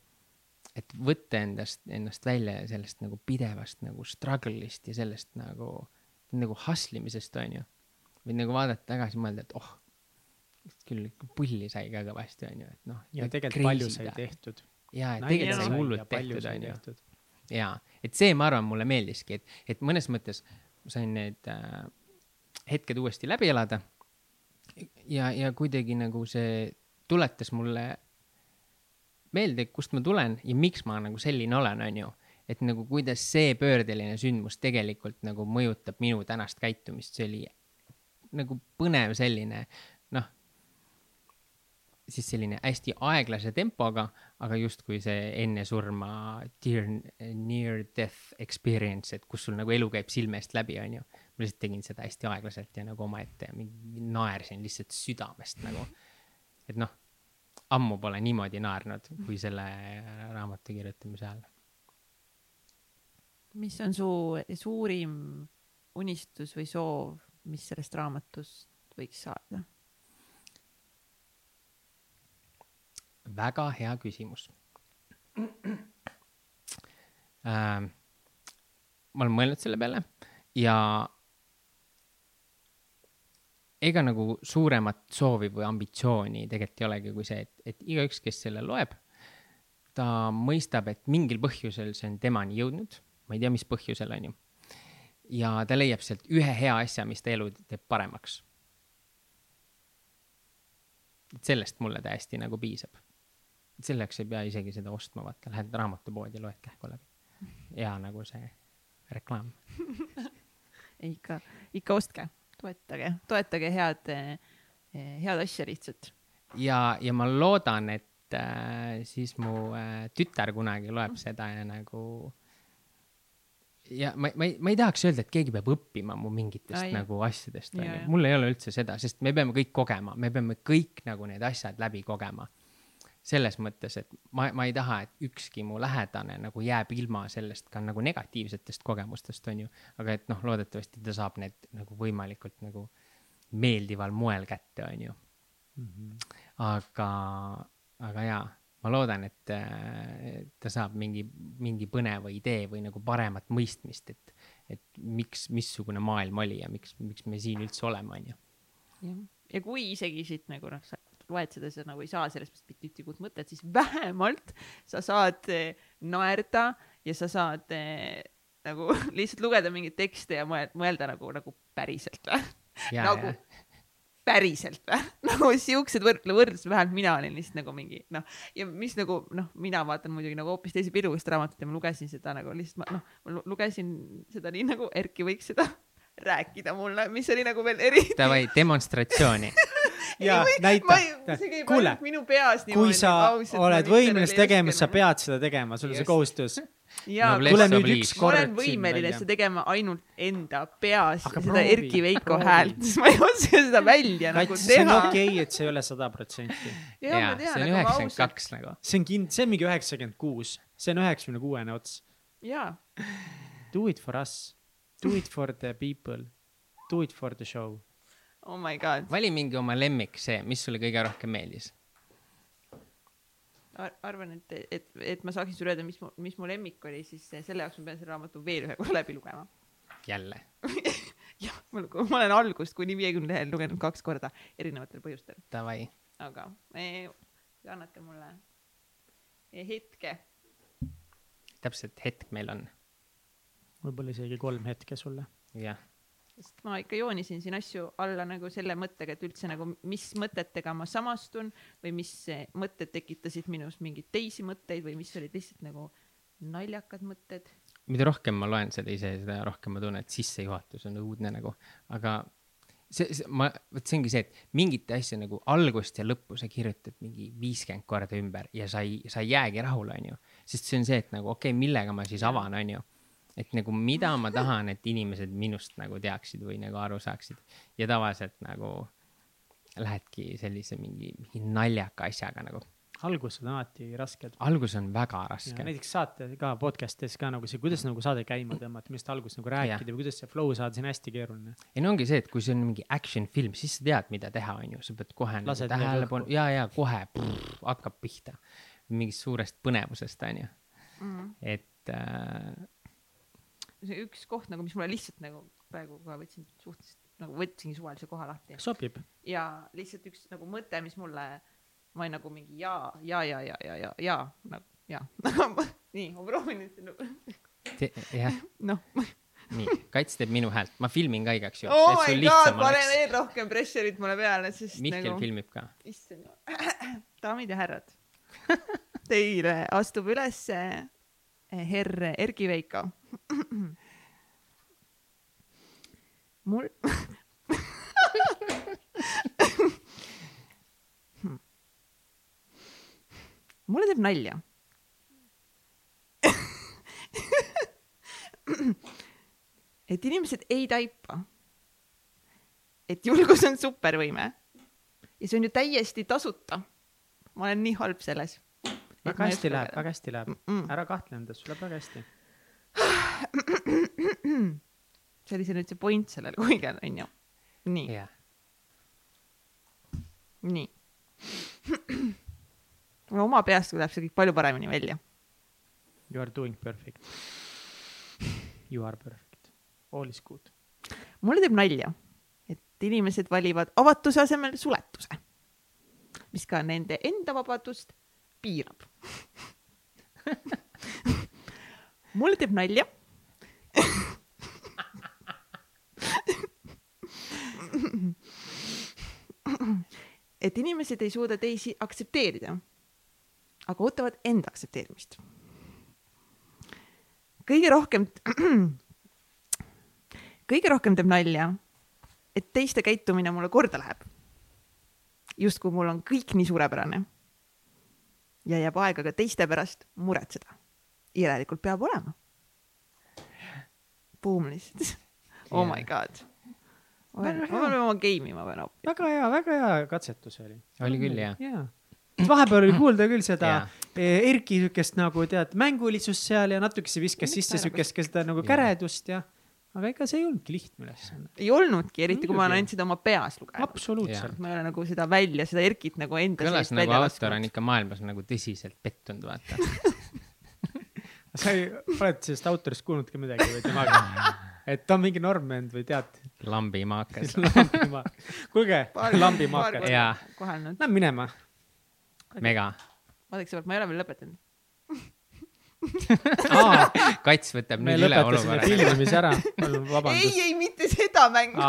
C: et võtta endast, ennast välja sellest nagu pidevast nagu struggle'ist ja sellest nagu, nagu hustle imisest, on ju. võid nagu vaadata tagasi, mõelda, et oh küll pulli sai ka kõvasti, onju, et noh.
B: ja tegelikult palju sai tehtud.
C: ja, et tegelikult sai hullult tehtud, onju. ja, et see, ma arvan, mulle meeldiski, et, et mõnes mõttes sain need äh, hetked uuesti läbi elada. ja, ja kuidagi nagu see tuletas mulle meelde, kust ma tulen ja miks ma nagu selline olen, onju et nagu kuidas see pöördeline sündmus tegelikult nagu mõjutab minu tänast käitumist, see oli nagu põnev selline siis selline hästi aeglase tempoga, aga justkui see enne surma dear, near death experience, et kus sul nagu elu käib silme eest läbi, onju. ma lihtsalt tegin seda hästi aeglaselt ja nagu omaette ja mingi naersin lihtsalt südamest nagu. et noh, ammu pole niimoodi naernud kui selle raamatu kirjutamise ajal.
A: mis on su suurim unistus või soov, mis sellest raamatust võiks saada?
C: Väga hea küsimus äh,. ma olen mõelnud selle peale ja ega nagu suuremat soovi või ambitsiooni tegelikult ei olegi kui see, et, et igaüks, kes selle loeb, ta mõistab, et mingil põhjusel see on temani jõudnud, ma ei tea, mis põhjusel, on ju. ja ta leiab sealt ühe hea asja, mis ta elu teeb paremaks. et sellest mulle täiesti nagu piisab selleks ei pea isegi seda ostma, vaata, lähed raamatupoodi, loed kähku läbi. hea nagu see reklaam
A: ikka, ikka ostke, toetage, toetage head, head asja lihtsalt.
C: ja, ja ma loodan, et äh, siis mu äh, tütar kunagi loeb seda ja nagu ja ma, ma ei, ma ei tahaks öelda, et keegi peab õppima mu mingitest Ai, nagu asjadest, onju. mul ei ole üldse seda, sest me peame kõik kogema, me peame kõik nagu need asjad läbi kogema selles mõttes, et ma, ma ei taha, et ükski mu lähedane nagu jääb ilma sellest ka nagu negatiivsetest kogemustest, on ju. aga et noh, loodetavasti ta saab need nagu võimalikult nagu meeldival moel kätte, on ju mm. -hmm. aga, aga jaa, ma loodan, et ta saab mingi, mingi põneva idee või nagu paremat mõistmist, et, et miks, missugune maailm oli ja miks, miks me siin üldse oleme, on ju.
A: jah, ja kui isegi siit nagu noh, sa loed seda, sa nagu ei saa sellest uut mõtet, siis vähemalt sa saad eh, naerda ja sa saad eh, nagu lihtsalt lugeda mingeid tekste ja mõelda, mõelda nagu, nagu päriselt või? nagu päriselt või? nagu siuksed võrdle, võrdlused, vähemalt mina olin lihtsalt nagu mingi noh, ja mis nagu noh, mina vaatan muidugi nagu hoopis teise pilgust raamatut ja ma lugesin seda nagu lihtsalt ma noh, ma lugesin seda nii nagu Erki võiks seda rääkida mulle, mis oli nagu veel eriti.
C: Davai, demonstratsiooni
B: ja näita. kuule, kui sa oled võimeline tegema, sa pead seda tegema, sul on see kohustus.
A: ja no, tule nüüd ükskord. ma olen võimeline seda tegema ainult enda peas, seda proovi, Erki Veiko häält, sest ma ei oska seda välja nagu teha. see
B: on okei okay,, et see ei ole sada protsenti.
C: jaa, see on üheksakümmend kaks nagu.
B: see on kind-, see on mingi üheksakümmend kuus, see on üheksakümne kuuene ots.
A: jaa.
B: Do it for us, do it for the people, do it for the show
A: oh my god.
C: vali mingi oma lemmik, see, mis sulle kõige rohkem meeldis
A: Ar. arvan, et, et, et ma saaksin sulle öelda, mis mu, mis mu lemmik oli, siis selle jaoks ma pean selle raamatu veel ühe korra läbi lugema.
C: jälle
A: jah, ma, ma olen algust kuni viiekümne lehel lugenud kaks korda erinevatel põhjustel.
C: Davai.
A: aga eh, annate mulle eh, hetke.
C: täpselt hetk meil on.
B: võib-olla isegi kolm hetke sulle.
C: jah
A: sest ma ikka joonisin siin asju alla nagu selle mõttega, et üldse nagu, mis mõtetega ma samastun või mis mõtted tekitasid minus mingeid teisi mõtteid või mis olid lihtsalt nagu naljakad mõtted.
C: mida rohkem ma loen seda ise, seda rohkem ma tunnen, et sissejuhatus on õudne nagu, aga see, see, ma, vot see ongi see, et mingite asja nagu algust ja lõppu sa kirjutad mingi viiskümmend korda ümber ja sa ei, sa ei jäägi rahule, onju. sest see on see, et nagu okei okay,, millega ma siis avan, onju. Et nagu mida ma tahan, et inimesed minust nagu teaksid või nagu aru saaksid. ja tavaliselt nagu lähedki sellise mingi, mingi naljaka asjaga nagu
B: algused on alati rasked.
C: algus on väga raske.
B: näiteks saate ka podcast'is ka nagu see, kuidas nagu saade käima tõmmata, millest alguses nagu rääkida või kuidas see flow saada, see on hästi keeruline.
C: ei no ongi see, et kui see on mingi action film, siis sa tead, mida teha, on ju, sa pead kohe nagu tähelepanu ja, ja kohe prr, hakkab pihta mingist suurest põnevusest, on ju mm.. et äh....
A: see üks koht nagu, mis mulle lihtsalt nagu praegu ka võtsin suhteliselt nagu võtsingi suvalise koha lahti.
B: sobib.
A: ja lihtsalt üks nagu mõte, mis mulle ma olin nagu mingi ja, ja, ja, ja, ja, ja, ja nagu ja nii, ma proovin nüüd nagu.
C: jah.
A: noh.
C: nii, Kats teeb minu häält, ma filmin ka igaks
A: juhuks oh. my god, panen veel rohkem pressure'it mulle peale, sest
C: Mihkel nagu... filmib ka.
A: issand daamid ja härrad Teile astub ülesse herr Erki Veiko. mul mulle teeb nalja et inimesed ei taipa, et julgus on supervõime ja see on ju täiesti tasuta. ma olen nii halb selles.
B: Väga hästi läheb, väga hästi läheb mm. -mm. ära kahtle endas, sul läheb väga hästi.
A: see oli see nüüd see point sellel kõigel onju. nii yeah.. nii oma peast tuleb see kõik palju paremini välja.
B: You are doing perfect. You are perfect. All is good.
A: mulle teeb nalja, et inimesed valivad avatuse asemel suletuse, mis ka nende enda vabadust piirab mulle teeb nalja et inimesed ei suuda teisi aktsepteerida aga ootavad enda aktsepteerimist. kõige rohkem, kõige rohkem teeb nalja, et teiste käitumine mulle korda läheb. justkui mul on kõik nii suurepärane. Ja jääb aega ka teiste pärast muretseda. järelikult peab olema. Boom lihtsalt. Oh my god ma pean, ma oma game ima pean hoopis.
B: väga hea, väga hea katsetus oli.
C: oli küll jah
B: ja vahepeal oli kuulda küll seda yeah. Erki siukest nagu tead mängulisust seal ja natukese viskas sisse siukest ka seda nagu käredust ja aga ega see ei olnudki lihtne ülesanne.
A: ei olnudki, eriti kui ma olen ainult seda oma peas lugenud.
B: absoluutselt.
A: ma ei ole nagu seda välja, seda Erkit nagu enda
C: kõlas nagu autor on ikka maailmas nagu tõsiselt pettunud, vaata
B: sa ei, oled sellest autorist kuulnud ka midagi või temaga? et ta on mingi normvend või tead?
C: lambimaakas
B: kuulge, lambimaakas. Lähme minema
C: mega.
A: vaadake sõbrad, ma ei ole veel lõpetanud
C: kats võtab nüüd üle olukorra.
B: filmimise ära, palun vabandust.
A: ei, ei mitte seda mängu.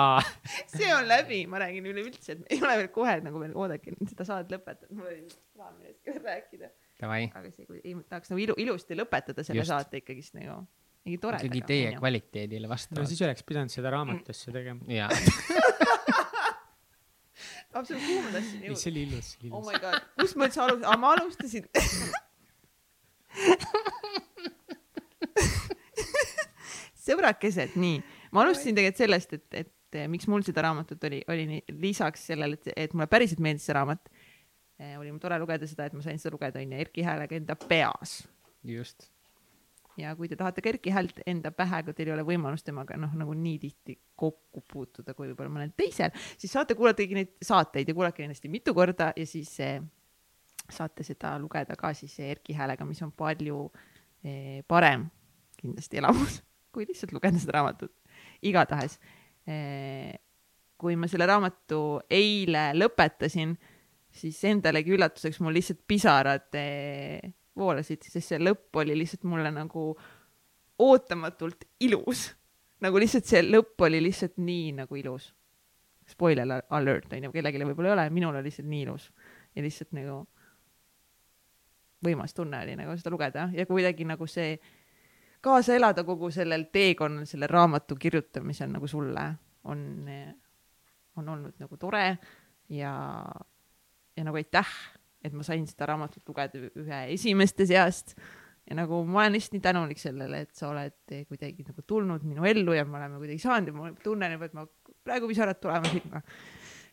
A: see on läbi, ma räägin üleüldse, et ei ole veel kohe nagu veel oodake seda saadet lõpetada, mul oli plaan millestki veel rääkida. aga see, kui ei, tahaks nagu ilu, ilusti lõpetada selle Just. saate ikkagist nagu mingi toredaga.
C: ikkagi teie kvaliteedile vastavalt.
B: no siis oleks pidanud seda raamatusse tegema.
C: jaa
A: absoluutselt, kuhu ma tahtsin jõuda?
B: see oli ilus,
A: ilus. oh my god, kust ma üldse alustasin ah,, ma alustasin sõbrakesed, nii, ma alustasin tegelikult sellest, et, et miks mul seda raamatut oli, oli nii, lisaks sellele, et, et mulle päriselt meeldis see raamat eh,, oli mul tore lugeda seda, et ma sain seda lugeda onju Erki Häälega enda peas.
C: just.
A: Ja kui te tahate Kerki häält enda pähe, aga teil ei ole võimalust temaga noh, nagu nii tihti kokku puutuda kui võib-olla mõnel teisel, siis saate kuulata kõiki neid saateid ja kuulake kindlasti mitu korda ja siis eh, saate seda lugeda ka siis Erki häälega, mis on palju eh, parem kindlasti elamus, kui lihtsalt lugeda seda raamatut. igatahes eh,, kui ma selle raamatu eile lõpetasin, siis endalegi üllatuseks mul lihtsalt pisarad voolasid, sest see lõpp oli lihtsalt mulle nagu ootamatult ilus. nagu lihtsalt see lõpp oli lihtsalt nii nagu ilus. Spoiler alert on ju, kellelegi võib-olla ei ole, minul oli lihtsalt nii ilus ja lihtsalt nagu võimas tunne oli nagu seda lugeda ja kuidagi nagu see kaasa elada kogu sellel teekonnal, selle raamatu kirjutamisel nagu sulle on on olnud nagu tore ja, ja nagu aitäh, et ma sain seda raamatut lugeda ühe esimeste seast ja nagu ma olen lihtsalt nii tänulik sellele, et sa oled kuidagi nagu tulnud minu ellu ja me oleme kuidagi saanud ja ma tunnen juba, et ma praegu pisarad tulevad silma.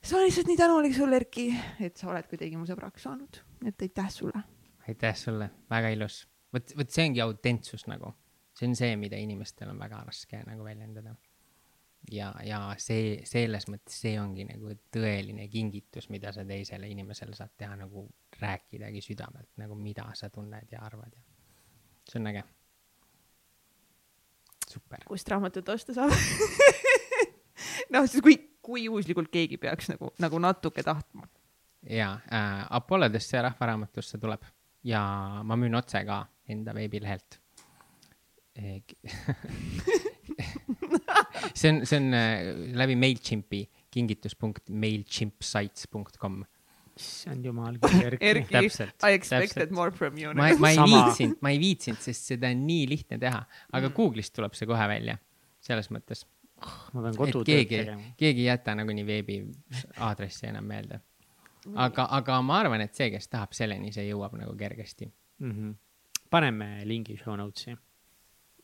A: sa olen lihtsalt nii tänulik sulle, Erki, et sa oled kuidagi mu sõbraks saanud, et aitäh sulle.
C: Aitäh sulle, väga ilus. vot, vot see ongi autentsus nagu, see on see, mida inimestel on väga raske nagu väljendada. ja, ja see, selles mõttes see ongi nagu tõeline kingitus, mida sa teisele inimesele saad teha nagu rääkidagi südamelt nagu, mida sa tunned ja arvad ja see on äge. super.
A: kust raamatut osta saab noh, siis kui, kui juhuslikult keegi peaks nagu, nagu natuke tahtma.
C: ja äh, Apollodesse ja Rahvaraamatusse tuleb ja ma müün otse ka enda veebilehelt see on, see on äh, läbi MailChimpi kingitus.mailchimpsites.com
B: issand jumal,
A: Erki, I expected täpselt. more from you.
C: ma, ma ei viitsinud, ma ei viitsinud, sest seda on nii lihtne teha, aga mm. Google'ist tuleb see kohe välja, selles mõttes
B: oh,. ma pean kodutööd
C: keegi, tegema. keegi ei jäta nagunii veebi aadressi enam meelde. Aga, aga ma arvan, et see, kes tahab selleni, see jõuab nagu kergesti
B: mm. -hmm. paneme lingi show notes'i.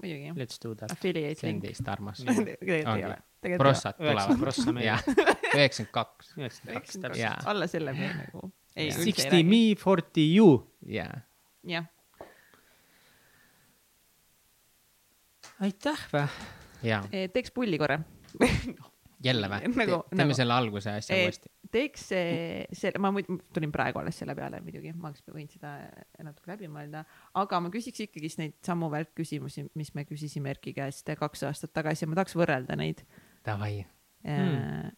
A: muidugi.
B: Let's do that.
C: See on teist armas
A: tegelikult ei ole.
C: prossad tulevad.
B: prossa meil
C: üheksakümmend kaks.
B: üheksakümmend kaks, täpselt.
A: alla selle meil nagu.
B: Sixty me, forty you.
C: jaa.
A: jah.
B: aitäh vä?
A: E, teeks pulli korra
C: jälle vä nagu,? teeme nagu, selle alguse asja e, uuesti.
A: teeks selle, ma muidu tulin praegu alles selle peale muidugi, ma oleks võinud seda natuke läbi mõelda, aga ma küsiks ikkagist neid samu välkküsimusi, mis me küsisime Erki käest kaks aastat tagasi ja ma tahaks võrrelda neid.
C: Davai
A: hmm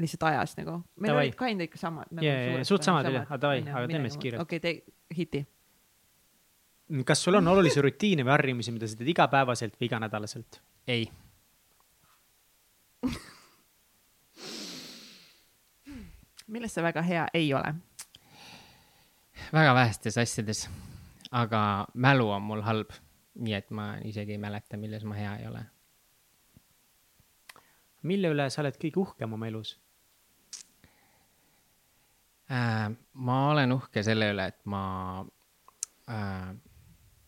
A: lihtsalt ajas nagu. meil davai. olid kind ikka samad
B: nagu. jaa, suht samad olid, aga davai, aga teeme siis kiirelt.
A: okei okay,, tee hiti.
B: kas sul on olulisi rutiine või harjumusi, mida sa teed igapäevaselt või iganädalaselt?
C: ei
A: milles sa väga hea ei ole?
C: väga vähestes asjades, aga mälu on mul halb, nii et ma isegi ei mäleta, milles ma hea ei ole
B: mille üle sa oled kõige uhkem oma elus
C: äh,? ma olen uhke selle üle, et ma äh,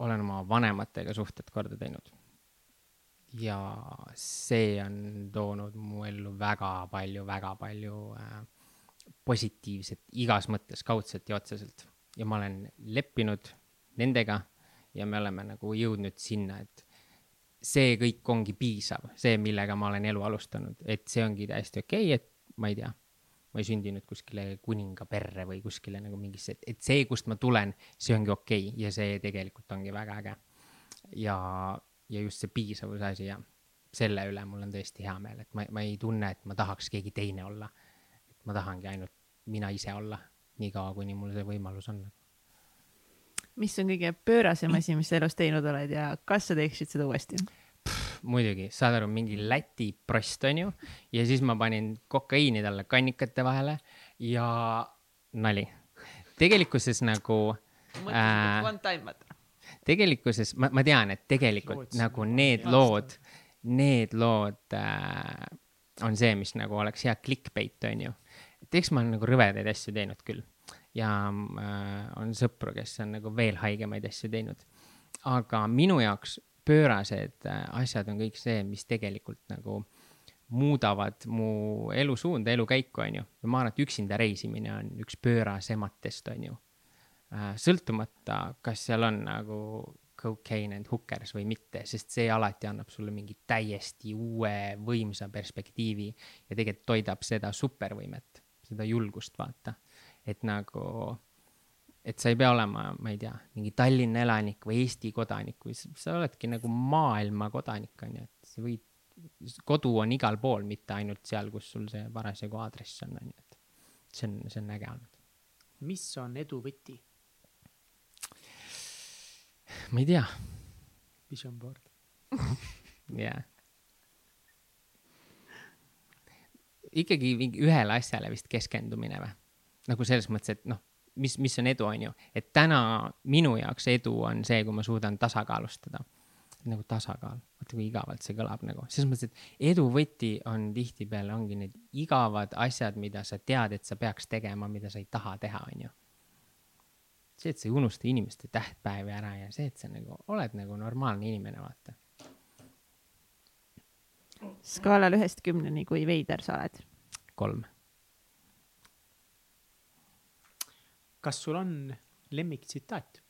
C: olen oma vanematega suhted korda teinud. ja see on toonud mu ellu väga palju, väga palju äh, positiivset igas mõttes, kaudselt ja otseselt. ja ma olen leppinud nendega ja me oleme nagu jõudnud sinna, et see kõik ongi piisav, see, millega ma olen elu alustanud, et see ongi täiesti okei okay,, et ma ei tea, ma ei sündinud kuskile kuninga perre või kuskile nagu mingisse, et see, kust ma tulen, see ongi okei okay ja see tegelikult ongi väga äge. ja, ja just see piisavuse asi ja selle üle mul on tõesti hea meel, et ma, ma ei tunne, et ma tahaks keegi teine olla. ma tahangi ainult mina ise olla, niikaua kuni mul see võimalus on
A: mis on kõige pöörasem asi, mis sa elus teinud oled ja kas sa teeksid seda uuesti?
C: muidugi, saad aru, mingi Läti prost onju ja siis ma panin kokaiini talle kannikate vahele ja nali. tegelikkuses nagu.
A: Äh, one time vaata.
C: tegelikkuses ma, ma tean, et tegelikult Loots, nagu need lood, need lood äh, on see, mis nagu oleks hea clickbait onju. Et eks ma olen nagu rõvedaid asju teinud küll ja äh, on sõpru, kes on nagu veel haigemaid asju teinud. aga minu jaoks pöörased äh, asjad on kõik see, mis tegelikult nagu muudavad mu elusuunda, elukäiku, onju. ma arvan, et üksinda reisimine on üks pöörasematest, onju äh,. sõltumata, kas seal on nagu cocaine and hookers või mitte, sest see alati annab sulle mingi täiesti uue võimsa perspektiivi ja tegelikult toidab seda supervõimet, seda julgust, vaata et nagu, et sa ei pea olema, ma ei tea, mingi Tallinna elanik või Eesti kodanik või sa oledki nagu maailma kodanik, on ju, et sa võid, kodu on igal pool, mitte ainult seal, kus sul see parasjagu aadress on, on ju, et see on, see on äge olnud.
B: mis on edu võti?
C: ma ei tea.
B: Vision board.
C: jah. Ikkagi ühele asjale vist keskendumine või? nagu selles mõttes, et noh, mis, mis on edu, on ju, et täna minu jaoks edu on see, kui ma suudan tasakaalustada. nagu tasakaal, vaata kui igavalt see kõlab nagu, selles mõttes, et edu võti on tihtipeale ongi need igavad asjad, mida sa tead, et sa peaks tegema, mida sa ei taha teha, onju. see, et sa ei unusta inimeste tähtpäevi ära ja see, et sa nagu oled nagu normaalne inimene, vaata.
A: Skaalal ühest kümneni, kui veider sa oled?
C: kolm.
B: kas sul on lemmiktsitaat?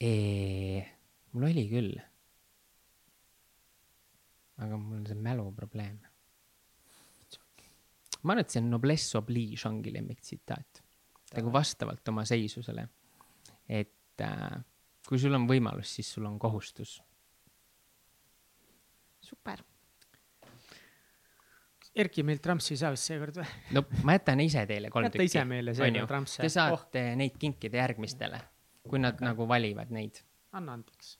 C: mul oli küll. aga mul on see mäluprobleem. ma arvan, et see noblesse oblige ongi lemmiktsitaat. nagu vastavalt oma seisusele. et äh, kui sul on võimalus, siis sul on kohustus.
A: Super.
B: Erki meilt trampsi ei saa vist seekord või?
C: no ma jätan ise teile kolm
B: jäta ise meile seekord trampse.
C: Te saate oh. neid kinkida järgmistele, kui nad okay. nagu valivad neid.
B: anna andeks.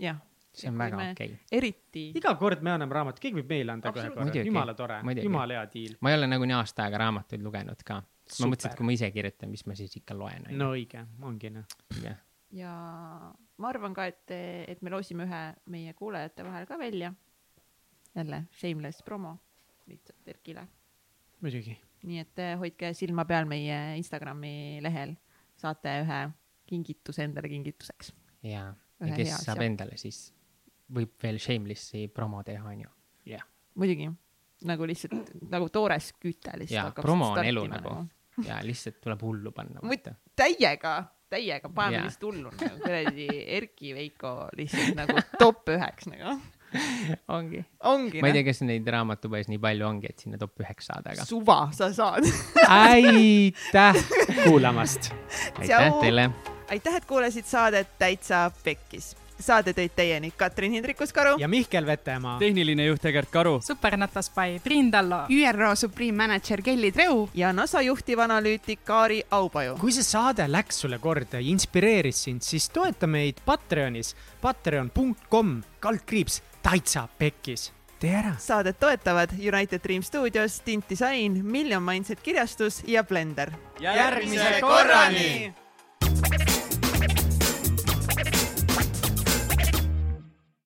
A: jah
C: see on väga okei okay..
A: eriti.
B: iga kord me anname raamatu, keegi võib meile anda kohe korra, jumala tore, jumala hea diil.
C: ma ei ole nagunii aasta aega raamatuid lugenud ka. ma mõtlesin, et kui ma ise kirjutan, mis ma siis ikka loen.
B: no õige, ongi noh.
A: ja ma arvan ka, et, et me loosime ühe meie kuulajate vahel ka välja. Jälle shameless promo lihtsalt Erkile.
B: muidugi.
A: nii et eh, hoidke silma peal meie Instagrami lehel, saate ühe kingituse endale kingituseks.
C: ja, ja kes saab asja. endale siis, võib veel Shamelessi promo teha, onju.
B: jah.
A: muidugi, nagu lihtsalt nagu toores küte
C: lihtsalt. jaa, promo on elu nagu, nagu. ja lihtsalt tuleb hullu panna.
A: täiega täiega, paneme lihtsalt hullu nagu kuradi Erki Veiko lihtsalt nagu top üheks nagu
C: ongi.
A: ongi.
C: ma ei tea, kas neid raamatupoes nii palju ongi, et sinna top üheks saada, aga.
A: suva, sa saad
B: aitäh kuulamast.
C: aitäh teile.
A: aitäh, et kuulasid saadet Täitsa Pekkis saade tõid teieni Katrin Hindrikus-Karu
B: ja Mihkel Vetemaa.
D: tehniline juht Egert Karu.
E: supernatas by Priin Tallo.
F: ÜRO Supreme Manager Kelly Treu.
A: ja NASA juhtivanalüütik Kaari Aupaju.
B: kui see saade läks sulle korda ja inspireeris sind, siis toeta meid Patreonis, patreon.com, kaldkriips, täitsa pekkis tee ära.
A: saadet toetavad United Dream Studios, Tint Disain, Million Mindset kirjastus ja Blender.
D: järgmise korrani